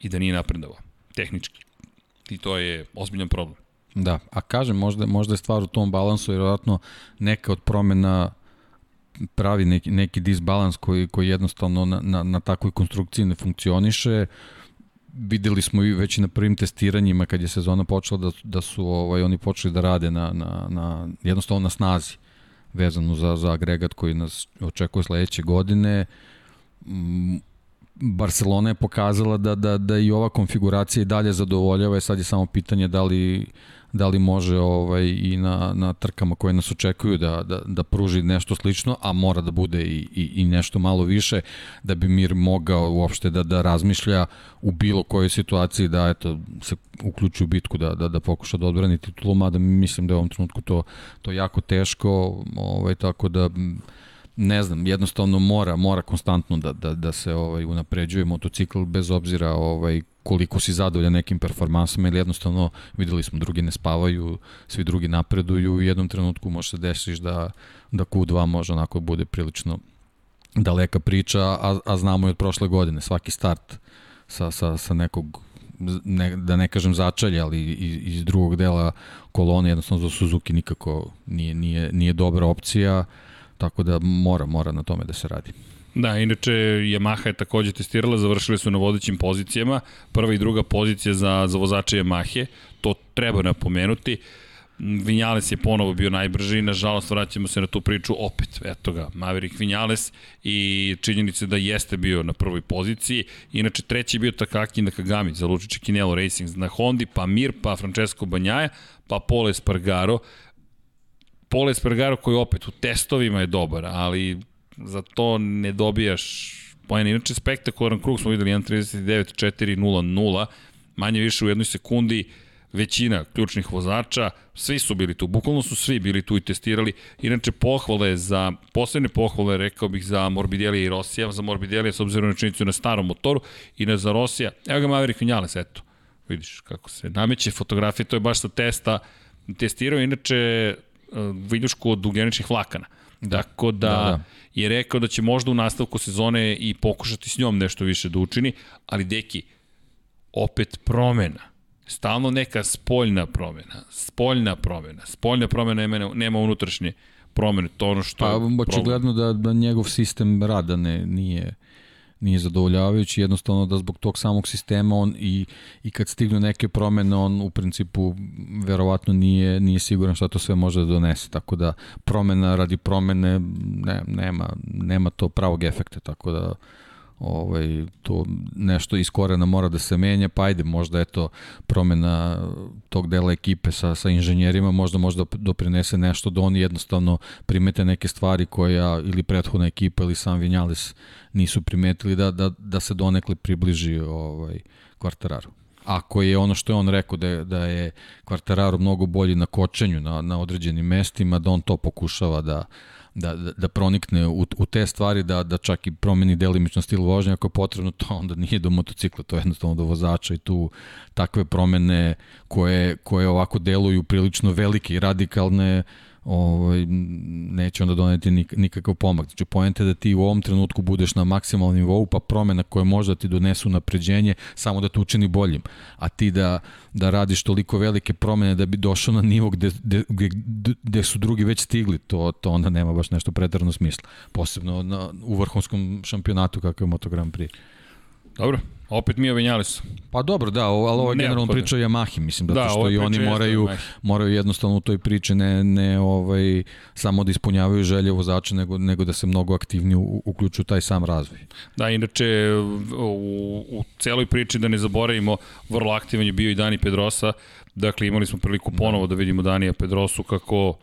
Speaker 3: i da nije napredovao, tehnički. I to je ozbiljan problem.
Speaker 4: Da, a kažem, možda, možda je stvar u tom balansu, jer vjerojatno neka od promena pravi neki, neki disbalans koji, koji jednostavno na, na, na takvoj konstrukciji ne funkcioniše. Videli smo i već na prvim testiranjima kad je sezona počela da, da su ovaj, oni počeli da rade na, na, na, jednostavno na snazi vezano za, za agregat koji nas očekuje sledeće godine. Mm, Barcelona je pokazala da, da, da i ova konfiguracija i dalje zadovoljava i sad je samo pitanje da li da li može ovaj i na, na trkama koje nas očekuju da, da, da pruži nešto slično, a mora da bude i, i, i nešto malo više da bi Mir mogao uopšte da, da razmišlja u bilo kojoj situaciji da eto, se uključi u bitku da, da, da pokuša da odbrani titulu, mada mislim da je u ovom trenutku to, to jako teško, ovaj, tako da ne znam, jednostavno mora, mora konstantno da, da, da se ovaj unapređuje motocikl bez obzira ovaj koliko si zadovoljan nekim performansama ili jednostavno videli smo drugi ne spavaju, svi drugi napreduju u jednom trenutku može se desiš da, da Q2 može onako bude prilično daleka priča, a, a znamo i od prošle godine, svaki start sa, sa, sa nekog ne, da ne kažem začalje, ali iz, iz drugog dela kolone jednostavno za Suzuki nikako nije, nije, nije dobra opcija, tako da mora, mora na tome da se radi.
Speaker 3: Da, inače Yamaha je takođe testirala, završili su na vodećim pozicijama, prva i druga pozicija za, za vozače Yamahe, to treba napomenuti. Vinjales je ponovo bio najbrži, nažalost vraćamo se na tu priču opet, eto ga, Maverick Vinjales i činjenice da jeste bio na prvoj poziciji, inače treći je bio Takaki Nakagami za Lučiće Kinelo Racing na Hondi, pa Mir, pa Francesco Banjaja, pa Pole Spargaro, Pole Spargaro koji opet u testovima je dobar, ali za to ne dobijaš poen. Inače, spektakularan krug smo videli 1.39, 4.00, manje više u jednoj sekundi većina ključnih vozača, svi su bili tu, bukvalno su svi bili tu i testirali. Inače, pohvale za, posebne pohvale, rekao bih, za Morbidelli i Rosija, za Morbidelli s obzirom na činjenicu na starom motoru i na za Rosija. Evo ga Maverick Vinales, eto. Vidiš kako se nameće fotografije, to je baš sa testa testirao, inače, e, viljušku od ugljeničnih vlakana Da. Tako da, da, da. je rekao da će možda u nastavku sezone i pokušati s njom nešto više da učini, ali deki, opet promena. Stalno neka spoljna promena, spoljna promena, spoljna promena nema, nema unutrašnje promene, to ono što
Speaker 4: pa, očigledno da, da njegov sistem rada ne, nije nije zadovoljavajući, jednostavno da zbog tog samog sistema on i, i kad stignu neke promene, on u principu verovatno nije, nije siguran šta to sve može da donese, tako da promena radi promene ne, nema, nema to pravog efekta, tako da ovaj, to nešto iz korena mora da se menja, pa ajde, možda eto promena tog dela ekipe sa, sa inženjerima možda možda doprinese nešto da oni jednostavno primete neke stvari koja ili prethodna ekipa ili sam Vinjales nisu primetili da, da, da se donekle približi ovaj, kvartararu. Ako je ono što je on rekao da je, da je kvartararu mnogo bolji na kočenju na, na određenim mestima, da on to pokušava da, da, da, da pronikne u, u te stvari, da, da čak i promeni delimično stil vožnja, ako je potrebno to, onda nije do motocikla, to je jednostavno do vozača i tu takve promene koje, koje ovako deluju prilično velike i radikalne, ovaj, neće onda doneti nik, nikakav pomak. Znači, pojente je da ti u ovom trenutku budeš na maksimalnom nivou, pa promena koje možda ti donesu napređenje, samo da te učini boljim. A ti da, da radiš toliko velike promene da bi došao na nivo gde, gde, gde su drugi već stigli, to, to onda nema baš nešto pretarno smisla. Posebno na, u vrhunskom šampionatu kakav je Moto Grand Prix.
Speaker 3: Dobro, Opet Mio Vinales.
Speaker 4: Pa dobro, da, ali ovo je generalno priča o Yamahi, mislim, zato da, što i oni moraju, moraju jednostavno u toj priči ne, ne ovaj, samo da ispunjavaju želje vozača, nego, nego da se mnogo aktivnije uključuju taj sam razvoj.
Speaker 3: Da, inače, u, u celoj priči, da ne zaboravimo, vrlo aktivan je bio i Dani Pedrosa, dakle imali smo priliku ponovo da, da vidimo Danija Pedrosu kako,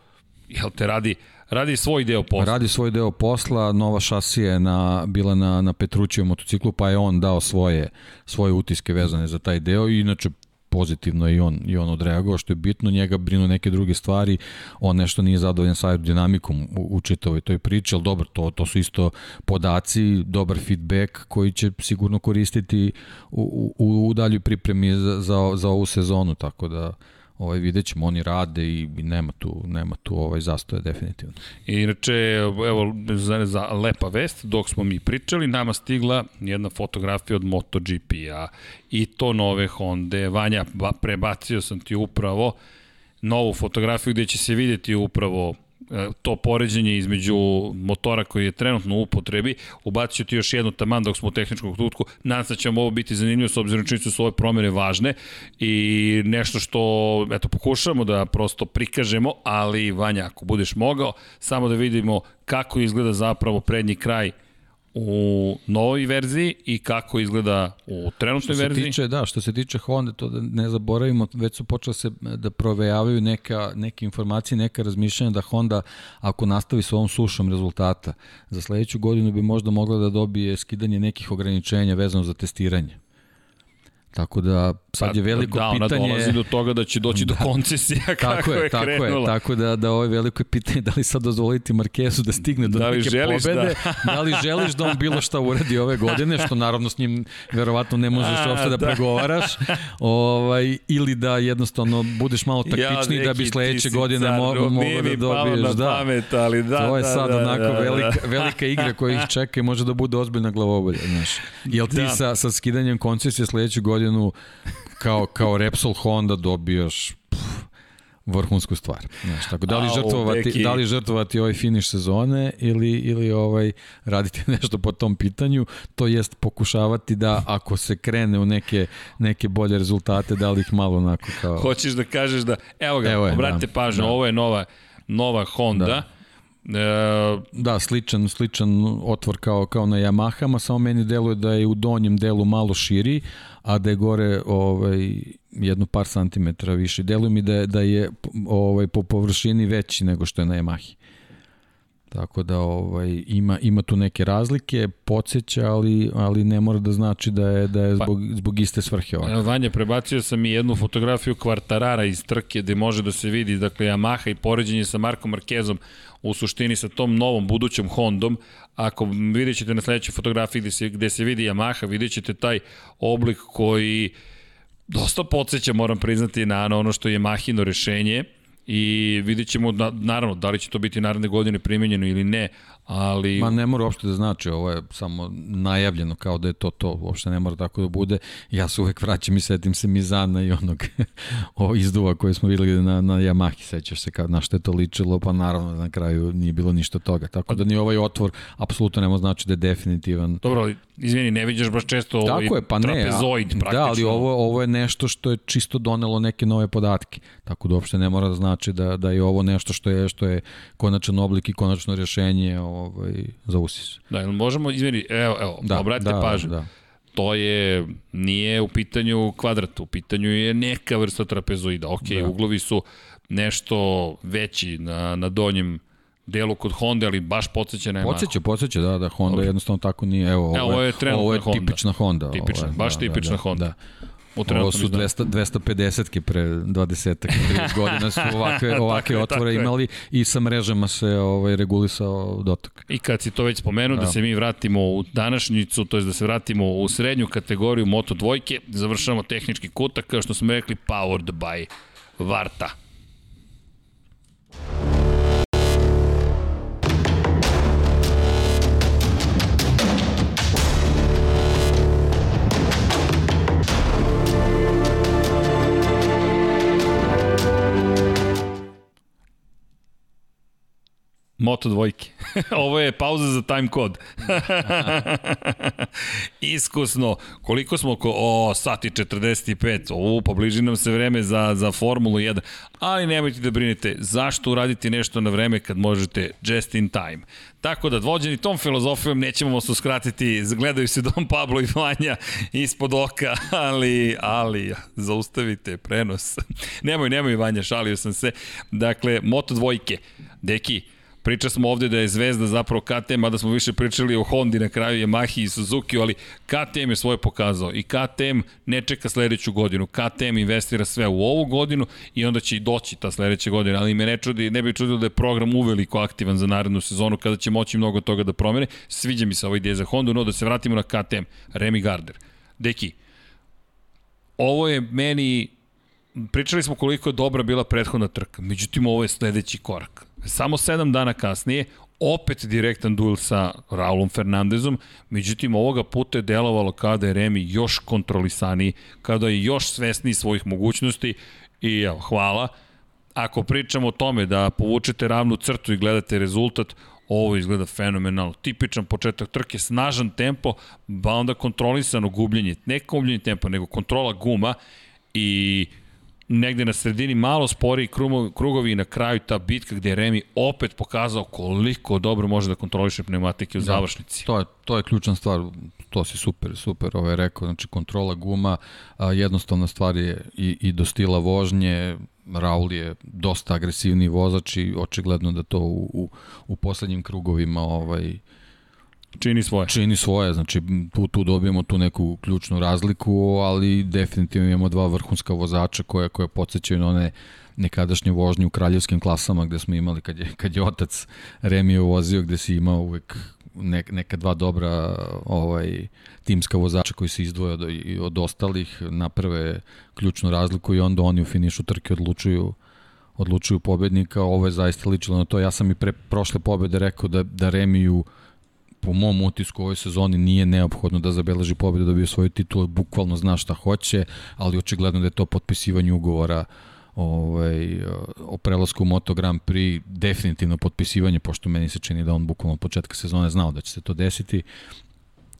Speaker 3: jel te radi, Radi svoj deo posla.
Speaker 4: Radi svoj deo posla, nova šasija je na, bila na, na Petrućijem motociklu, pa je on dao svoje, svoje utiske vezane za taj deo i inače pozitivno i on, i on odreagovao, što je bitno, njega brinu neke druge stvari, on nešto nije zadovoljan sa aerodinamikom u, u čitavoj toj priči, ali dobro, to, to su isto podaci, dobar feedback koji će sigurno koristiti u, u, u daljoj pripremi za, za, za ovu sezonu, tako da ovaj vidjet ćemo, oni rade i nema tu, nema tu ovaj zastoja definitivno.
Speaker 3: I inače, evo, za, za lepa vest, dok smo mi pričali, nama stigla jedna fotografija od MotoGP-a i to nove Honda. Vanja, prebacio sam ti upravo novu fotografiju gde će se vidjeti upravo to poređenje između motora koji je trenutno u upotrebi, ubacit ću ti još jednu taman dok smo u tehničkom tutku, nadam se da će vam ovo biti zanimljivo s obzirom činjenicu su ove promene važne i nešto što eto, pokušamo da prosto prikažemo, ali Vanja, ako budeš mogao, samo da vidimo kako izgleda zapravo prednji kraj u novoj verziji i kako izgleda u trenutnoj verziji.
Speaker 4: Tiče, da, što se tiče Honda, to da ne zaboravimo, već su počeli se da provejavaju neka, neke informacije, neka razmišljanja da Honda, ako nastavi sa ovom sušom rezultata, za sledeću godinu bi možda mogla da dobije skidanje nekih ograničenja vezano za testiranje. Tako da sad pa, je veliko
Speaker 3: da,
Speaker 4: pitanje...
Speaker 3: Da, ona dolazi do toga da će doći da, do koncesija kako tako je, je
Speaker 4: tako
Speaker 3: krenula.
Speaker 4: Je, tako da, da ovo je veliko pitanje da li sad dozvoliti Markezu da stigne do da neke želiš, pobede, da. da li želiš da on bilo šta uradi ove godine, što naravno s njim verovatno ne možeš A, uopšte da, da pregovaraš, ovaj, ili da jednostavno budeš malo taktičniji ja, da bi sledeće godine mogao mogo da dobiješ. Da,
Speaker 3: pamet, ali da,
Speaker 4: to je
Speaker 3: da,
Speaker 4: sad
Speaker 3: da,
Speaker 4: onako
Speaker 3: da, da,
Speaker 4: velika, velika igra koja ih čeka i može da bude ozbiljna glavobolja. Znaš. Jel ti da. sa, sa skidanjem koncesije sledeću godinu kao, kao Repsol Honda dobijaš pff, vrhunsku stvar. Znaš, tako, da li žrtvovati, da li žrtvovati ovaj finiš sezone ili, ili ovaj raditi nešto po tom pitanju, to jest pokušavati da ako se krene u neke, neke bolje rezultate, da li ih malo onako kao...
Speaker 3: Hoćeš da kažeš da, evo ga, evo je, obratite da, pažnju, da. ovo je nova, nova Honda, da.
Speaker 4: E, da, sličan, sličan otvor kao, kao na Yamahama, samo meni deluje da je u donjem delu malo širi, a da je gore ovaj, jedno par santimetra više. Deluje mi da je, da je ovaj, po površini veći nego što je na Yamahi. Tako da ovaj ima ima tu neke razlike, podsjeća, ali ali ne mora da znači da je da je pa- zbog pa, zbog iste svrhe
Speaker 3: ovaj. Vanja prebacio sam i jednu fotografiju kvartarara iz trke gde može da se vidi dakle Yamaha i poređenje sa Markom Markezom u suštini sa tom novom budućom Hondom. Ako vidjet ćete na sledećoj fotografiji gde se, gde se vidi Yamaha, vidjet ćete taj oblik koji dosta podsjeća, moram priznati, na ono što je Mahino rešenje i vidjet ćemo, na, naravno, da li će to biti naredne godine primenjeno ili ne, ali...
Speaker 4: Ma ne mora uopšte da znači, ovo je samo najavljeno kao da je to to, uopšte ne mora tako da bude. Ja se uvek vraćam i setim se Mizana i onog o izduva koje smo videli na, na Yamahi, sećaš se kao na što je to ličilo, pa naravno na kraju nije bilo ništa toga. Tako da ni ovaj otvor apsolutno nema znači da je definitivan.
Speaker 3: Dobro, izvini, ne vidiš baš često
Speaker 4: Tako
Speaker 3: ovaj
Speaker 4: je, pa ne,
Speaker 3: trapezoid
Speaker 4: a,
Speaker 3: praktično.
Speaker 4: Da, ali ovo, ovo je nešto što je čisto donelo neke nove podatke. Tako da uopšte ne mora da znači da, da je ovo nešto što je što je konačan oblik i konačno rješenje ovaj, za usis.
Speaker 3: Da, jel možemo, izvini, evo, evo, da, obratite
Speaker 4: da,
Speaker 3: pažnju.
Speaker 4: Da.
Speaker 3: To je, nije u pitanju kvadrat, u pitanju je neka vrsta trapezoida. Ok, da. uglovi su nešto veći na, na donjem delu kod Honda, ali baš podsjeća na Yamaha.
Speaker 4: Podsjeća, podsjeća, da, da Honda Dobre. jednostavno tako nije. Evo, ovo,
Speaker 3: Evo, ovo je,
Speaker 4: ovo je
Speaker 3: Honda.
Speaker 4: tipična Honda.
Speaker 3: Tipična,
Speaker 4: ovo je,
Speaker 3: baš
Speaker 4: da,
Speaker 3: tipična
Speaker 4: da,
Speaker 3: Honda.
Speaker 4: Da.
Speaker 3: U
Speaker 4: Ovo su 200, 250-ke pre 20 30 godina su ovakve, ovakve otvore
Speaker 3: je, tako
Speaker 4: imali i sa mrežama se ovaj, regulisao dotok.
Speaker 3: I kad si to već spomenuo, da. da se mi vratimo u današnjicu, to je da se vratimo u srednju kategoriju Moto dvojke, završamo tehnički kutak, kao što smo rekli, powered by Varta. Moto dvojke. Ovo je pauza za time kod. Iskusno. Koliko smo ko... O, sati 45. O, pobliži nam se vreme za, za Formulu 1. Ali nemojte da brinete. Zašto uraditi nešto na vreme kad možete just in time? Tako da, vođeni tom filozofijom, nećemo vas uskratiti, gledaju se Don Pablo i Vanja ispod oka, ali, ali, zaustavite prenos. nemoj, nemoj Vanja, šalio sam se. Dakle, Moto dvojke. Deki, Priča smo ovde da je Zvezda zapravo KTM, mada smo više pričali o Hondi na kraju, Yamahi i Suzuki, ali KTM je svoje pokazao i KTM ne čeka sledeću godinu. KTM investira sve u ovu godinu i onda će i doći ta sledeća godina, ali me ne, čudi, ne bi čudilo da je program uveliko aktivan za narednu sezonu kada će moći mnogo toga da promene. Sviđa mi se ovaj ideja za Hondu, no da se vratimo na KTM. Remy Gardner. Deki, ovo je meni pričali smo koliko je dobra bila prethodna trka, međutim ovo je sledeći korak. Samo sedam dana kasnije, opet direktan duel sa Raulom Fernandezom, međutim ovoga puta je delovalo kada je Remi još kontrolisaniji, kada je još svesniji svojih mogućnosti i evo, hvala. Ako pričamo o tome da povučete ravnu crtu i gledate rezultat, ovo izgleda fenomenalno. Tipičan početak trke, snažan tempo, ba onda kontrolisano gubljenje, ne gubljenje tempa, nego kontrola guma i negde na sredini malo sporiji krugovi i na kraju ta bitka gde je Remi opet pokazao koliko dobro može da kontroliše pneumatike u da, završnici.
Speaker 4: To je, to je ključna stvar, to si super, super ovaj rekao, znači kontrola guma, a, jednostavna stvar je i, i do stila vožnje, Raul je dosta agresivni vozač i očigledno da to u, u, u poslednjim krugovima ovaj,
Speaker 3: Čini svoje.
Speaker 4: Čini svoje, znači tu, tu dobijemo tu neku ključnu razliku, ali definitivno imamo dva vrhunska vozača koje, koje podsjećaju na one nekadašnje vožnje u kraljevskim klasama gde smo imali kad je, kad je otac Remio vozio gde si imao uvek ne, neka dva dobra ovaj timska vozača koji se izdvoje od, od ostalih naprave ključnu razliku i onda oni u finišu trke odlučuju odlučuju pobednika. Ovo je zaista ličilo na to. Ja sam i pre prošle pobede rekao da, da Remiju uh, po mom utisku u ovoj sezoni nije neophodno da zabeleži pobedu da bi svoju titulu, bukvalno zna šta hoće, ali očigledno da je to potpisivanje ugovora ovaj, o prelasku u Moto Grand Prix definitivno potpisivanje, pošto meni se čini da on bukvalno od početka sezone znao da će se to desiti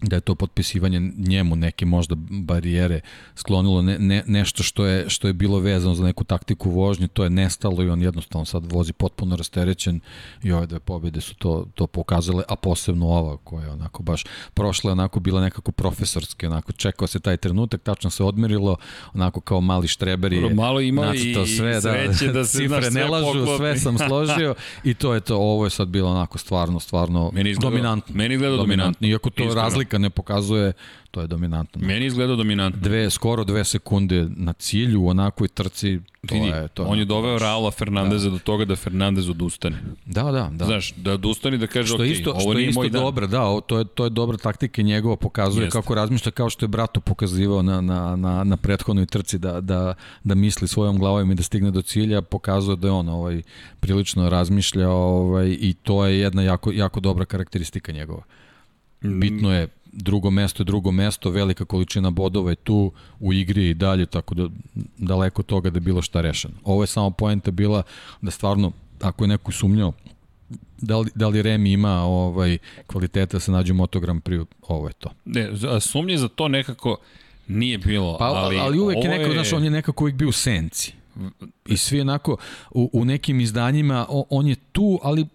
Speaker 4: da je to potpisivanje njemu neke možda barijere sklonilo ne, ne, nešto što je što je bilo vezano za neku taktiku vožnje, to je nestalo i on jednostavno sad vozi potpuno rasterećen i ove dve pobjede su to, to pokazale, a posebno ova koja je onako baš prošla onako bila nekako profesorski, onako čekao se taj trenutak, tačno se odmerilo, onako kao mali štreber je
Speaker 3: malo ima i, sve,
Speaker 4: da,
Speaker 3: da
Speaker 4: se cifre ne lažu, poklopi. sve sam složio i to je to, ovo je sad bilo onako stvarno, stvarno
Speaker 3: meni izgleda,
Speaker 4: dominantno.
Speaker 3: Meni izgleda dominantno.
Speaker 4: Iako to razlika kad ne pokazuje, to je dominantno.
Speaker 3: Meni izgleda dominantno.
Speaker 4: Dve, skoro dve sekunde na cilju u onakvoj trci, to
Speaker 3: Vidi,
Speaker 4: je... To
Speaker 3: on je doveo Raula Fernandeza da. do toga da Fernandez odustane.
Speaker 4: Da, da, da.
Speaker 3: Znaš, da odustane da kaže,
Speaker 4: što
Speaker 3: ok,
Speaker 4: isto,
Speaker 3: ovo
Speaker 4: što
Speaker 3: nije
Speaker 4: isto
Speaker 3: moj dan.
Speaker 4: dobra, da, o, to je, to je dobra taktika njegova pokazuje
Speaker 3: Jeste.
Speaker 4: kako razmišlja, kao što je Brato pokazivao na, na, na, na prethodnoj trci da, da, da misli svojom glavom i da stigne do cilja, pokazuje da je on ovaj, prilično razmišlja ovaj, i to je jedna jako, jako dobra karakteristika njegova. Bitno je drugo mesto je drugo mesto, velika količina bodova je tu u igri i dalje, tako da daleko toga da je bilo šta rešeno. Ovo je samo poenta bila da stvarno, ako je neko sumnjao da li, da li Remi ima ovaj kvaliteta da se nađe u Moto Grand Prix, ovo je to.
Speaker 3: Ne, sumnje za to nekako nije bilo,
Speaker 4: Pa, ali, ali uvek je neko, znaš, on je nekako uvek bio u senci. I svi onako, u, u nekim izdanjima, on je tu, ali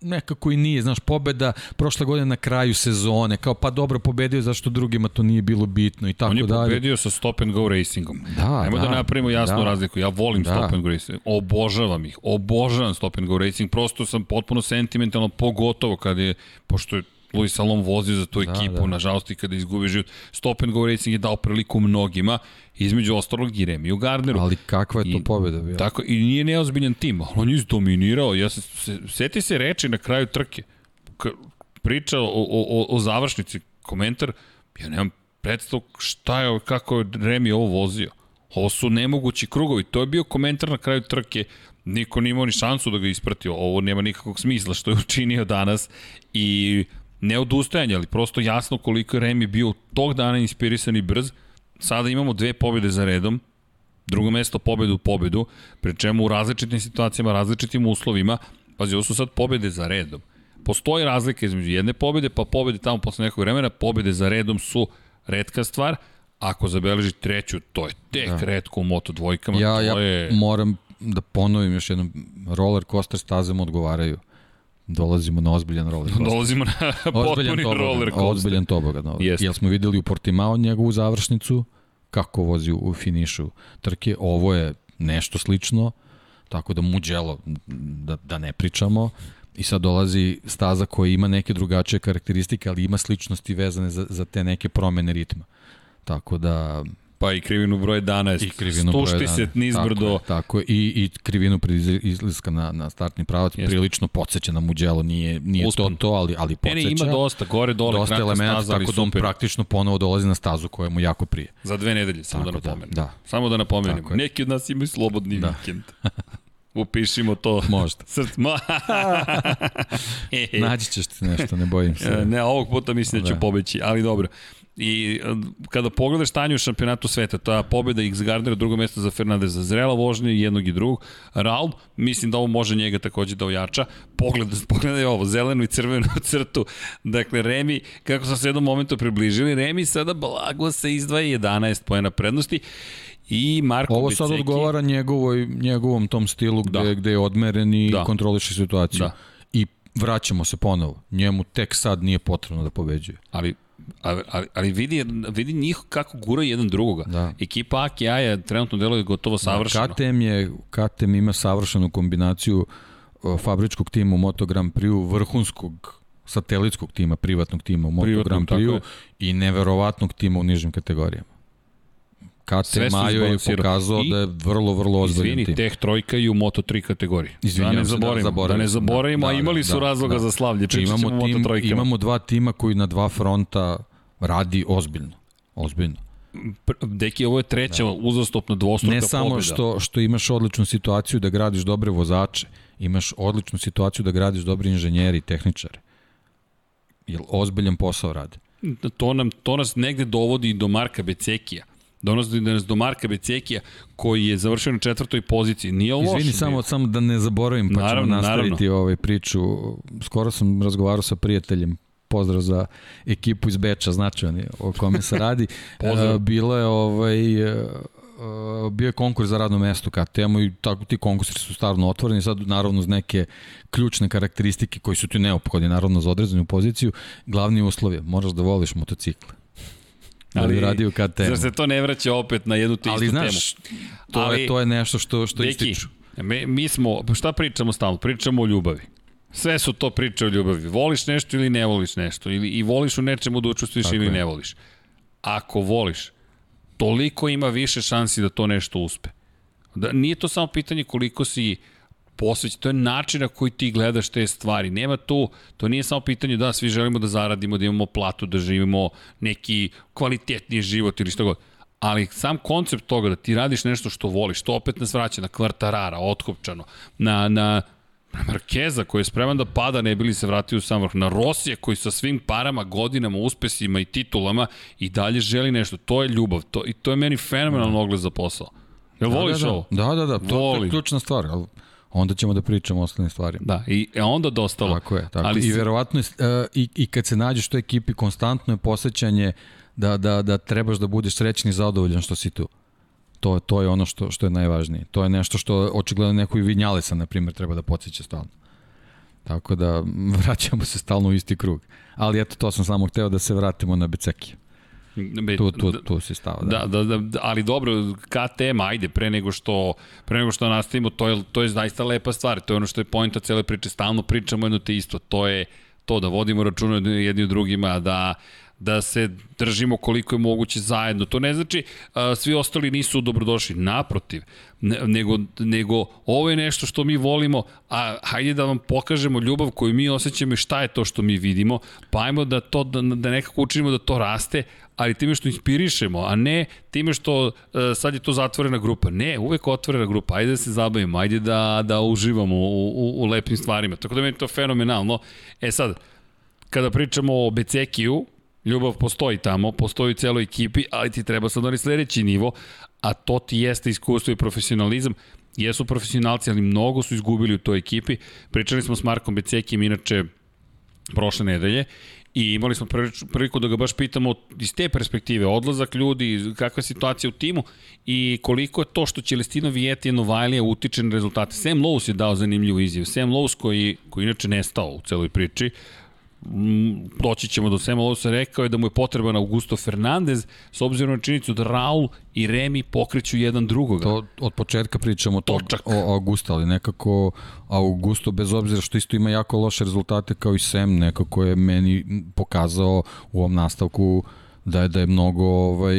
Speaker 4: nekako i nije, znaš, pobeda prošle godine na kraju sezone, kao pa dobro pobedio zašto drugima to nije bilo bitno i tako
Speaker 3: On je
Speaker 4: dalje.
Speaker 3: pobedio sa Stop and Go Racingom.
Speaker 4: Da,
Speaker 3: Ajmo da,
Speaker 4: da,
Speaker 3: napravimo jasnu
Speaker 4: da.
Speaker 3: razliku. Ja volim
Speaker 4: Da.
Speaker 3: Stop and Go Racing. Obožavam ih. Obožavam Stop and Go Racing. Prosto sam potpuno sentimentalno, pogotovo kad je, pošto je Luis Salom vozio za tu
Speaker 4: Da,
Speaker 3: ekipu,
Speaker 4: da.
Speaker 3: nažalost i kada izgubi život. Stop and Go Racing je dao priliku mnogima, između ostalog i Remiju Gardneru.
Speaker 4: Ali kakva je to
Speaker 3: I-
Speaker 4: pobeda bila?
Speaker 3: Tako, i nije neozbiljan tim, on je izdominirao. Ja se, se, seti se reči na kraju trke. K, priča o, o, o, o završnici, komentar, ja nemam predstav šta je, kako je Remi ovo vozio. Ovo su nemogući krugovi. To je bio komentar na kraju trke. Niko nije imao ni šansu da ga isprati. Ovo nema nikakvog smisla što je učinio danas. I ne odustajanje, ali prosto jasno koliko je Remi bio tog dana inspirisan i brz. Sada imamo dve pobjede za redom, drugo mesto pobedu u pobedu, pri čemu u različitim situacijama, različitim uslovima, pazi, ovo su sad pobede za redom. Postoji razlika između jedne pobede, pa pobede tamo posle nekog vremena, pobede za redom su redka stvar, ako zabeleži treću, to je tek da. redko u Moto dvojkama,
Speaker 4: Ja,
Speaker 3: to
Speaker 4: ja
Speaker 3: je...
Speaker 4: moram da ponovim još jednom, roller coaster stazama odgovaraju. Dolazimo na ozbiljan roller coaster.
Speaker 3: Dolazimo na potpuni roller coaster.
Speaker 4: Ozbiljan tobogan. ovaj.
Speaker 3: Jeste.
Speaker 4: Jel smo videli u Portimao njegovu završnicu, kako vozi u finišu trke. Ovo je nešto slično, tako da Mugello, da, da ne pričamo. I sad dolazi staza koja ima neke drugačije karakteristike, ali ima sličnosti vezane za, za te neke promene ritma. Tako da
Speaker 3: Pa i krivinu broj 11.
Speaker 4: i krivinu broja
Speaker 3: Stušti se
Speaker 4: dana.
Speaker 3: nizbrdo.
Speaker 4: Tako, je, tako je. I, i krivinu pred iz- izlaska na, na startni pravac
Speaker 3: Jeste.
Speaker 4: prilično podsjeća na Mugello, nije, nije
Speaker 3: Uspon.
Speaker 4: to to, ali, ali
Speaker 3: Ne,
Speaker 4: podsjeća.
Speaker 3: ne, ima dosta, gore, dole,
Speaker 4: dosta
Speaker 3: kratka
Speaker 4: elemenata,
Speaker 3: staza,
Speaker 4: tako da on praktično ponovo dolazi na stazu koja mu jako prije.
Speaker 3: Za dve nedelje, samo
Speaker 4: Tako
Speaker 3: da
Speaker 4: da,
Speaker 3: napomenem.
Speaker 4: da.
Speaker 3: Samo da napomenem. Neki od nas imaju slobodni
Speaker 4: Da.
Speaker 3: vikend. Upišimo to.
Speaker 4: Možda.
Speaker 3: Src, ma...
Speaker 4: Naći ćeš ti nešto, ne bojim
Speaker 3: E,
Speaker 4: se.
Speaker 3: ne, ovog puta mislim da ću
Speaker 4: Da.
Speaker 3: pobeći, ali dobro. I e, kada pogledaš stanje u šampionatu sveta, ta pobeda X Gardnera, drugo mesto za Fernandeza, zrela vožnja jednog i drugog. Raul, mislim da ovo može njega takođe da ojača. Pogledaj, pogledaj ovo, zelenu i crvenu crtu. Dakle, Remi, kako smo se jednom momentu približili, Remi sada blago se izdvaja 11 pojena prednosti i Marko
Speaker 4: Ovo sad
Speaker 3: Beceki-
Speaker 4: odgovara njegovoj, njegovom tom stilu gde,
Speaker 3: Da.
Speaker 4: gde je odmeren i
Speaker 3: Da.
Speaker 4: kontroliše situaciju.
Speaker 3: Da.
Speaker 4: I vraćamo se ponovo. Njemu tek sad nije potrebno da pobeđuje.
Speaker 3: Ali Ali, ali, ali vidi, vidi njih kako gura jedan drugoga.
Speaker 4: Da.
Speaker 3: Ekipa Aki Aja trenutno deluje gotovo savršeno.
Speaker 4: KTM, je, KTM ima savršenu kombinaciju o, fabričkog tima u Moto Grand Prix, vrhunskog satelitskog tima, privatnog tima u Moto Grand Prix
Speaker 3: je.
Speaker 4: i neverovatnog tima u nižim kategorijama.
Speaker 3: Su
Speaker 4: Majo je pokazao
Speaker 3: I-
Speaker 4: da je vrlo, vrlo ozbiljan
Speaker 3: Izvini,
Speaker 4: tim.
Speaker 3: Teh trojka i u Moto3 kategoriji.
Speaker 4: Izvinjavam
Speaker 3: da ne
Speaker 4: da,
Speaker 3: zaboravimo, da,
Speaker 4: zaboravio
Speaker 3: ne
Speaker 4: sam,
Speaker 3: zaboravimo,
Speaker 4: da,
Speaker 3: a
Speaker 4: da,
Speaker 3: imali su
Speaker 4: da,
Speaker 3: razloga
Speaker 4: da.
Speaker 3: za slavlje.
Speaker 4: Znači, imamo, tim,
Speaker 3: Moto3.
Speaker 4: imamo dva tima koji na dva fronta radi ozbiljno. Ozbiljno.
Speaker 3: Deki, ovo je treća da. uzastopna dvostruka
Speaker 4: Ne samo
Speaker 3: pobjeda.
Speaker 4: što, što imaš odličnu situaciju da gradiš dobre vozače, imaš odličnu situaciju da gradiš dobre inženjeri i tehničare. Jer ozbiljan posao rade.
Speaker 3: To, nam, to nas negde dovodi do Marka Becekija. Donosi nas do Marka Becekija koji je završio na četvrtoj poziciji. Nije loš.
Speaker 4: Izvini,
Speaker 3: bio.
Speaker 4: samo, samo da ne zaboravim, pa
Speaker 3: Naravno,
Speaker 4: ćemo nastaviti
Speaker 3: naravno.
Speaker 4: ovaj priču. Skoro sam razgovarao sa prijateljem, pozdrav za ekipu iz Beča, značajan je o kome se radi. E, Bilo je ovaj, e, e, bio je konkurs za radno mesto KTM-u i tako ti konkursi su stvarno otvoreni, sad naravno uz neke ključne karakteristike koji su ti neophodni naravno za odrezanju poziciju, glavni uslov je, moraš da voliš motocikle. Da li radi u KTM-u.
Speaker 3: Zar se to ne vraća opet na jednu te
Speaker 4: Ali
Speaker 3: istu
Speaker 4: znaš,
Speaker 3: temu?
Speaker 4: to,
Speaker 3: Ali-
Speaker 4: je, to je nešto što, što
Speaker 3: Deki,
Speaker 4: ističu.
Speaker 3: mi, mi smo, šta pričamo stalno? Pričamo o ljubavi. Sve su to priče o ljubavi. Voliš nešto ili ne voliš nešto. Ili, I voliš u nečemu da učestvuješ ili je. ne voliš. Ako voliš, toliko ima više šansi da to nešto uspe. Da, nije to samo pitanje koliko si posveći, to je način na koji ti gledaš te stvari. Nema tu, to nije samo pitanje da svi želimo da zaradimo, da imamo platu, da živimo neki kvalitetniji život ili što god. Ali sam koncept toga da ti radiš nešto što voliš, to opet nas vraća na Kvartarara, otkopčano, na, na Markeza koji je spreman da pada ne bili se vratio u sam vrh, na Rosije koji sa svim parama, godinama, uspesima i titulama i dalje želi nešto. To je ljubav to, i to je meni fenomenalno mm. ogled za posao. Jel da, voliš
Speaker 4: da, da.
Speaker 3: ovo?
Speaker 4: Da, da, da, to, to je ključna stvar. Ali onda ćemo da pričamo o ostalim stvarima.
Speaker 3: Da, i e onda dostalo.
Speaker 4: Tako je, tako. Ali I verovatno, uh, i, i kad se nađeš u ekipi, konstantno je posjećanje da, da, da trebaš da budeš srećni i zadovoljan što si tu. To, to je ono što, što je najvažnije. To je nešto što očigledno neko i Vinjalesa, na primjer, treba da podsjeća stalno. Tako da vraćamo se stalno u isti krug. Ali eto, to sam samo hteo da se vratimo na Becekija. Be, tu, tu, tu si stao,
Speaker 3: da. Da, da, da. ali dobro, KTM, ajde, pre nego što, pre nego što nastavimo, to je, to je zaista lepa stvar, to je ono što je pojenta cele priče, stalno pričamo jedno te isto, to je to da vodimo računa jedni u drugima, da da se držimo koliko je moguće zajedno. To ne znači a, svi ostali nisu dobrodošli, naprotiv, ne, nego, nego ovo je nešto što mi volimo, a hajde da vam pokažemo ljubav koju mi osjećamo i šta je to što mi vidimo, pa ajmo da, to, da, da nekako učinimo da to raste, ali time što inspirišemo, a ne time što uh, sad je to zatvorena grupa. Ne, uvek otvorena grupa, ajde da se zabavimo, ajde da, da uživamo u, u, u lepim stvarima. Tako da meni to fenomenalno. E sad, kada pričamo o Becekiju, Ljubav postoji tamo, postoji u celoj ekipi, ali ti treba sad onaj sledeći nivo, a to ti jeste iskustvo i profesionalizam. Jesu profesionalci, ali mnogo su izgubili u toj ekipi. Pričali smo s Markom Becekijem, inače, prošle nedelje, I imali smo priliku da ga baš pitamo iz te perspektive, odlazak ljudi, kakva je situacija u timu i koliko je to što Celestino Vijeti i Novajlija utiče na rezultate. Sam Lowe's je dao zanimljivu izjavu. Sam Lowe's koji, koji inače nestao u celoj priči, doći ćemo do Sema Losa, rekao je da mu je potreban Augusto Fernandez, s obzirom na činjenicu da Raul i Remi pokreću jedan drugoga.
Speaker 4: To od početka pričamo to o Augusto, ali nekako Augusto, bez obzira što isto ima jako loše rezultate kao i Sem, nekako je meni pokazao u ovom nastavku da je da je mnogo ovaj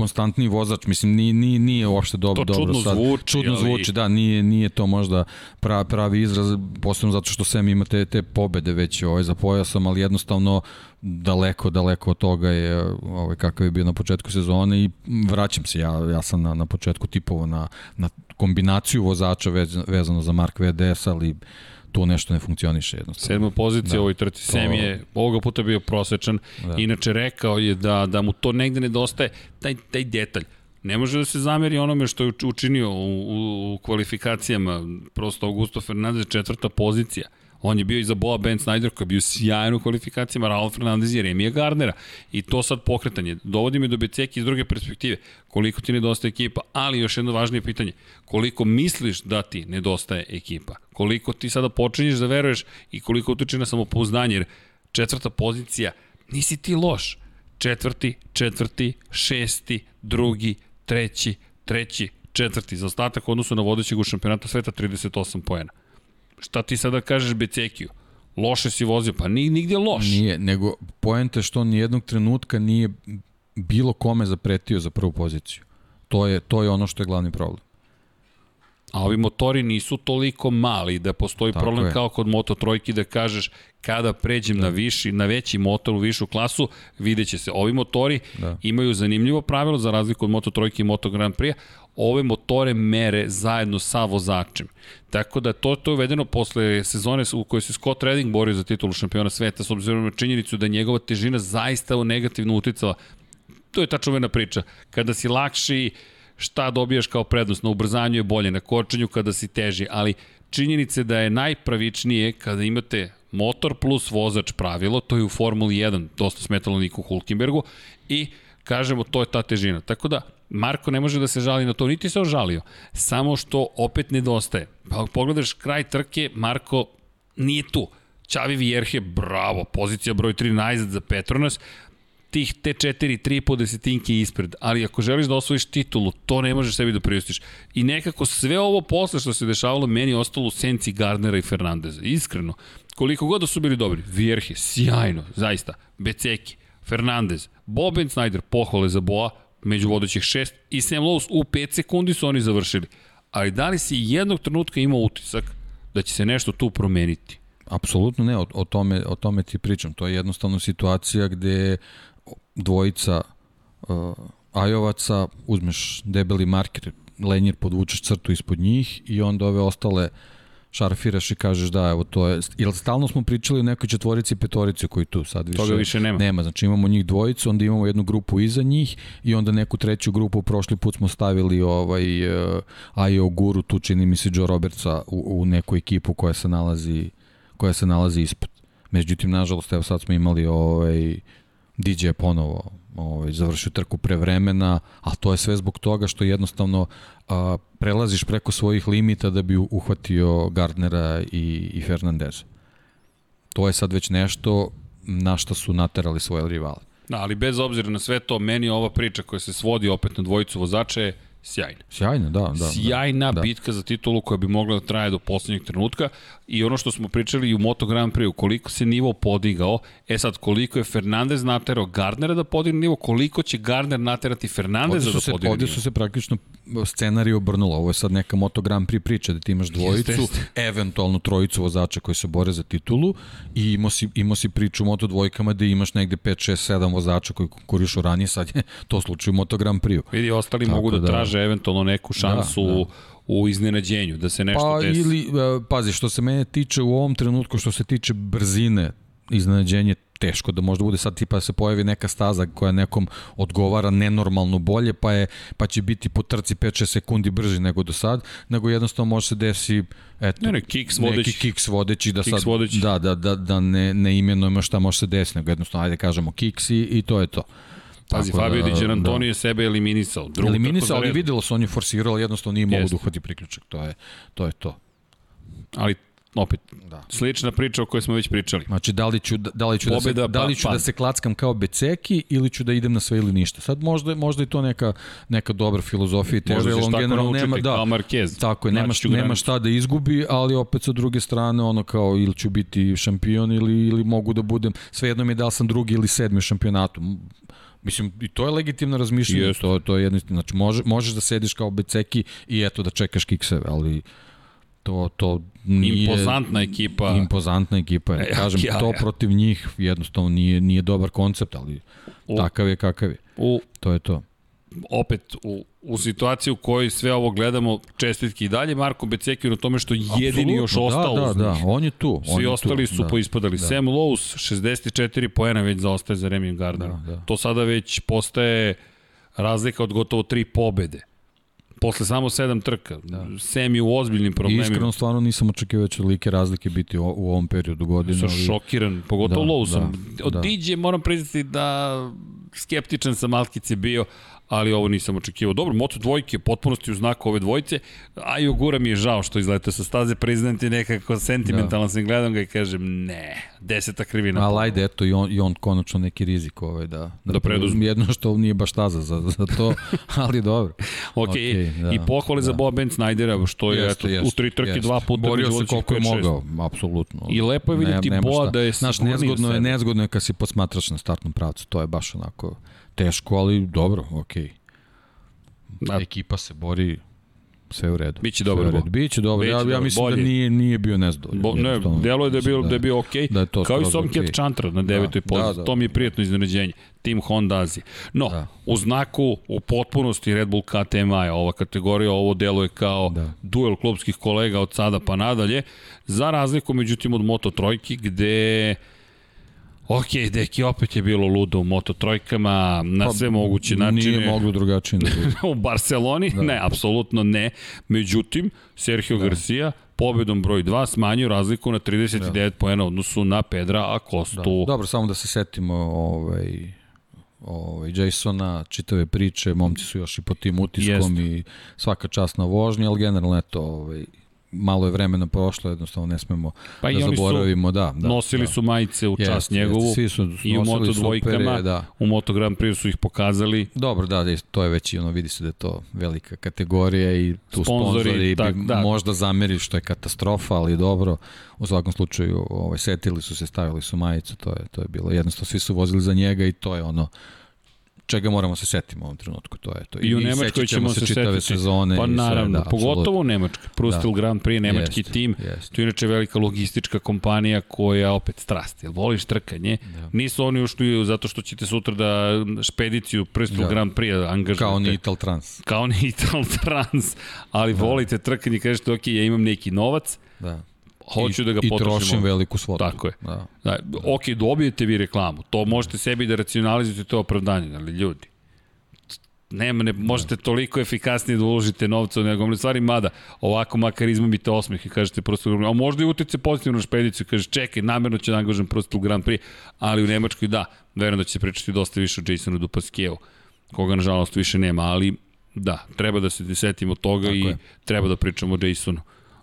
Speaker 4: konstantni vozač, mislim nije nije nije uopšte dobro
Speaker 3: to
Speaker 4: dobro
Speaker 3: sad. Zvuči,
Speaker 4: čudno ali... zvuči, da, nije nije to možda pravi pravi izraz, posebno zato što Sem ima te te pobede već ovaj za pojasom, ali jednostavno daleko daleko od toga je ovaj kakav je bio na početku sezone i vraćam se ja ja sam na na početku tipovo na na kombinaciju vozača vezano za Mark VDS, ali tu nešto ne funkcioniše jednostavno.
Speaker 3: Sedma pozicija da. u ovoj trci. To... Sem je ovoga puta bio prosečan. Da. Inače rekao je da, da mu to negde nedostaje, taj, taj detalj. Ne može da se zameri onome što je učinio u, u, u kvalifikacijama. Prosto Augusto Fernandez četvrta pozicija. On je bio i za Boa Ben Snyder koji je bio sjajan u kvalifikacijama, Raul Fernandez i Remija Gardnera. I to sad pokretanje. Dovodi me do Beceki iz druge perspektive. Koliko ti nedostaje ekipa, ali još jedno važnije pitanje. Koliko misliš da ti nedostaje ekipa? Koliko ti sada počinješ da veruješ i koliko utiče na samopouzdanje? Jer četvrta pozicija, nisi ti loš. Četvrti, četvrti, šesti, drugi, treći, treći, četvrti. Za ostatak odnosu na vodećeg u šampionatu sveta 38 poena šta ti sada kažeš Becekiju? Loše si vozio, pa ni, nigdje loš.
Speaker 4: Nije, nego poenta što nijednog trenutka nije bilo kome zapretio za prvu poziciju. To je, to je ono što je glavni problem.
Speaker 3: A ovi motori nisu toliko mali da postoji Tako problem je. kao kod Moto Trojki da kažeš kada pređem da. na viši, na veći motor u višu klasu, videće se. Ovi motori da. imaju zanimljivo pravilo za razliku od Moto Trojke i Moto Grand Prix ove motore mere zajedno sa vozačem. Tako da to, to je uvedeno posle sezone u kojoj se Scott Redding borio za titulu šampiona sveta s obzirom na činjenicu da njegova težina zaista negativno uticala. To je ta čuvena priča. Kada si lakši, šta dobijaš kao prednost? Na ubrzanju je bolje, na kočenju kada si teži, ali činjenice da je najpravičnije kada imate motor plus vozač pravilo, to je u Formuli 1, dosta smetalo Niku Hulkenbergu, i kažemo to je ta težina. Tako da, Marko ne može da se žali na to, niti se ožalio. Samo što opet nedostaje. Pa pogledaš kraj trke, Marko nije tu. Čavi Vjerhe, bravo, pozicija broj 3 najzad za Petronas. Tih te četiri, tri po desetinke ispred, ali ako želiš da osvojiš titulu, to ne možeš sebi da priustiš. I nekako sve ovo posle što se dešavalo, meni je ostalo u senci Gardnera i Fernandeza. Iskreno, koliko god da su bili dobri, Vjerhe, sjajno, zaista, Beceki, Fernandez, Boben Snyder, pohvale za Boa, među vodećih šest, i Sam Lowe's u 5 sekundi su oni završili. Ali da li si jednog trenutka imao utisak da će se nešto tu promeniti?
Speaker 4: Apsolutno ne, o, o, tome, o tome ti pričam. To je jednostavno situacija gde dvojica uh, Ajovaca, uzmeš debeli marker, lenjer podvučeš crtu ispod njih i onda ove ostale šarfiraš i kažeš da, evo to je, ili stalno smo pričali o nekoj četvorici i petorici koji tu sad više,
Speaker 3: Toga više nema.
Speaker 4: Nema, znači imamo njih dvojicu, onda imamo jednu grupu iza njih i onda neku treću grupu, prošli put smo stavili ovaj uh, Ajo Guru, tu čini mi se Joe Robertsa u, u neku ekipu koja se nalazi koja se nalazi ispod. Međutim, nažalost, evo sad smo imali ovaj, DJ je ponovo ovaj, završio trku pre vremena, a to je sve zbog toga što jednostavno a, prelaziš preko svojih limita da bi uhvatio Gardnera i, i Fernandeza. To je sad već nešto na što su naterali svoje rivale.
Speaker 3: Da, ali bez obzira na sve to, meni ova priča koja se svodi opet na dvojicu vozača je sjajna.
Speaker 4: Sjajna, da. da
Speaker 3: Sjajna
Speaker 4: da,
Speaker 3: bitka za titulu koja bi mogla da traje do poslednjeg trenutka i ono što smo pričali i u Moto Grand Prix, koliko se nivo podigao, e sad koliko je Fernandez naterao Gardnera da podigne nivo, koliko će Gardner naterati Fernandeza da
Speaker 4: se,
Speaker 3: podigne
Speaker 4: ovdje su se praktično scenarij obrnulo. Ovo je sad neka Moto Grand Prix priča da ti imaš dvojicu, jeste, jeste. eventualno trojicu vozača koji se bore za titulu i imao si, imao si priču u Moto dvojkama da imaš negde 5, 6, 7 vozača koji konkurišu ranije, sad je to slučaj u Moto Grand Prix.
Speaker 3: Vidi, ostali Tako mogu da, da traže eventualno neku šansu da, da u iznenađenju, da se nešto
Speaker 4: pa,
Speaker 3: desi.
Speaker 4: Ili, pazi, što se mene tiče u ovom trenutku, što se tiče brzine, iznenađenje teško da možda bude sad tipa da se pojavi neka staza koja nekom odgovara nenormalno bolje, pa je pa će biti po trci 5-6 sekundi brži nego do sad, nego jednostavno može se desi eto,
Speaker 3: ne, ne, kiks vodeći.
Speaker 4: neki kiks vodeći da
Speaker 3: kiks
Speaker 4: sad
Speaker 3: vodeći.
Speaker 4: da da da da ne ne imenujemo šta može se desiti, nego jednostavno ajde kažemo kiks i, i to je to.
Speaker 3: Pazi, Fabio da, Di Gianantonio da. je sebe eliminisao.
Speaker 4: Drugu eliminisao, ali videlo se, on je forsirao, jednostavno nije mogu da uhvati priključak. To je, to je to.
Speaker 3: Ali opet, da. slična priča o kojoj smo već pričali.
Speaker 4: Znači, da li ću, da li ću, Pobeda, da, se, da, li ću pa, da se klackam kao beceki ili ću da idem na sve ili ništa. Sad možda, možda je to neka, neka dobra filozofija i teža,
Speaker 3: on generalno nema,
Speaker 4: da,
Speaker 3: kao Marquez.
Speaker 4: Tako je, nema, nema šta da izgubi, ali opet sa druge strane, ono kao ili ću biti šampion ili, ili mogu da budem, svejedno mi je da li sam drugi ili sedmi u šampionatu Mislim, i to je legitimno razmišljanje, yes. to, to je jedno, znači može, možeš da sediš kao beceki i eto da čekaš kikseve, ali to, to nije...
Speaker 3: Impozantna ekipa.
Speaker 4: Impozantna ekipa, e, kažem, ja, to ja. protiv njih jednostavno nije, nije dobar koncept, ali u, takav je kakav je. U, to je to
Speaker 3: opet u, u situaciju u kojoj sve ovo gledamo, čestitki i dalje Marko Becekio na tome što jedini Absolutno, još da, ostao
Speaker 4: da, da, da, on je tu.
Speaker 3: Svi
Speaker 4: on
Speaker 3: ostali
Speaker 4: tu,
Speaker 3: su
Speaker 4: da,
Speaker 3: poispadali. Da. Sam Lowe's 64 poena već zaostaje za Remy Gardner. Da, da. To sada već postaje razlika od gotovo tri pobede. Posle samo sedam trka. Da. Sam je u ozbiljnim problemima.
Speaker 4: I iskreno stvarno nisam očekivao da će like razlike biti u, u ovom periodu godine.
Speaker 3: Sam ali... šokiran, pogotovo da, Lowe sam. Da, Od da. DJ moram priznati da skeptičan sam Malkice bio, ali ovo nisam očekivao. Dobro, Moto dvojke potpunosti u znaku ove dvojice, a i Ogura mi je žao što izlete sa staze, priznam ti nekako sentimentalan da. sam gledam ga i kažem ne, deseta krivina.
Speaker 4: Ali ajde, eto i on, i on konačno neki rizik ovaj, da,
Speaker 3: da, da preduzme.
Speaker 4: Jedno što nije baš staza za, za to, ali dobro.
Speaker 3: ok, okay da, i pohvali da. za Boba Ben Snydera, što je jeste, eto, jeste, u tri trke jeste. dva puta.
Speaker 4: Borio se koliko je mogao, apsolutno.
Speaker 3: I lepo je vidjeti ne, Boa da je
Speaker 4: Znaš, nezgodno je, nezgodno je kad si posmatrač na startnom pravcu, to je baš onako teško, ali dobro, okej. Okay. Da. Ekipa se bori sve u redu.
Speaker 3: Biće dobro. Red.
Speaker 4: Biće dobro. Biće ja, dobro. ja mislim da Bolje. da nije nije bio nezdovoljan.
Speaker 3: Bo, ne, delo je da je bio da, da je bio okej. Okay. Da je to Kao i Somket okay. Chantra na devetoj da, poziciji. Da, da. To mi je prijatno iznenađenje. Tim Honda Azije. No, da. u znaku u potpunosti Red Bull KTM je ova kategorija, ovo delo je kao da. duel klubskih kolega od sada pa nadalje, za razliku međutim od Moto Trojki gde Ok, deki, opet je bilo ludo u Moto Trojkama, na pa, sve moguće načine.
Speaker 4: Nije moglo drugačije da
Speaker 3: u Barceloni? Da. Ne, apsolutno ne. Međutim, Sergio da. Garcia pobedom broj 2 smanjio razliku na 39 da. poena odnosu na Pedra Acostu.
Speaker 4: Da. Dobro, samo da se setimo ovaj, ovaj, Jasona, čitave priče, momci su još i po tim utiskom Jest. i svaka čast na vožnji, ali generalno eto, ovaj, malo je vremena prošlo, jednostavno ne smemo
Speaker 3: Pa
Speaker 4: da
Speaker 3: su
Speaker 4: zaboravimo, da, da.
Speaker 3: nosili
Speaker 4: da.
Speaker 3: su majice u čast
Speaker 4: Jeste,
Speaker 3: njegovu
Speaker 4: jeste, svi su
Speaker 3: i u Moto
Speaker 4: supere,
Speaker 3: dvojkama,
Speaker 4: da.
Speaker 3: u Moto Grand Prix su ih pokazali.
Speaker 4: Dobro, da, da, to je već i ono, vidi se da je to velika kategorija i tu
Speaker 3: Sponzori,
Speaker 4: sponzori,
Speaker 3: tak,
Speaker 4: bi
Speaker 3: da.
Speaker 4: možda zameri što je katastrofa, ali dobro, u svakom slučaju ovaj, setili su se, stavili su majicu, to je, to je bilo jednostavno, svi su vozili za njega i to je ono, čega moramo se setiti u ovom trenutku, to je to.
Speaker 3: I u Nemačkoj ćemo se setiti.
Speaker 4: sezone.
Speaker 3: Pa
Speaker 4: i sve,
Speaker 3: naravno,
Speaker 4: da,
Speaker 3: pogotovo u Nemačkoj. Prustil
Speaker 4: Da.
Speaker 3: Grand Prix, nemački
Speaker 4: Jeste,
Speaker 3: tim.
Speaker 4: jeste.
Speaker 3: To je inače velika logistička kompanija koja opet strast. Jel voliš trkanje?
Speaker 4: Da.
Speaker 3: Nisu oni ušli zato što ćete sutra da špediciju Prustil
Speaker 4: Da.
Speaker 3: Grand Prix angažujete.
Speaker 4: Kao ni Ital Trans.
Speaker 3: Kao ni Ital Trans, ali da. volite trkanje i kažete, ok, ja imam neki novac,
Speaker 4: Da.
Speaker 3: Hoću
Speaker 4: I,
Speaker 3: da ga
Speaker 4: I
Speaker 3: potrošim.
Speaker 4: trošim
Speaker 3: ovde.
Speaker 4: veliku svotu.
Speaker 3: Tako je.
Speaker 4: Da.
Speaker 3: Da, ok, dobijete vi reklamu, to možete sebi da racionalizujete to opravdanje, ali ljudi, nema, ne, možete toliko efikasnije da uložite novca u nego stvari, mada ovako makar izmamite osmeh i kažete prosto, a možda i utice pozitivno na špediciju, kažeš čekaj, namerno ću da angažem prosto u Grand Prix, ali u Nemačkoj da, verujem da će se pričati dosta više o Jasonu Dupaskijevu, koga nažalost više nema, ali da, treba da se setimo toga
Speaker 4: Tako
Speaker 3: i
Speaker 4: je.
Speaker 3: treba da pričamo o Jasonu.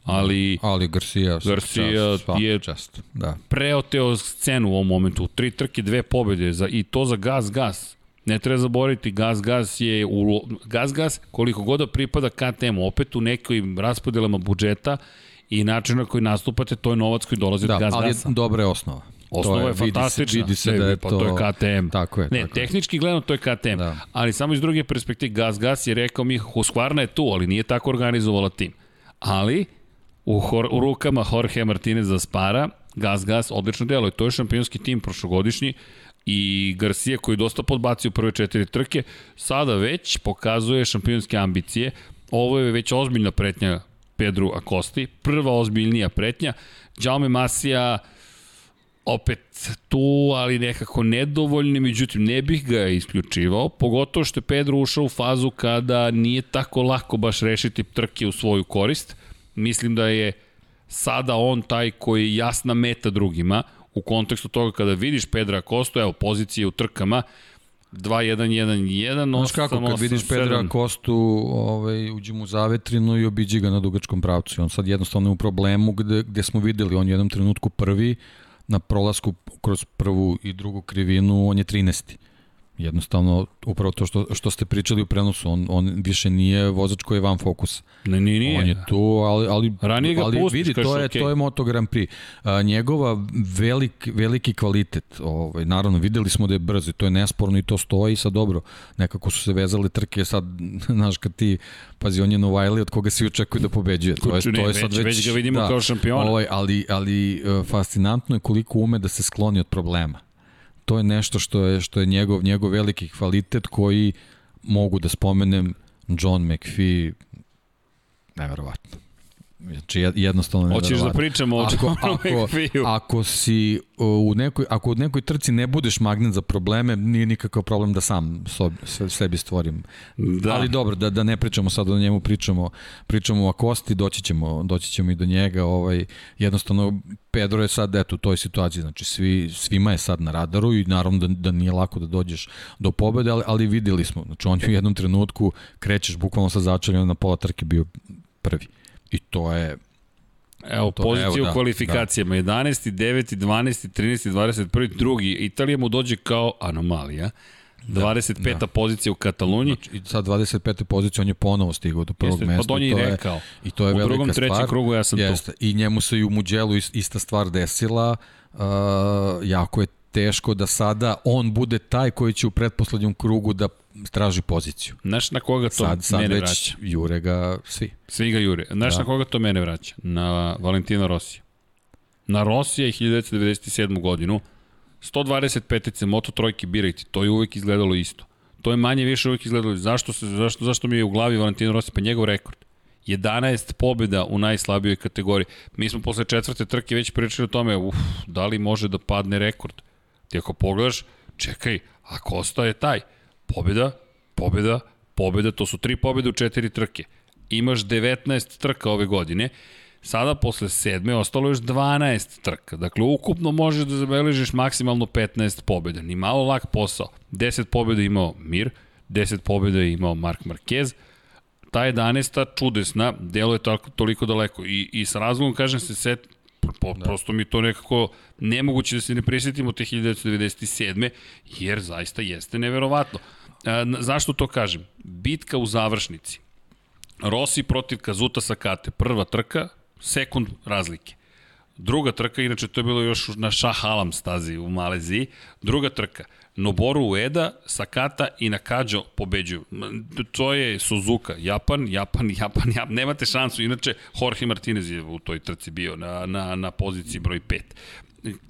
Speaker 3: Ali
Speaker 4: Ali Garcia,
Speaker 3: Garcia
Speaker 4: čast,
Speaker 3: je-
Speaker 4: čast. Da.
Speaker 3: preoteo scenu u ovom momentu. Tri trke, dve pobede za, i to za gas, gas. Ne treba zaboraviti, gas, gas je u, gas, gas koliko god da pripada KTM, opet u nekim raspodelama budžeta i način na koji nastupate, to je novac koji dolazi
Speaker 4: Da,
Speaker 3: od gas,
Speaker 4: ali je dobra je osnova.
Speaker 3: Osnova
Speaker 4: To
Speaker 3: je,
Speaker 4: vidi se-
Speaker 3: fantastična.
Speaker 4: Vidi se
Speaker 3: Ne,
Speaker 4: da je
Speaker 3: pa
Speaker 4: to...
Speaker 3: to je KTM.
Speaker 4: Tako je.
Speaker 3: Ne,
Speaker 4: tako je.
Speaker 3: tehnički gledano to je KTM,
Speaker 4: Da.
Speaker 3: ali samo iz druge perspektive Gas Gas je rekao mi Husqvarna je tu, ali nije tako organizovala tim. Ali u, hor, u rukama Jorge Martinez za Spara, Gas Gas odlično deluje. To je šampionski tim prošlogodišnji i Garcia koji je dosta podbacio prve četiri trke, sada već pokazuje šampionske ambicije. Ovo je već ozbiljna pretnja Pedru Acosti, prva ozbiljnija pretnja. Jaume Masija opet tu, ali nekako nedovoljni, međutim ne bih ga isključivao, pogotovo što je Pedro ušao u fazu kada nije tako lako baš rešiti trke u svoju korist. Mislim da je sada on taj koji je jasna meta drugima, u kontekstu toga kada vidiš Pedra Kosto, evo pozicije u trkama, 2-1-1-1,
Speaker 4: Znaš kako, kad vidiš Pedra Kostu, ovaj, uđi mu zavetrinu i obiđi ga na dugačkom pravcu. I on sad jednostavno je u problemu gde, gde smo videli, on je u jednom trenutku prvi, na prolasku kroz prvu i drugu krivinu, on je 13. Jednostavno, upravo to što, što ste pričali u prenosu, on, on više nije vozač koji je van fokusa.
Speaker 3: Ne, nije, nije.
Speaker 4: On je tu, ali, ali,
Speaker 3: Ranije ga
Speaker 4: ali
Speaker 3: pustiš,
Speaker 4: vidi, to je,
Speaker 3: okej.
Speaker 4: to je Moto Grand Prix. A, njegova velik, veliki kvalitet, ovaj, naravno videli smo da je brz i to je nesporno i to stoji sad dobro. Nekako su se vezale trke sad, znaš, kad ti, pazi, on je Novajli od koga svi očekuju da pobeđuje. To je, to je
Speaker 3: već-
Speaker 4: sad već,
Speaker 3: već ga vidimo kao šampiona.
Speaker 4: Ovaj, ali, ali e, fascinantno je koliko ume da se skloni od problema. To je nešto što je, što je njegov, njegov veliki kvalitet koji mogu da spomenem John McPhee neverovatno. Znači jed- jednostavno
Speaker 3: Hoćeš da pričamo o
Speaker 4: ako, ako, ako si u nekoj, ako u nekoj trci ne budeš magnet za probleme, nije nikakav problem da sam sob, se- sebi stvorim.
Speaker 3: Da.
Speaker 4: Ali dobro, da, da ne pričamo sad o njemu, pričamo, pričamo o Akosti, doći ćemo, doći ćemo i do njega. Ovaj, jednostavno, Pedro je sad eto, u toj situaciji, znači svi, svima je sad na radaru i naravno da, da nije lako da dođeš do pobede, ali, ali videli smo, znači on je u jednom trenutku krećeš bukvalno sa začeljem na pola trke bio prvi. I to je
Speaker 3: Evo,
Speaker 4: To-
Speaker 3: pozicije
Speaker 4: evo,
Speaker 3: u
Speaker 4: da,
Speaker 3: kvalifikacijama. 11. 9. 12. 13. 21. drugi. Italija mu dođe kao anomalija. 25.
Speaker 4: da.
Speaker 3: pozicija u Kataloniji.
Speaker 4: Znači, i sad 25. pozicije on je ponovo stigao do prvog
Speaker 3: Jeste, pa
Speaker 4: mesta.
Speaker 3: on je
Speaker 4: i
Speaker 3: i
Speaker 4: to je-
Speaker 3: rekao.
Speaker 4: I to je
Speaker 3: U
Speaker 4: velika
Speaker 3: drugom, trećem
Speaker 4: stvar.
Speaker 3: krugu ja sam tu.
Speaker 4: Jeste. I njemu se i u Muđelu is- ista stvar desila. Uh, jako je teško da sada on bude taj koji će u pretposlednjem krugu da traži poziciju.
Speaker 3: Znaš na koga to
Speaker 4: Sad, sad
Speaker 3: mene
Speaker 4: već
Speaker 3: vraća?
Speaker 4: jure ga svi.
Speaker 3: Svi ga jure. Znaš
Speaker 4: Da.
Speaker 3: na koga to mene vraća? Na Valentina Rosija. Na Rosija i 1997. godinu 125. Moto trojke birajte, to je uvek izgledalo isto. To je manje više uvek izgledalo. Zašto, se, zašto, zašto mi je u glavi Valentino Rossi? Pa njegov rekord. 11 pobjeda u najslabijoj kategoriji. Mi smo posle četvrte trke već pričali o tome, uf, da li može da padne rekord. Ti ako pogledaš, čekaj, ako ostaje taj, pobjeda, pobjeda, pobjeda, to su tri pobjede u četiri trke. Imaš 19 trka ove godine, sada posle sedme ostalo još 12 trka. Dakle, ukupno možeš da zabeležiš maksimalno 15 pobjeda. Ni malo lak posao. 10 pobjeda je imao Mir, 10 pobjeda je imao Mark Marquez, Ta 11. čudesna, delo je tako, toliko daleko i, i sa razlogom kažem se set, po, da. prosto mi to nekako nemoguće da se ne prisjetimo te 1997. jer zaista jeste neverovatno. Zašto to kažem? Bitka u završnici. Rossi protiv Kazuta Sakate. Prva trka, sekund razlike. Druga trka, inače to je bilo još na Shah Alam stazi u Maleziji. Druga trka, Noboru Ueda, Sakata i Nakađo pobeđuju. To je Suzuka, Japan, Japan, Japan, Japan. Nemate šansu, inače Jorge Martinez je u toj trci bio na, na, na poziciji broj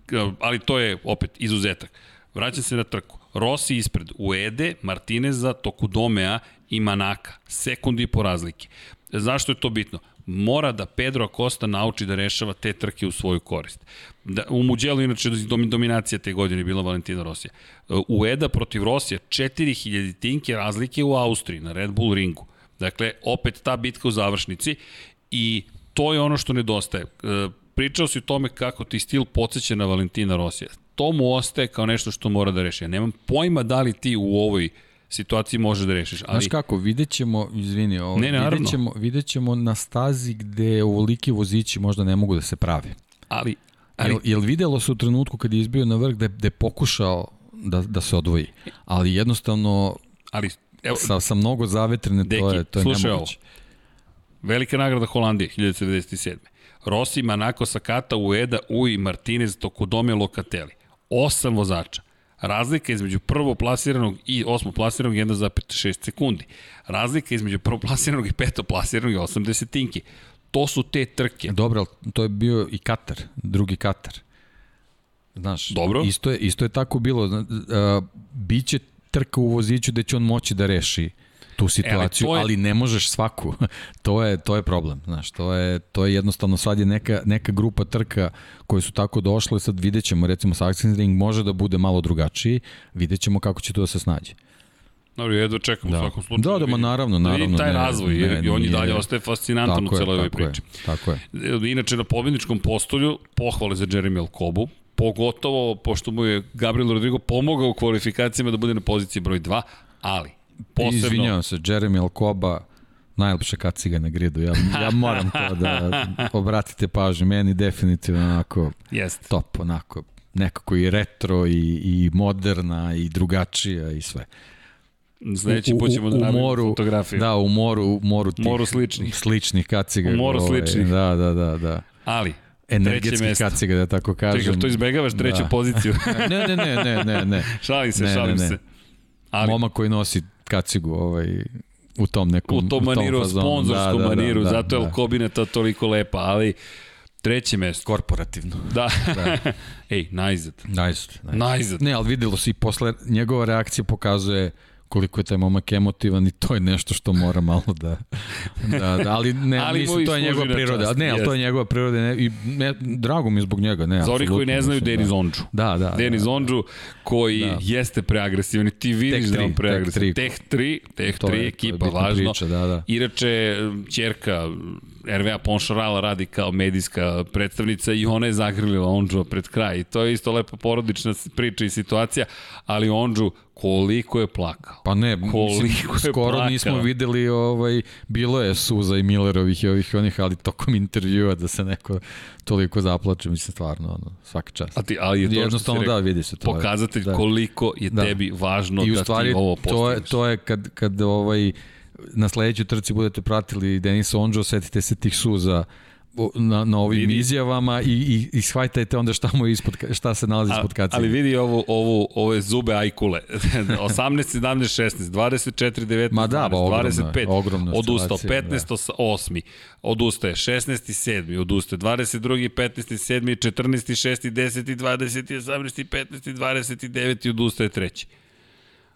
Speaker 3: 5. Ali to je opet izuzetak. Vraćam se na trku. Rossi ispred Uede, Martineza, Tokudomea i Manaka. Sekundi i po razlike. Zašto je to bitno? mora da Pedro Acosta nauči da rešava te trke u svoju korist. Da, u Muđelu, inače, dominacija te godine bila Valentina Rosija. U Eda protiv Rosija 4000 tinke razlike u Austriji na Red Bull ringu. Dakle, opet ta bitka u završnici i to je ono što nedostaje. E, pričao si o tome kako ti stil podsjeća na Valentina Rosija to mu ostaje kao nešto što mora da reši. Ja nemam pojma da li ti u ovoj situaciji možeš da rešiš. Ali...
Speaker 4: Znaš kako, vidjet ćemo, izvini, ovaj, ovo, ne, vidjet, ćemo, vidjet ćemo na stazi gde ovoliki vozići možda ne mogu da se prave.
Speaker 3: Ali, ali...
Speaker 4: Jel, jel videlo se u trenutku kad je izbio na vrh da, da je pokušao da, da se odvoji, ali jednostavno
Speaker 3: ali, evo,
Speaker 4: sa, sa mnogo zavetrene deki, to je, to je slušaj nemoguće. Ovo.
Speaker 3: Velika nagrada Holandije, 1997. Rossi, Manako, Sakata, Ueda, Ui, Martinez, Tokodome, Locatelli osam vozača. Razlika između prvoplasiranog i osmoplasiranog je 1,6 sekundi. Razlika između prvoplasiranog i petoplasiranog je 8 desetinki. To su te trke.
Speaker 4: Dobro, ali to je bio i Katar, drugi Katar. Znaš,
Speaker 3: Dobro.
Speaker 4: Isto, je, isto je tako bilo. Uh, biće trka u voziću gde će on moći da reši uh, tu situaciju, e, ali, je... ali ne možeš svaku. to je to je problem, znaš, to je to je jednostavno sad je neka neka grupa trka koje su tako došle, sad videćemo recimo Sachsenring može da bude malo drugačiji, videćemo kako će to da se snađe.
Speaker 3: Dobro, jedno čekam da. u svakom slučaju.
Speaker 4: Da, da, ma naravno, naravno. Vidim
Speaker 3: taj ne, razvoj, ne, jer ne, on i dalje ostaje fascinantan u celoj ovoj priči.
Speaker 4: Je, tako je.
Speaker 3: Inače, na pobedničkom postolju, pohvale za Jeremy Alcobu, pogotovo pošto mu je Gabriel Rodrigo pomogao u kvalifikacijama da bude na poziciji broj 2, ali
Speaker 4: posebno... Izvinjavam se, Jeremy Alcoba, najlepša kaciga na gridu. Ja, ja moram to da obratite pažnju. Meni definitivno onako
Speaker 3: Jest.
Speaker 4: top, onako nekako i retro i, i moderna i drugačija i sve.
Speaker 3: Sledeći put ćemo da napravimo fotografiju.
Speaker 4: Da, u moru, u moru tih
Speaker 3: moru sličnih.
Speaker 4: Sličnih kaciga.
Speaker 3: U moru ovaj, sličnih.
Speaker 4: Da, da, da, da.
Speaker 3: Ali,
Speaker 4: energetski kaciga, da tako kažem. Čekaj,
Speaker 3: to izbegavaš treću da. poziciju.
Speaker 4: ne, ne, ne, ne, ne, ne.
Speaker 3: šalim se, ne, šalim ne, ne. se.
Speaker 4: Ali... Momak koji nosi kacigu ovaj, u tom nekom
Speaker 3: u tom maniru, u sponzorskom da, da, maniru, da, da, zato je da. Alkobineta toliko lepa, ali treće mesto.
Speaker 4: Korporativno.
Speaker 3: Da. da. Ej, najzad.
Speaker 4: Najzad.
Speaker 3: Najzad. najzad.
Speaker 4: Ne, ali videlo se i posle, njegova reakcija pokazuje koliko je taj momak emotivan i to je nešto što mora malo da... da, da ali ne, ali mislim, to je njegova priroda. Ne, ali to je njegova priroda ne, i ne, drago mi je zbog njega. Ne,
Speaker 3: Zori koji ne znaju Denis da. Ondžu.
Speaker 4: Da, da.
Speaker 3: Denis da, Ondžu koji da. jeste preagresivan i ti vidiš da on preagresivan. Teh 3, Teh 3, ekipa, važno. Priča,
Speaker 4: da, da.
Speaker 3: Irače, čerka RVA Ponšarala radi kao medijska predstavnica i ona je zagrlila Ondžu pred kraj. I to je isto lepa porodična priča i situacija, ali Ondžu koliko je plakao.
Speaker 4: Pa ne, koliko mislim, skoro plakao. nismo videli, ovaj, bilo je suza i Millerovih i ovih onih, ali tokom intervjua da se neko toliko zaplače, mislim stvarno, ono, svaki čas.
Speaker 3: A ti, ali je to
Speaker 4: Jednostavno da, vidi se
Speaker 3: to. Pokazatelj da. koliko je da. tebi važno I da ti ovo postigneš.
Speaker 4: To je, to je kad, kad ovaj, na sledećoj trci budete pratili Denisa Onđo, setite se tih suza na, na ovim vidi. izjavama i, i, i shvajtajte onda šta, mu ispod, šta se nalazi ispod kacije.
Speaker 3: Ali vidi ovo, ovo, ove zube ajkule. 18, 17, 16, 24, 19, Ma da, 12, ogromno, 25, ogromno odustao, 15, da. 8, odustaje, 16, 7, odustaje, 22, 15, 7, 14, 6, 10, 20, 18, 15, 29 i odustaje treći.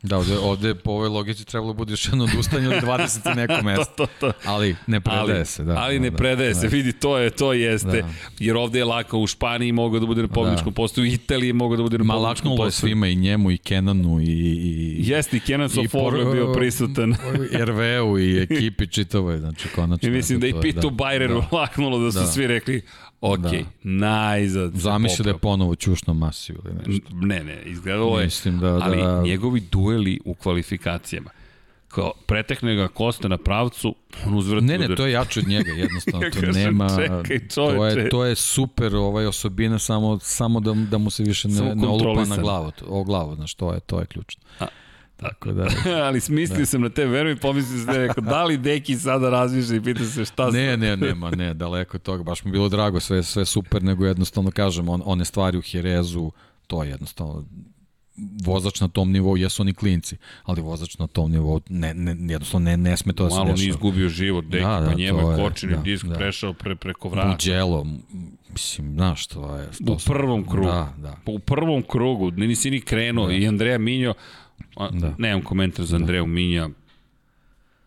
Speaker 4: Da, ovde, ovde po ovoj logici trebalo bude još jedno odustanje od 20 neko mesto. to, to, to. Ali ne predaje
Speaker 3: ali,
Speaker 4: se. Da,
Speaker 3: ali ne
Speaker 4: da,
Speaker 3: predaje da, se, vidi, to je, to jeste. Da. Jer ovde je lako u Španiji mogu da bude na pobjedičkom da. postoju, u Italiji mogu da bude na pobjedičkom postoju.
Speaker 4: je svima i njemu i Kenanu i... i
Speaker 3: Jeste, i Kenan Soforo je bio prisutan.
Speaker 4: RV-u i ekipi čitavoj, znači konačno.
Speaker 3: I mislim da i Pitu da, Bajreru da. laknulo da su da. svi rekli Ok, da. najzad.
Speaker 4: Zamisli da je ponovo čušno masiju ili nešto.
Speaker 3: Ne, ne, izgledalo je.
Speaker 4: Mislim da, da...
Speaker 3: Ali njegovi dueli u kvalifikacijama. kao pretekne ga Kosta na pravcu, on uzvrati
Speaker 4: Ne, ne,
Speaker 3: udar.
Speaker 4: to je jače od njega, jednostavno.
Speaker 3: Ja
Speaker 4: to
Speaker 3: kažem,
Speaker 4: nema,
Speaker 3: čekaj,
Speaker 4: to, je, to je super ovaj osobina, samo, samo da, da mu se više ne, ne olupa na glavu. O glavu, znaš, to je, to je ključno.
Speaker 3: A.
Speaker 4: Tako da...
Speaker 3: ali smislio da. sam na te, verujem, pomislio sam da je rekao, da li Deki sada razmišlja i pita se šta
Speaker 4: Ne, ne, nema, ne, daleko od toga. Baš mi bilo drago, sve, sve super, nego jednostavno kažem, on, one stvari u Herezu, to je jednostavno vozač na tom nivou, jesu oni klinci, ali vozač na tom nivou, ne, ne, jednostavno ne, ne sme to da se
Speaker 3: Malo nije izgubio život, Deki,
Speaker 4: Da,
Speaker 3: da, pa njemu je kočini
Speaker 4: da,
Speaker 3: disk
Speaker 4: da.
Speaker 3: prešao pre, preko vrata.
Speaker 4: Mugello, m, mislim, znaš, to je... To
Speaker 3: U prvom krugu.
Speaker 4: Da, da.
Speaker 3: U prvom krugu, nisi ni krenuo da. i Andreja Minjo, a, da.
Speaker 4: Da.
Speaker 3: nemam komentar za Andreju Minja,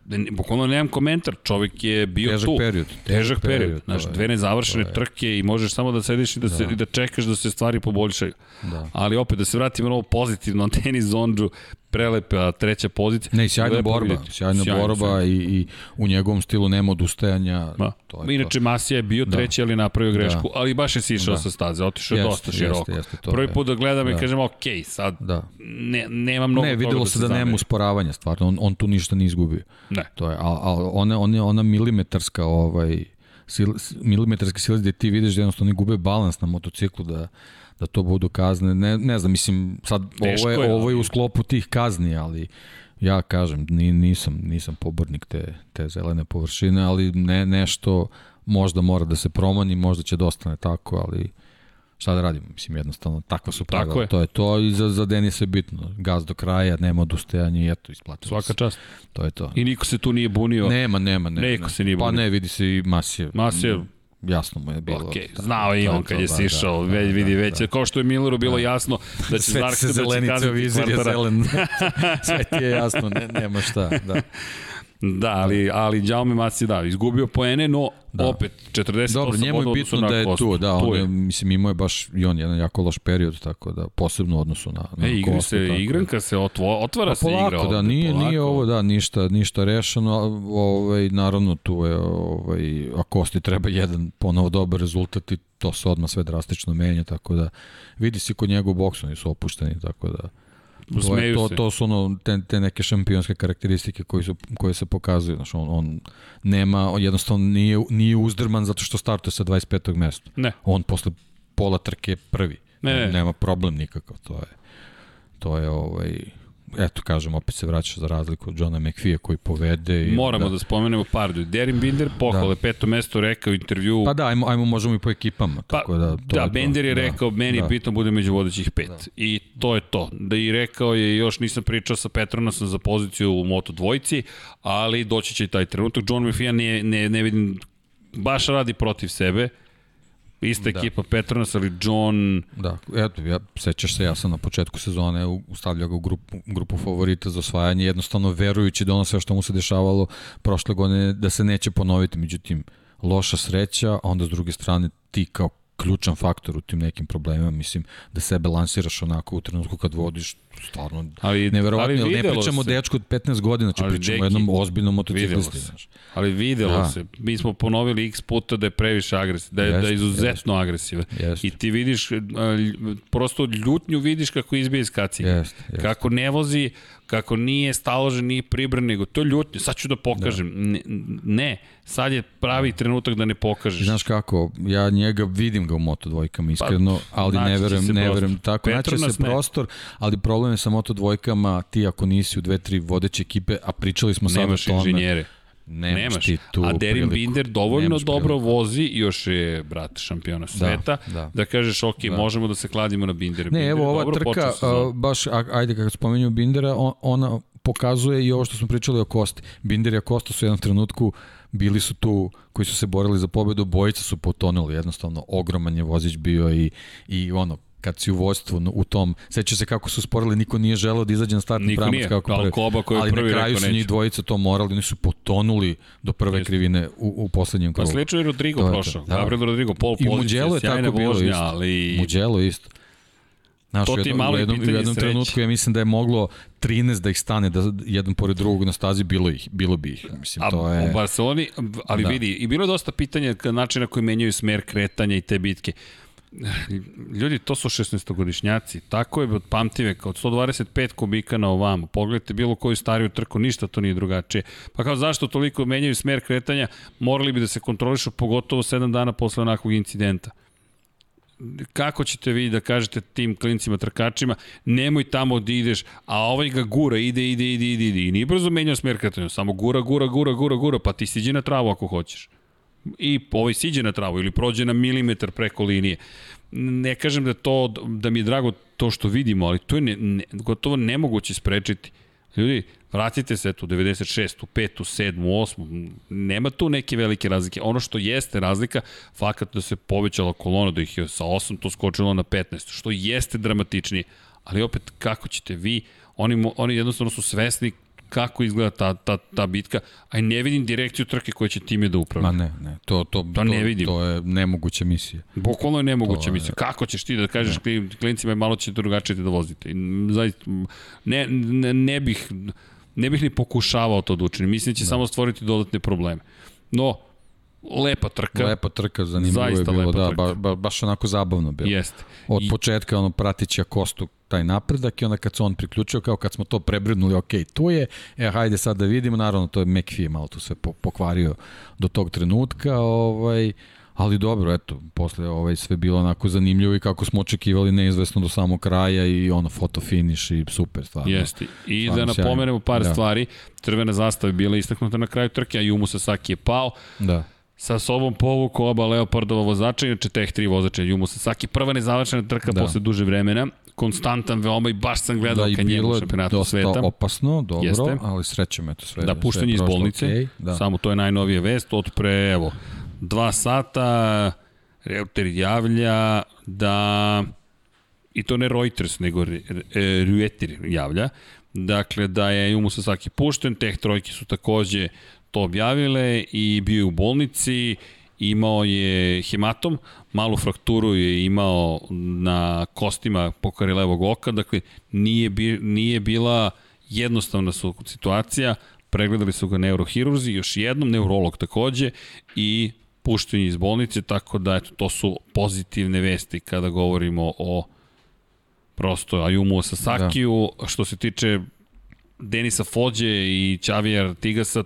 Speaker 3: Ne, Bukvalno nemam komentar, čovjek je bio
Speaker 4: Težak
Speaker 3: tu.
Speaker 4: period,
Speaker 3: Težak,
Speaker 4: težak
Speaker 3: period.
Speaker 4: period,
Speaker 3: Znaš, dve nezavršene trke i možeš samo da sediš i da, da. Se, i da čekaš da se stvari poboljšaju.
Speaker 4: Da.
Speaker 3: Ali opet, da se vratimo na ovo pozitivno, Anteni Zondžu, prelepa treća pozicija.
Speaker 4: Ne, i sjajna
Speaker 3: Lepo
Speaker 4: borba,
Speaker 3: vidjeti.
Speaker 4: sjajna
Speaker 3: Sjajno,
Speaker 4: borba
Speaker 3: sjajno.
Speaker 4: i, i u njegovom stilu nema odustajanja.
Speaker 3: Ma.
Speaker 4: To je
Speaker 3: Inače,
Speaker 4: to.
Speaker 3: Masija je bio treći, ali napravio grešku,
Speaker 4: Da.
Speaker 3: ali baš je sišao
Speaker 4: Da.
Speaker 3: sa staze, otišao je
Speaker 4: Jeste,
Speaker 3: dosta
Speaker 4: jeste,
Speaker 3: široko.
Speaker 4: jeste, to
Speaker 3: Prvi put da gledam i
Speaker 4: Da.
Speaker 3: kažem, ok, sad
Speaker 4: Da.
Speaker 3: ne, nema mnogo
Speaker 4: Ne, videlo
Speaker 3: da
Speaker 4: se da
Speaker 3: zameri.
Speaker 4: nema usporavanja, stvarno, on, on tu ništa nije izgubio.
Speaker 3: Ne.
Speaker 4: To je, a, a ona, ona, ona milimetarska ovaj, sil, milimetarske sile gde ti vidiš da jednostavno oni gube balans na motociklu da, da to budu kazne. Ne, ne znam, mislim, sad
Speaker 3: Teško
Speaker 4: ovo je,
Speaker 3: je,
Speaker 4: ovo je u sklopu tih kazni, ali ja kažem, ni, nisam, nisam pobornik te, te zelene površine, ali ne, nešto možda mora da se promani, možda će da ostane tako, ali šta da radimo, mislim jednostavno takva su pravila,
Speaker 3: Tako je.
Speaker 4: to je to i za, za Denisa je bitno, gaz do kraja, nema odustajanja i eto, isplatilo
Speaker 3: Svaka
Speaker 4: se.
Speaker 3: čast.
Speaker 4: To je to.
Speaker 3: I niko se tu nije bunio.
Speaker 4: Nema, nema, nema.
Speaker 3: Niko se nije
Speaker 4: Pa
Speaker 3: bunio.
Speaker 4: ne, vidi se i Masije.
Speaker 3: Masije-
Speaker 4: Jasno mu je bilo.
Speaker 3: Ok,
Speaker 4: Da,
Speaker 3: znao je i on kad je
Speaker 4: da,
Speaker 3: sišao,
Speaker 4: da,
Speaker 3: već
Speaker 4: da,
Speaker 3: vidi
Speaker 4: da,
Speaker 3: već,
Speaker 4: da.
Speaker 3: kao što je Milleru bilo jasno da će Zarko
Speaker 4: se
Speaker 3: da će kazniti
Speaker 4: vizir je zelen. Sve ti je jasno, ne, nema šta. Da.
Speaker 3: Da, ali, ali Jaume Masi da, izgubio poene, no da. opet 48
Speaker 4: Dobro, njemu je bitno
Speaker 3: na
Speaker 4: da je tu, da,
Speaker 3: Tu
Speaker 4: on
Speaker 3: je.
Speaker 4: mislim, imao je baš i on jedan jako loš period, tako da, posebno u odnosu na, na
Speaker 3: E, igri
Speaker 4: Kostu,
Speaker 3: se,
Speaker 4: tako.
Speaker 3: igranka se otvo, otvara
Speaker 4: Pa
Speaker 3: se igra.
Speaker 4: polako, da,
Speaker 3: ovde,
Speaker 4: nije,
Speaker 3: polako.
Speaker 4: nije ovo, da, ništa, ništa rešeno, ovaj, naravno tu je, ovaj, a Kosti treba jedan ponovo dobar rezultat i to se odmah sve drastično menja, tako da vidi se kod njega u boksu, oni su opušteni, tako da to, je, to, to su ono, te, te neke šampionske karakteristike koje, su, koje se pokazuju, znaš, on, on nema, on jednostavno nije, nije uzdrman zato što startuje sa 25. mesta.
Speaker 3: Ne.
Speaker 4: On posle pola trke prvi.
Speaker 3: Ne, ne.
Speaker 4: Nema problem nikakav, to je, to je ovaj, eto kažem, opet se vraća za razliku od Johna McPhee koji povede. I,
Speaker 3: Moramo da, da spomenemo par ljudi. Derin Binder, pohvale, da. peto mesto rekao u intervju.
Speaker 4: Pa da, ajmo, ajmo možemo i po ekipama.
Speaker 3: Pa,
Speaker 4: tako da, to
Speaker 3: da,
Speaker 4: je.
Speaker 3: Bender je
Speaker 4: Da,
Speaker 3: rekao, meni je
Speaker 4: da.
Speaker 3: bitno bude među vodećih pet. Da. I to je to. Da i rekao je, još nisam pričao sa Petronasom za poziciju u Moto dvojci, ali doći će i taj trenutak. John McPhee ne, ne, ne vidim, baš radi protiv sebe. Ista
Speaker 4: Da.
Speaker 3: ekipa Petronas, ali John...
Speaker 4: Da, eto, ja, sećaš se, ja sam na početku sezone u- stavljao ga u grupu, grupu favorita za osvajanje, jednostavno verujući da ono sve što mu se dešavalo prošle godine da se neće ponoviti, međutim, loša sreća, a onda s druge strane ti kao ključan faktor u tim nekim problemima, mislim, da sebe lansiraš onako u trenutku kad vodiš, stvarno
Speaker 3: Ali,
Speaker 4: neverovatno,
Speaker 3: ali
Speaker 4: ali ne pričamo
Speaker 3: se.
Speaker 4: dečku od 15 godina, znači
Speaker 3: Ali,
Speaker 4: pričamo o jednom ozbiljnom motociklisti. Znaš.
Speaker 3: Ali videlo
Speaker 4: Da.
Speaker 3: se. Mi smo ponovili x puta da je previše agresivan, da je, da je izuzetno agresivan.
Speaker 4: Jeste.
Speaker 3: I ti vidiš, lj- prosto ljutnju vidiš kako izbije iz kacige. Kako ne vozi, kako nije staložen, nije pribran, nego to je ljutnje. Sad ću da pokažem. Ne, ne, sad je pravi trenutak da ne pokažeš.
Speaker 4: Znaš kako, ja njega vidim ga u Moto dvojkama iskreno, ali
Speaker 3: Pa, naći
Speaker 4: ne
Speaker 3: će
Speaker 4: verujem, ne verujem tako, naći se prostor, ali problem je sa Moto dvojkama, ti ako nisi u dve, tri vodeće ekipe, a pričali smo sad o tome,
Speaker 3: inženjere.
Speaker 4: nemaš,
Speaker 3: Nemaš.
Speaker 4: ti tu
Speaker 3: A Derin
Speaker 4: priliku.
Speaker 3: Binder dovoljno
Speaker 4: Nemaš
Speaker 3: dobro
Speaker 4: priliku.
Speaker 3: vozi, još je, brate, šampiona sveta, da,
Speaker 4: da.
Speaker 3: da kažeš, ok,
Speaker 4: Da.
Speaker 3: možemo da se kladimo na Bindera.
Speaker 4: Ne,
Speaker 3: Binder
Speaker 4: evo ova
Speaker 3: dobro
Speaker 4: trka, a, baš, a, ajde kako spomenju Bindera, on, ona pokazuje i ovo što smo pričali o Kosti. Binder i Kosta su u jednom trenutku bili su tu koji su se borili za pobedu, bojica su potonuli, jednostavno ogroman je vozić bio i, i ono, kad si u vojstvu u tom, seća se kako su sporili, niko nije želeo da izađe na startni pramac
Speaker 3: nije,
Speaker 4: kako prvi.
Speaker 3: Koba koji
Speaker 4: ali
Speaker 3: prvi
Speaker 4: na kraju su njih dvojica to morali, oni su potonuli do prve
Speaker 3: Jeste.
Speaker 4: krivine u, u poslednjem
Speaker 3: Pa
Speaker 4: krugu.
Speaker 3: slično je Rodrigo
Speaker 4: To
Speaker 3: prošao.
Speaker 4: da.
Speaker 3: Gabriel Rodrigo, pol
Speaker 4: I
Speaker 3: pozicija,
Speaker 4: Mugello je tako bilo
Speaker 3: vožnja,
Speaker 4: isto.
Speaker 3: ali...
Speaker 4: Mugello isto. Znaš,
Speaker 3: To ti je malo
Speaker 4: u
Speaker 3: i
Speaker 4: jednom, u jednom trenutku ja mislim da je moglo 13 da ih stane da jedan pored drugog na stazi bilo ih bilo bi ih mislim
Speaker 3: A
Speaker 4: to je
Speaker 3: u Barceloni, ali da. Vidi, i bilo je dosta pitanja načina koji menjaju smer kretanja i te bitke. Ljudi, to su 16-godišnjaci. Tako je od pamtiveka, od 125 kubika na ovamo. Pogledajte bilo koju stariju trku, ništa to nije drugačije. Pa kao zašto toliko menjaju smer kretanja, morali bi da se kontrolišu pogotovo 7 dana posle onakvog incidenta kako ćete vi da kažete tim klincima trkačima, nemoj tamo da ideš, a ovaj ga gura, ide, ide, ide, ide, ide. I nije brzo menjao smer kretanja, samo gura, gura, gura, gura, gura, pa ti siđi na travu ako hoćeš. I ovaj siđe na travu ili prođe na milimetar preko linije. Ne kažem da to, da mi je drago to što vidimo, ali to je ne, ne, gotovo nemoguće sprečiti. Ljudi, vratite se tu 96. 5. 7. 8. Nema tu neke velike razlike. Ono što jeste razlika, fakat da se povećala kolona, da ih je sa 8 to skočilo na 15, što jeste dramatičnije. Ali opet, kako ćete vi, oni, oni jednostavno su svesni kako izgleda ta, ta, ta bitka, a ne vidim direkciju trke koja će time da upravlja.
Speaker 4: Ma ne, ne, to, to, to, to, ne vidim. to je nemoguća misija.
Speaker 3: Bukvalno je nemoguća misija. Je... Kako ćeš ti da kažeš ne. klincima malo ćete drugačije da vozite? Zaista, ne, ne, ne bih ne bih ni pokušavao to da učinim. Mislim da će da. samo stvoriti dodatne probleme. No, lepa trka.
Speaker 4: Lepa trka, zanimljivo Zaista je bilo, da, ba, ba, baš onako zabavno bilo.
Speaker 3: Jeste.
Speaker 4: Od I... početka ono pratića Kostu taj napredak i onda kad se on priključio, kao kad smo to prebrinuli, ok, tu je, e, hajde sad da vidimo, naravno to je McPhee malo tu sve pokvario do tog trenutka, ovaj, ali dobro, eto, posle ovaj sve bilo onako zanimljivo i kako smo očekivali neizvesno do samog kraja i ono foto finish i super stvarno.
Speaker 3: Jeste. I stvarno da napomenemo par da. stvari, crvena zastava je bila istaknuta na kraju trke, a Jumu Sasaki je pao.
Speaker 4: Da
Speaker 3: sa sobom povuku oba Leopardova vozača, inače teh tri vozača Jumu Sasaki, prva nezavršena trka da. posle duže vremena, konstantan veoma i baš sam gledao da, ka njemu šampionatu sveta.
Speaker 4: Da, opasno, dobro, Jeste. ali srećem eto sve.
Speaker 3: Da, puštenje iz bolnice, okay, da. samo to je najnovija vest, od pre, evo, dva sata, Reuter javlja da, i to ne Reuters, nego Reuter javlja, dakle da je Jumu Sasaki pušten, teh trojke su takođe to objavile i bio je u bolnici, imao je hematom, malu frakturu je imao na kostima pokari levog oka, dakle nije, bi, nije bila jednostavna situacija, pregledali su ga neurohirurzi, još jednom neurolog takođe i puštenje iz bolnice, tako da eto, to su pozitivne vesti kada govorimo o prosto Ayumu Sasakiju. Da. Što se tiče Denisa Fođe i Čavija Tigasa,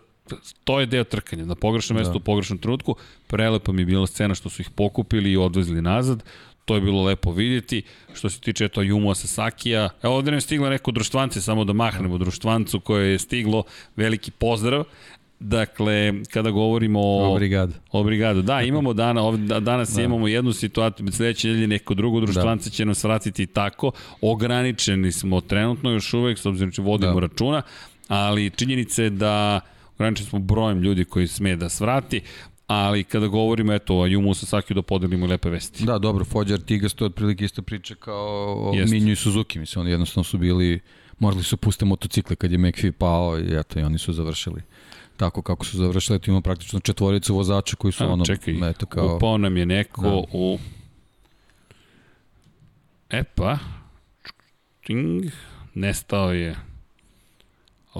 Speaker 3: to je deo trkanja, na pogrešnom mestu, da. u pogrešnom trenutku. Prelepa mi je bila scena što su ih pokupili i odvezli nazad. To je bilo lepo vidjeti. Što se tiče eto Jumu Sasakija, evo ovde nam je stigla neko društvance, samo da mahnemo društvancu koje je stiglo, veliki pozdrav. Dakle, kada govorimo o...
Speaker 4: Obrigado.
Speaker 3: Obrigado. Da, imamo dana, ovde, da, danas da. imamo jednu situaciju, sledeće nedelje neko drugo društvance da. će nas vratiti tako. Ograničeni smo trenutno još uvek, s obzirom da vodimo da. računa, ali činjenica je da ograničeni smo brojem ljudi koji sme da svrati, ali kada govorimo eto o Jumu Sasaki da podelimo lepe vesti.
Speaker 4: Da, dobro, Fođar Tigas to je otprilike ista priča kao o Minju i Suzuki, mislim, oni jednostavno su bili morali su puste motocikle kad je McPhee pao i eto i oni su završili tako kako su završili, tu ima praktično četvoricu vozača koji su A, ono,
Speaker 3: čekaj, eto kao... Upao nam je neko da. u... E pa, čing, nestao je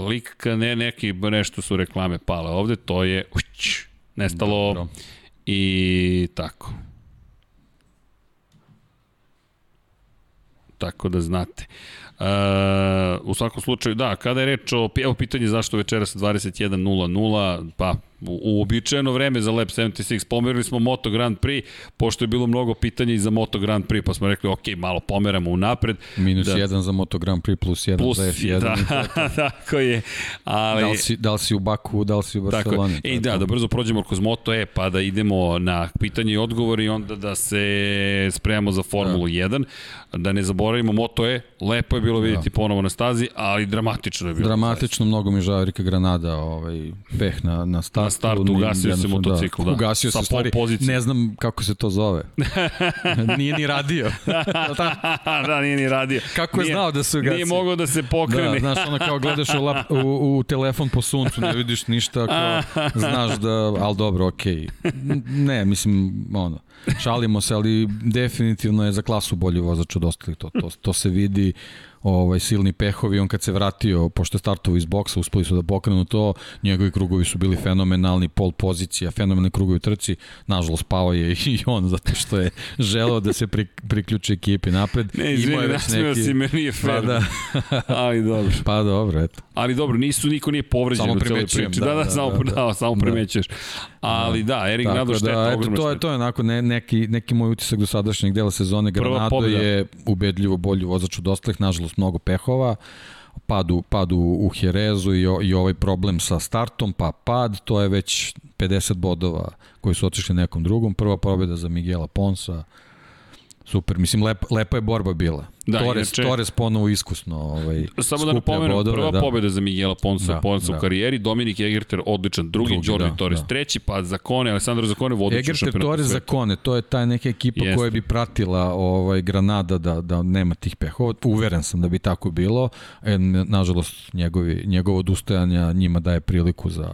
Speaker 3: lik ka ne, neki nešto su reklame pale ovde, to je uć, nestalo Dobro. i tako. Tako da znate. Uh, u svakom slučaju, da, kada je reč o, evo pitanje zašto večeras 21.00, pa uobičajeno vreme za Lab 76. Pomerili smo Moto Grand Prix, pošto je bilo mnogo pitanja i za Moto Grand Prix, pa smo rekli, ok, malo pomeramo unapred.
Speaker 4: Minus da, 1 za Moto Grand Prix, plus 1 plus, za F1.
Speaker 3: Da, tako je. Ali,
Speaker 4: da, li si, da li si u Baku, da li si u Barceloni?
Speaker 3: Tako E, da, da brzo prođemo kroz Moto E, pa da idemo na pitanje i odgovor i onda da se spremamo za Formulu da. 1. Da ne zaboravimo Moto E, lepo je bilo vidjeti da. ponovo na stazi, ali dramatično je bilo.
Speaker 4: Dramatično, mnogo mi žao Rika Granada, ovaj, peh na, na stazi
Speaker 3: na startu ugasio se motocikl, da.
Speaker 4: Ugasio se, stvari, ne znam kako se to zove. nije ni radio.
Speaker 3: da, nije ni radio.
Speaker 4: Kako je nije, znao da se ugasio?
Speaker 3: Nije mogao da se pokrene.
Speaker 4: Da, znaš, ono kao gledaš u, lap, u, u telefon po suncu, ne vidiš ništa, kao, znaš da, ali dobro, okej. Okay. Ne, mislim, ono, šalimo se, ali definitivno je za klasu bolji vozač od ostalih, to, to, to se vidi ovaj, silni pehovi, on kad se vratio, pošto je startovao iz boksa, uspeli su da pokrenu to, njegovi krugovi su bili fenomenalni, pol pozicija, fenomenalni krugovi u trci, nažalost pao je i on zato što je želeo da se pri, priključi ekipi napred.
Speaker 3: Ne, izvini, nasmeo neki... si me, nije fair. Pa da. Ali dobro.
Speaker 4: Pa dobro, eto.
Speaker 3: Ali dobro, nisu, niko nije povređen
Speaker 4: samo u celoj priči.
Speaker 3: Da, da, da, da, samo, da, da, samo da. primećuješ. Ali da, da Erik Grado šteta, da, eto,
Speaker 4: to je, to je onako ne, neki, neki moj utisak do sadašnjeg dela sezone. Granado je ubedljivo bolji vozač od ostalih, nažalost mnogo pehova pad u, pad u, u Herezu i, i ovaj problem sa startom, pa pad, to je već 50 bodova koji su otišli nekom drugom. Prva pobjeda za Miguela Ponsa, Super, mislim lep, lepa je borba bila. Da, Torres, inače, Torres ponovo iskusno ovaj,
Speaker 3: Samo da napomenu, bodove, prva da. pobjeda za Miguela Ponsa, da, Ponsa da. u karijeri, Dominik Egerter odličan, drugi, drugi Jordi da, Torres da. treći, pa Zakone, Aleksandar Zakone vodeći
Speaker 4: Egerter, šampionat. Torres, Zakone, to je ta neka ekipa Jeste. koja bi pratila ovaj Granada da, da nema tih pehova. Uveren sam da bi tako bilo. E, nažalost, njegovi, njegovo odustajanja njima daje priliku za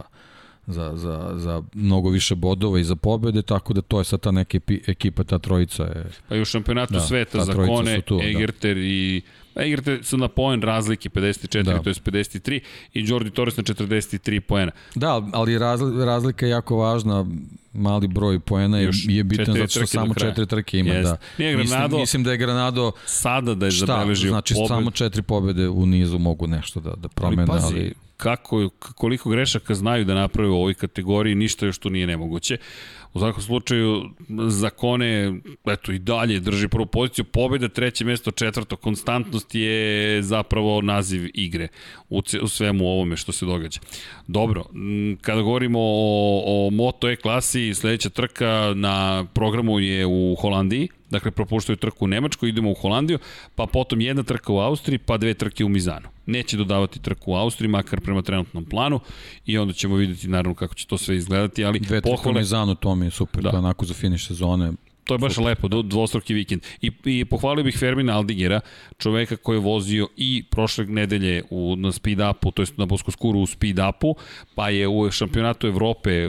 Speaker 4: za, za, za mnogo više bodova i za pobede, tako da to je sad ta neka ekipa, ta trojica je...
Speaker 3: Pa i u šampionatu da, sveta za Kone, tu. Egerter da. i Egerter su na poen razlike 54, da. to je 53 i Jordi Torres na 43 poena.
Speaker 4: Da, ali razlika je jako važna mali broj poena je, je bitan zato što samo četiri trke ima. Jest. Da.
Speaker 3: Nije Granado,
Speaker 4: mislim, mislim da je Granado
Speaker 3: sada da je zabeležio
Speaker 4: znači pobed. samo četiri pobede u nizu mogu nešto da, da promene, ali, pazi, ali
Speaker 3: kako, koliko grešaka znaju da naprave u ovoj kategoriji, ništa još tu nije nemoguće. U svakom slučaju, zakone, eto i dalje drži prvu poziciju, pobjeda, treće mesto, četvrto, konstantnost je zapravo naziv igre u, u svemu ovome što se događa. Dobro, kada govorimo o, o Moto E klasi, sledeća trka na programu je u Holandiji, dakle propuštaju trku u Nemačkoj, idemo u Holandiju, pa potom jedna trka u Austriji, pa dve trke u Mizanu. Neće dodavati trku u Austriji, makar prema trenutnom planu i onda ćemo videti naravno kako će to sve izgledati, ali
Speaker 4: dve trke u Mizanu, to mi je super, da. to je onako za finiš sezone,
Speaker 3: To je baš Super. lepo, dvostruki vikend. I, I pohvalio bih Fermina Aldigera, čoveka koji je vozio i prošle nedelje u, na speed upu, to je na Boskoskuru u speed upu, pa je u šampionatu Evrope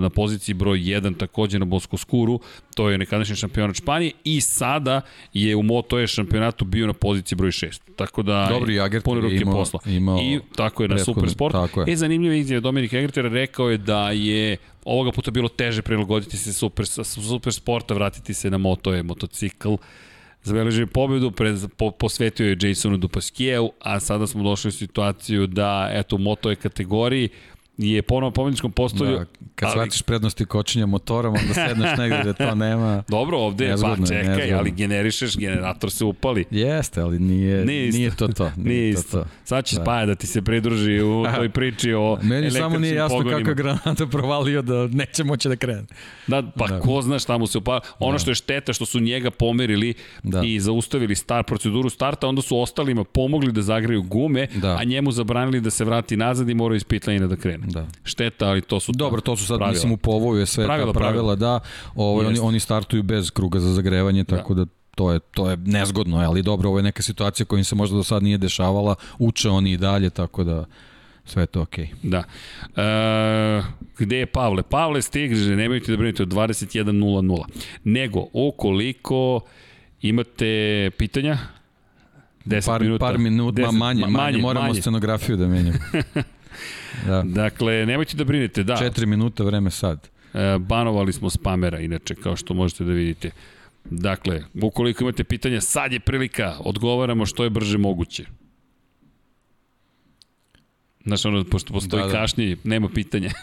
Speaker 3: na poziciji broj 1 takođe na Boskoskuru, to je nekadašnji šampionat Španije i sada je u Moto E šampionatu bio na poziciji broj 6. Tako da
Speaker 4: Dobri Jagert je imao, posla. imao
Speaker 3: I tako je na Super Sport. Je. E, zanimljiva izjava Dominik Jagerter rekao je da je ovoga puta bilo teže prilagoditi se super, super sporta, vratiti se na moto je motocikl. Zabeležio pobedu, pred, po, posvetio je Jasonu Dupaskijevu, a sada smo došli u situaciju da, eto, u moto je kategoriji je ponovo pomeničkom postolju. Da,
Speaker 4: kad ali... shvatiš prednosti kočenja motorom, onda sedneš negde da to nema.
Speaker 3: Dobro, ovde, nezgodno, pa čekaj, nezgodno. ali generišeš, generator se upali.
Speaker 4: Jeste, ali nije, nije, nije to to.
Speaker 3: Nije, nije to isto. To. Sad će da. Spaja da ti se pridruži u toj priči o
Speaker 4: Meni samo nije jasno pogonima. kako Granata provalio da neće moći da krene.
Speaker 3: Da, pa da. ko zna šta mu se upala. Ono da. što je šteta što su njega pomerili da. i zaustavili start, proceduru starta, onda su ostalima pomogli da zagreju gume, da. a njemu zabranili da se vrati nazad i mora iz pitlajina da krene. Da. Šteta, ali to su
Speaker 4: Dobro, to su sad pravila. mislim u povoju je sve pravila, ta pravila, pravila, da. Ovaj oni oni startuju bez kruga za zagrevanje, da. tako da, da to je, to je nezgodno, ali dobro, ovo je neka situacija koja im se možda do sad nije dešavala, uče oni i dalje, tako da sve je to okej.
Speaker 3: Okay. Da. E, gde je Pavle? Pavle stiže, nemojte da brinete od 21.00. Nego, ukoliko imate pitanja, 10
Speaker 4: par,
Speaker 3: minuta.
Speaker 4: Par minuta, 10, manje, manje, manje, moramo manje. scenografiju da menjamo.
Speaker 3: Da. Dakle, nemojte da brinete, da.
Speaker 4: Četiri minuta vreme sad.
Speaker 3: E, banovali smo spamera, inače, kao što možete da vidite. Dakle, ukoliko imate pitanja, sad je prilika, odgovaramo što je brže moguće. Znaš, ono, pošto postoji da, da. kašnje, nema pitanja.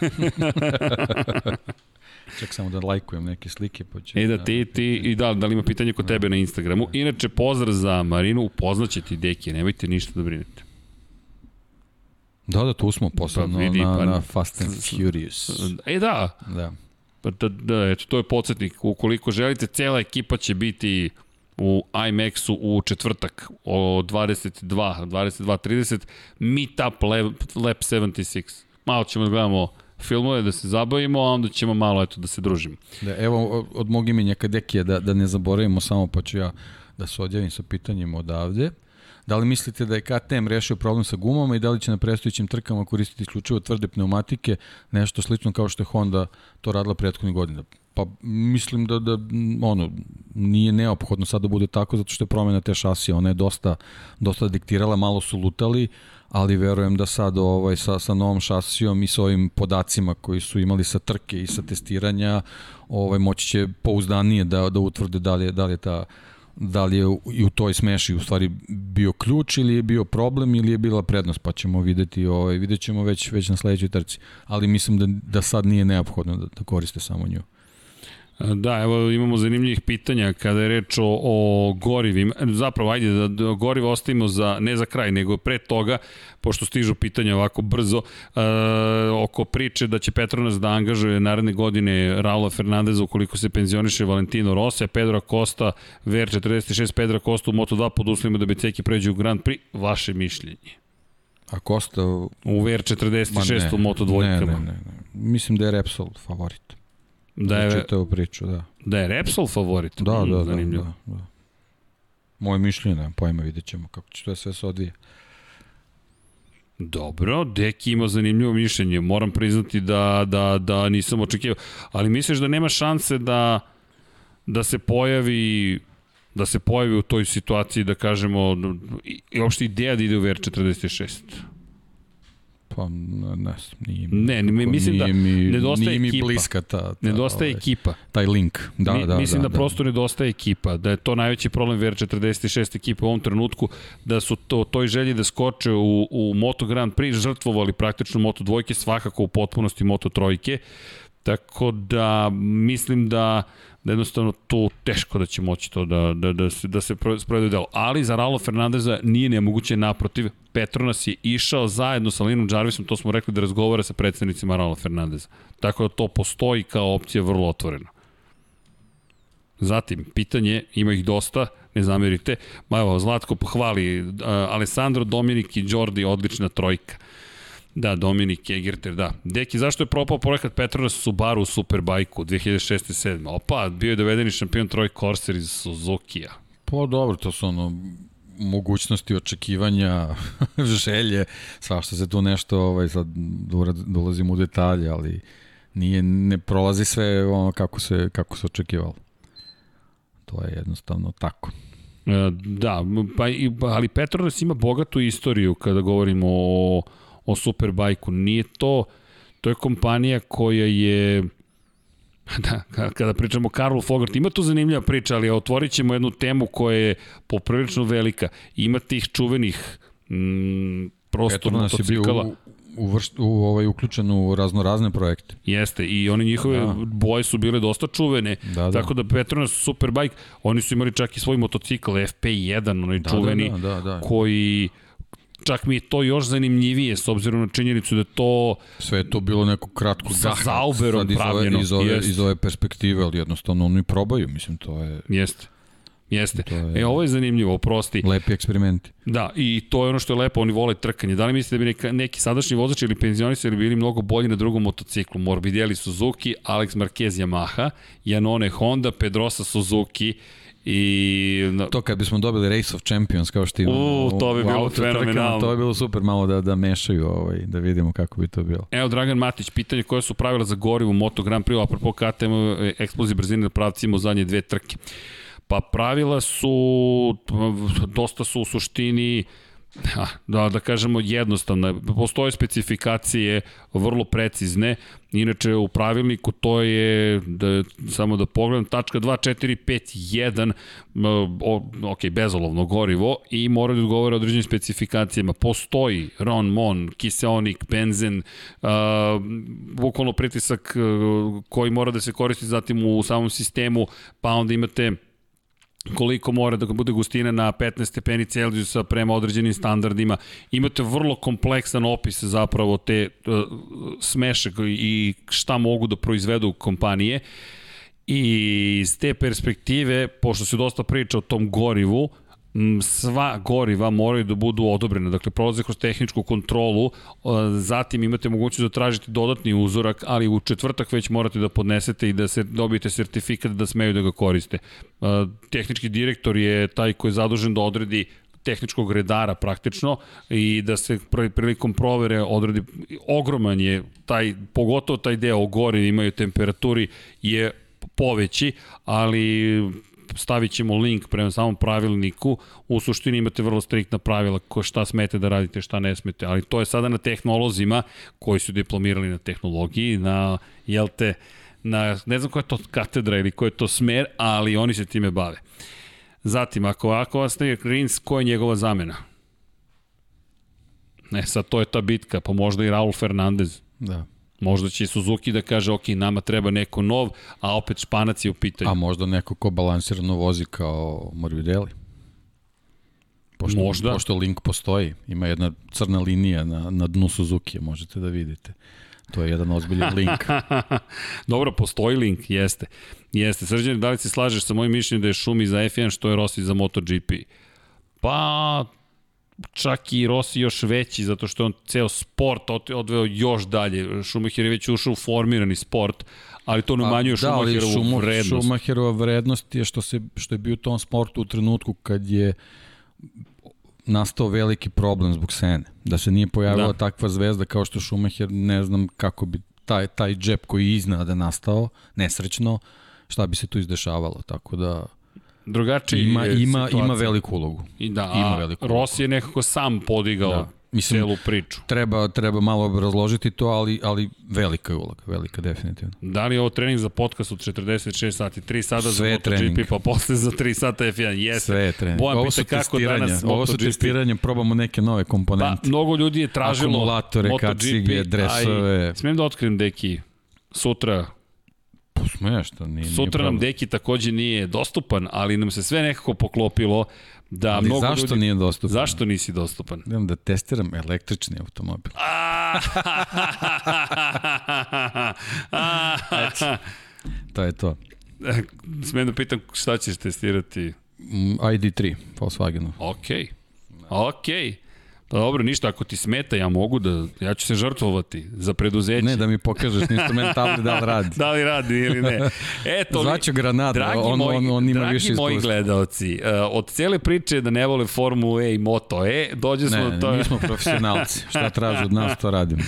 Speaker 4: Ček samo da lajkujem neke slike. Pa će
Speaker 3: e da, ti, ti, i da, da li ima pitanje kod tebe na Instagramu. Inače, pozdrav za Marinu, upoznaće ti deki, nemojte ništa da brinete.
Speaker 4: Da, da, tu smo posebno pa, vidi, na, pa, na Fast and Furious.
Speaker 3: E da, da. Pa da, da, eto, to je podsjetnik. Ukoliko želite, cela ekipa će biti u IMAX-u u četvrtak o 22, 22.30 Meetup Lab, Lab 76. Malo ćemo da gledamo filmove, da se zabavimo, a onda ćemo malo eto, da se družimo.
Speaker 4: Da, evo, od mog imenja Kadekije, da, da ne zaboravimo samo, pa ću ja da se odjavim sa pitanjima odavde. Da li mislite da je KTM rešio problem sa gumama i da li će na predstojićim trkama koristiti isključivo tvrde pneumatike, nešto slično kao što je Honda to radila prethodnih godina? Pa mislim da, da ono, nije neophodno sad da bude tako zato što je promena te šasije, ona je dosta, dosta diktirala, malo su lutali, ali verujem da sad ovaj, sa, sa novom šasijom i sa ovim podacima koji su imali sa trke i sa testiranja, ovaj, moći će pouzdanije da, da utvrde da li je, da li je ta da li je i u toj smeši u stvari bio ključ ili je bio problem ili je bila prednost, pa ćemo videti, ovaj, vidjet ćemo već, već na sledećoj trci. Ali mislim da, da sad nije neophodno da, da koriste samo nju.
Speaker 3: Da, evo imamo zanimljivih pitanja kada je reč o, o gorivima. Zapravo, ajde da, da gorivo ostavimo za, ne za kraj, nego pre toga, pošto stižu pitanja ovako brzo, e, oko priče da će Petronas da angažuje naredne godine Raula Fernandeza ukoliko se penzioniše Valentino Rossi, Pedro Acosta, VR46 Pedro Acosta u Moto2 pod uslovima da Beceki pređe u Grand Prix. Vaše mišljenje?
Speaker 4: A Costa... U
Speaker 3: VR46 u Moto dvojkama.
Speaker 4: Ne, ne, ne, ne. Mislim da je Repsol favorit.
Speaker 3: Da je,
Speaker 4: čitao priču, da.
Speaker 3: Da je Repsol favorit?
Speaker 4: Da, da, da, da, da, da. Moje mišljenje, nemam pojma, vidjet ćemo kako će to sve se odvije.
Speaker 3: Dobro, Deki ima zanimljivo mišljenje. Moram priznati da, da, da nisam očekivao. Ali misliš da nema šanse da, da se pojavi da se pojavi u toj situaciji da kažemo i, i uopšte ideja da ide u VR46?
Speaker 4: Pa, ne, ne nije
Speaker 3: mi, ne, ne, mislim da
Speaker 4: mi,
Speaker 3: nedostaje
Speaker 4: nije mi
Speaker 3: ekipa.
Speaker 4: bliska ta, ta
Speaker 3: nedostaje
Speaker 4: ovaj,
Speaker 3: ekipa.
Speaker 4: Taj link. Da,
Speaker 3: Mi,
Speaker 4: da,
Speaker 3: mislim da,
Speaker 4: da,
Speaker 3: da prosto nedostaje ekipa, da je to najveći problem VR46 ekipe u ovom trenutku, da su to toj želji da skoče u, u Moto Grand Prix žrtvovali praktično Moto dvojke, svakako u potpunosti Moto trojke. Tako da mislim da da jednostavno to teško da će moći to da, da, da, se, da se sprovede delo. Ali za Ralo Fernandeza nije nemoguće naprotiv. Petronas je išao zajedno sa Linom Jarvisom, to smo rekli da razgovara sa predsednicima Ralo Fernandeza. Tako da to postoji kao opcija vrlo otvoreno. Zatim, pitanje, ima ih dosta, ne zamerite. Ma evo, Zlatko pohvali, uh, Alessandro, Dominik i Jordi, odlična trojka. Da, Dominik Egerter, da. Deki, zašto je propao projekat Petronas Subaru u Superbajku 2006-2007? Opa, bio je dovedeni šampion Troy Corsair iz Suzuki-a.
Speaker 4: Pa dobro, to su ono mogućnosti očekivanja, želje, svašta se tu nešto, ovaj, sad dolazimo u detalje, ali nije, ne prolazi sve ono kako se, kako se očekivalo. To je jednostavno tako.
Speaker 3: E, da, pa, ali Petronas ima bogatu istoriju kada govorimo o o Superbajku. Nije to, to je kompanija koja je Da, kada pričamo o Karlu Fogart, ima tu zanimljiva priča, ali otvorit ćemo jednu temu koja je poprilično velika. Ima tih čuvenih mm, prosto motocikala.
Speaker 4: U, u, vrst, u ovaj uključen u raznorazne projekte.
Speaker 3: Jeste, i oni njihove da. boje su bile dosta čuvene, da, da. tako da Petronas Superbike, oni su imali čak i svoj motocikl FP1, onaj da, čuveni, da, da, da, da. koji čak mi je to još zanimljivije s obzirom na činjenicu da to
Speaker 4: sve je to bilo neko kratko
Speaker 3: sa zauberom
Speaker 4: iz
Speaker 3: pravljeno
Speaker 4: ove, iz ove, iz ove perspektive ali jednostavno oni probaju mislim to je
Speaker 3: jeste Jeste. Je, e, ovo je zanimljivo, oprosti.
Speaker 4: Lepi eksperimenti.
Speaker 3: Da, i to je ono što je lepo, oni vole trkanje. Da li mislite da bi neka, neki sadašnji vozač ili penzionisani bili mnogo bolji na drugom motociklu? Morbidelli Suzuki, Alex Marquez Yamaha, Janone Honda, Pedrosa Suzuki, I,
Speaker 4: no, to kad bismo dobili Race of Champions kao što imamo
Speaker 3: u, to bi bilo fenomenalno.
Speaker 4: To bi bilo super malo da, da mešaju ovaj, da vidimo kako bi to bilo.
Speaker 3: Evo Dragan Matić, pitanje koje su pravila za gorivo Moto Grand Prix, apropo KTM eksplozije brzine na pravcima u zadnje dve trke. Pa pravila su, dosta su u suštini da, da kažemo jednostavno, postoje specifikacije vrlo precizne, inače u pravilniku to je, da, samo da pogledam, tačka 2451, ok, bezolovno gorivo i mora da odgovore određenim specifikacijama. Postoji Ron Mon, kiseonik, benzen, uh, bukvalno pritisak koji mora da se koristi zatim u samom sistemu, pa onda imate koliko mora da bude gustina na 15 stepeni Celzijusa prema određenim standardima. Imate vrlo kompleksan opis zapravo te uh, smešak i šta mogu da proizvedu kompanije. I iz te perspektive, pošto se dosta priča o tom gorivu, sva goriva moraju da budu odobrene, dakle prolaze kroz tehničku kontrolu, zatim imate mogućnost da tražite dodatni uzorak, ali u četvrtak već morate da podnesete i da se dobijete sertifikat da smeju da ga koriste. Tehnički direktor je taj koji je zadužen da odredi tehničkog redara praktično i da se prilikom provere odredi ogroman je taj pogotovo taj deo gori imaju temperaturi je poveći, ali stavit ćemo link prema samom pravilniku, u suštini imate vrlo striktna pravila ko šta smete da radite, šta ne smete, ali to je sada na tehnolozima koji su diplomirali na tehnologiji, na, jel te, na, ne znam koja je to katedra ili koja je to smer, ali oni se time bave. Zatim, ako ovako ostaje Rins, ko je njegova zamena? Ne, sad to je ta bitka, pa možda i Raul Fernandez.
Speaker 4: Da.
Speaker 3: Možda će Suzuki da kaže, ok, nama treba neko nov, a opet Španac je u pitanju.
Speaker 4: A možda neko ko balansirano vozi kao Morbidelli. Pošto,
Speaker 3: Možda.
Speaker 4: Pošto link postoji. Ima jedna crna linija na, na dnu Suzuki, možete da vidite. To je jedan ozbiljan link.
Speaker 3: Dobro, postoji link, jeste. Jeste. Srđan, da li se slažeš sa mojim mišljenjem da je Šumi za F1 što je Rossi za MotoGP? Pa, čak i Rossi još veći, zato što je on ceo sport odveo još dalje. Schumacher je već ušao u formirani sport, ali to ne umanjuje
Speaker 4: da, Schumo-
Speaker 3: vrednost.
Speaker 4: Schumacherova vrednost je što, se, što je bio u tom sportu u trenutku kad je nastao veliki problem zbog Sene. Da se nije pojavila
Speaker 3: Da.
Speaker 4: takva zvezda kao što Schumacher, ne znam kako bi taj, taj džep koji je iznada nastao, nesrećno, šta bi se tu izdešavalo. Tako da
Speaker 3: Drugačiji
Speaker 4: ima, ima,
Speaker 3: situacija.
Speaker 4: ima veliku ulogu.
Speaker 3: I da,
Speaker 4: ima veliku
Speaker 3: Rossi je nekako sam podigao da.
Speaker 4: Mislim,
Speaker 3: celu priču.
Speaker 4: Treba, treba malo obrazložiti to, ali, ali velika je uloga, velika definitivno.
Speaker 3: Da li je ovo trening za podcast od 46 sati, 3 sata
Speaker 4: Sve
Speaker 3: za MotoGP, pa posle za 3 sata F1? Jeste.
Speaker 4: Sve je trening.
Speaker 3: Bojan
Speaker 4: Ovo su
Speaker 3: kako danas
Speaker 4: ovo su testiranja, probamo neke nove
Speaker 3: Pa,
Speaker 4: komponente.
Speaker 3: mnogo ljudi je tražilo
Speaker 4: Akumulatore,
Speaker 3: MotoGP,
Speaker 4: kacige, dresove.
Speaker 3: Smijem da otkrijem, deki, sutra,
Speaker 4: Smešno, nije, nije
Speaker 3: sutra nam
Speaker 4: problem.
Speaker 3: deki takođe nije dostupan, ali nam se sve nekako poklopilo da
Speaker 4: Ali
Speaker 3: mnogo
Speaker 4: zašto
Speaker 3: ljudi...
Speaker 4: nije dostupan?
Speaker 3: Zašto nisi dostupan?
Speaker 4: Idem da testiram električni automobil. To je to.
Speaker 3: Smijem da pitam šta ćeš testirati?
Speaker 4: Mm, ID3, Volkswagenu.
Speaker 3: Okej. Okej. Pa dobro, ništa, ako ti smeta, ja mogu da, ja ću se žrtvovati za preduzeće.
Speaker 4: Ne, da mi pokažeš na instrumentabli da li radi.
Speaker 3: da li radi ili ne. Eto,
Speaker 4: Zvaću Granada,
Speaker 3: dragi
Speaker 4: on-
Speaker 3: moji,
Speaker 4: on- on ima
Speaker 3: dragi
Speaker 4: više
Speaker 3: moji
Speaker 4: iskustva.
Speaker 3: gledalci, uh, od cijele priče da ne vole Formulu E i Moto E, dođe smo
Speaker 4: Ne,
Speaker 3: do
Speaker 4: ne,
Speaker 3: toga.
Speaker 4: mi smo profesionalci. Šta traže od nas, to radimo.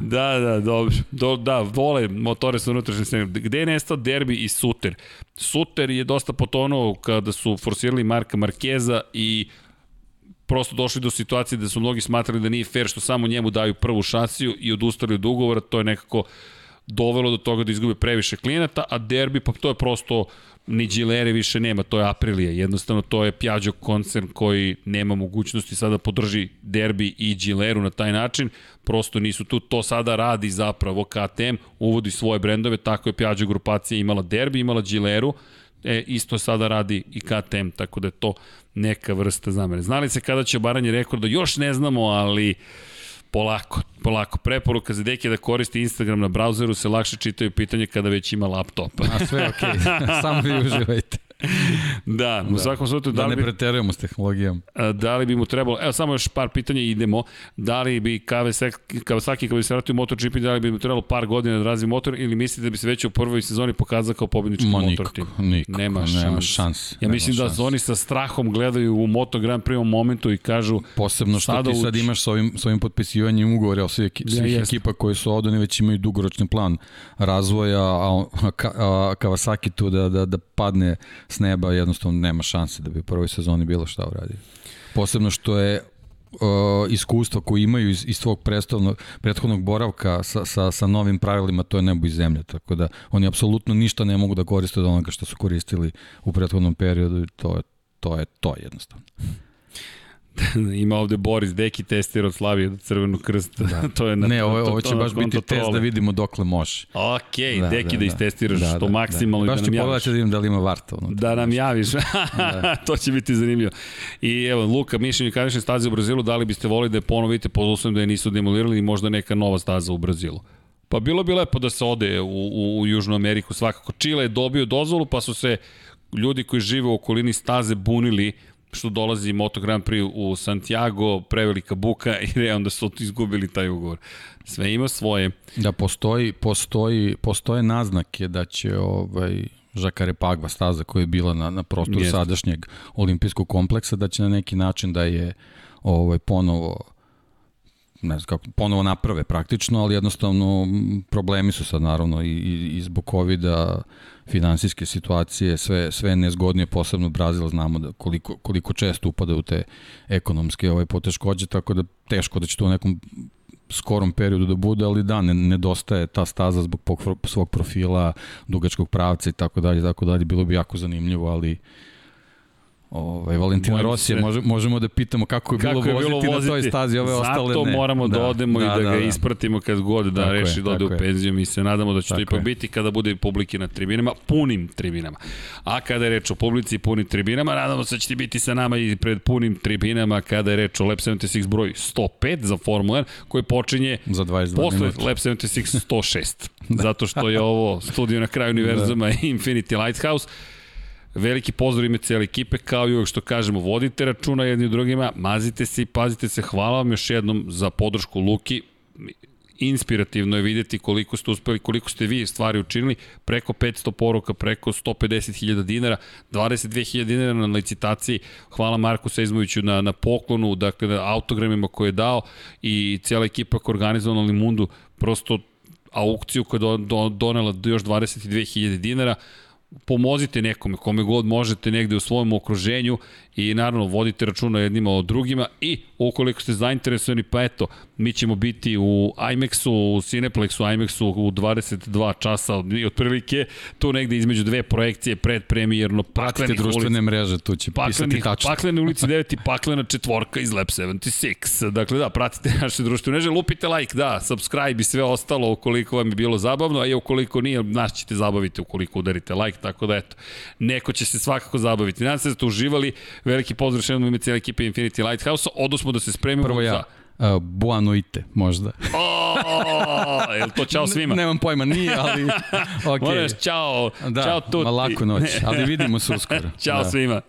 Speaker 3: Da, da, dobro. Do, da, vole motore sa unutrašnjim snegom. Gde je nestao derbi i Suter? Suter je dosta potonuo kada su forsirali Marka Markeza i prosto došli do situacije da su mnogi smatrali da nije fair što samo njemu daju prvu šasiju i odustali od ugovora, to je nekako dovelo do toga da izgube previše klijenata, a derbi pa to je prosto ni Gilere više nema, to je Aprilija. Jednostavno to je Piaggio koncern koji nema mogućnosti sada podrži derbi i Gileru na taj način. Prosto nisu tu, to sada radi zapravo KTM, uvodi svoje brendove, tako je Piaggio grupacija imala derbi, imala Gileru, e, isto sada radi i KTM, tako da je to neka vrsta zamere. Znali se kada će obaranje rekorda, još ne znamo, ali polako, polako. Preporuka za deke da koristi Instagram na brauzeru se lakše čitaju pitanje kada već ima laptop.
Speaker 4: A sve je okej, samo vi uživajte.
Speaker 3: da, u svakom slučaju, da
Speaker 4: Da ne
Speaker 3: bi...
Speaker 4: preterujemo s tehnologijom.
Speaker 3: A, da li bi mu trebalo, evo samo još par pitanja i idemo, da li bi Kawasaki, kada bi se vratio u MotoGP, da li bi mu trebalo par godina da razvi motor ili mislite da bi se već u prvoj sezoni pokazao kao pobednički
Speaker 4: Ma
Speaker 3: motor
Speaker 4: nikako,
Speaker 3: tim?
Speaker 4: nikako,
Speaker 3: Nema
Speaker 4: nema
Speaker 3: šans.
Speaker 4: šans.
Speaker 3: Ja
Speaker 4: nema
Speaker 3: mislim da
Speaker 4: šans.
Speaker 3: oni sa strahom gledaju u Moto Grand Prix momentu i kažu
Speaker 4: Posebno što
Speaker 3: Sada
Speaker 4: ti sad
Speaker 3: uči.
Speaker 4: imaš s ovim, s ovim potpisivanjem ugovora svih,
Speaker 3: Ja,
Speaker 4: svih
Speaker 3: jeste.
Speaker 4: ekipa koje su ovde, oni već imaju dugoročni plan razvoja, a, a, Ka- a Kawasaki tu da, da, da padne s neba, jednostavno nema šanse da bi u prvoj sezoni bilo šta uradio. Posebno što je uh, iskustvo koje imaju iz, iz svog prethodnog, boravka sa, sa, sa novim pravilima, to je nebo i zemlja, tako da oni apsolutno ništa ne mogu da koriste od onoga što su koristili u prethodnom periodu i to je to je to jednostavno.
Speaker 3: ima ovde Boris Deki testira od Slavije do Crvenog krsta. Da. to je na,
Speaker 4: ne, ovo, ovo će baš biti test da vidimo dokle može.
Speaker 3: Ok, da, Deki da, da istestiraš da, što maksimalno
Speaker 4: Baš
Speaker 3: i da
Speaker 4: ću
Speaker 3: nam javiš.
Speaker 4: pogledati da vidim da li ima varta unutra.
Speaker 3: Da nam javiš. da. to će biti zanimljivo. I evo, Luka, mišljenje kanične staze u Brazilu, da li biste volili da je ponovite, pod uslovom da je nisu demolirali i možda neka nova staza u Brazilu? Pa bilo bi lepo da se ode u, u, u Južnu Ameriku svakako. Čile je dobio dozvolu, pa su se ljudi koji žive u okolini staze bunili što dolazi Moto Grand Prix u Santiago, prevelika buka i onda su izgubili taj ugovor. Sve ima svoje.
Speaker 4: Da postoji, postoji, postoje naznake da će ovaj, Žakare Pagva staza koja je bila na, na prostoru
Speaker 3: Jeste.
Speaker 4: sadašnjeg olimpijskog kompleksa, da će na neki način da je ovaj, ponovo ne znam kako, ponovo naprave praktično, ali jednostavno problemi su sad naravno i, i, i zbog COVID-a, finansijske situacije, sve, sve nezgodnije, posebno Brazil znamo da koliko, koliko često upada u te ekonomske ovaj, poteškođe, tako da teško da će to u nekom skorom periodu da bude, ali da, ne, nedostaje ta staza zbog svog profila, dugačkog pravca i tako dalje, tako dalje, bilo bi jako zanimljivo, ali Ovaj Valentina Rosija može, možemo da pitamo kako je kako bilo, je bilo voziti, voziti na toj stazi, ove
Speaker 3: Zato
Speaker 4: ostale ne.
Speaker 3: Zato moramo da, da odemo da, i da, da ga da. ispratimo kad god da tako reši je, da ode u penziju. Mi se nadamo da će tako to ipak je. biti kada bude publike na tribinama, punim tribinama. A kada je reč o publici punim tribinama, nadamo se da ćete biti sa nama i pred punim tribinama kada je reč o Lab 76 broj 105 za Formula 1 koji počinje
Speaker 4: za 22
Speaker 3: posle
Speaker 4: minuta.
Speaker 3: Lab 76 106. da. Zato što je ovo studio na kraju univerzuma da. Infinity Lighthouse. Veliki pozdrav ime cijele ekipe, kao i uvek što kažemo, vodite računa jedni drugima, mazite se i pazite se. Hvala vam još jednom za podršku Luki. Inspirativno je videti koliko ste uspeli, koliko ste vi stvari učinili, preko 500 poruka, preko 150.000 dinara, 22.000 dinara na licitaciji, hvala Marku Sezmoviću na, na poklonu, dakle na autogramima koje je dao i cijela ekipa koja je organizovala Limundu, prosto aukciju koja je do, do, donela još 22.000 dinara, pomozite nekome, kome god možete negde u svojom okruženju i naravno vodite računa jednima o drugima i ukoliko ste zainteresovani, pa eto, mi ćemo biti u IMAX-u, u Cineplexu, IMAX-u u 22 časa i otprilike tu negde između dve projekcije predpremijerno
Speaker 4: Pratite društvene ulici, mreže, tu će pisati tačno.
Speaker 3: Paklene ulici 9 i paklena četvorka iz Lab 76. Dakle, da, pratite naše društvene mreže, lupite like, da, subscribe i sve ostalo ukoliko vam je bilo zabavno, a i ukoliko nije, nas ćete zabaviti ukoliko udarite like, tako da eto, neko će se svakako zabaviti. Nadam se da ste uživali, veliki pozdrav što ime cijela ekipe Infinity Lighthouse, odosmo da se spremimo
Speaker 4: Prvo ja. za Uh, Buanoite, možda.
Speaker 3: O, je to čao svima?
Speaker 4: Nemam pojma, nije, ali...
Speaker 3: Okay. Moraš, čao,
Speaker 4: da,
Speaker 3: čao tuti.
Speaker 4: Laku noć, ali vidimo se uskoro.
Speaker 3: čao da. svima.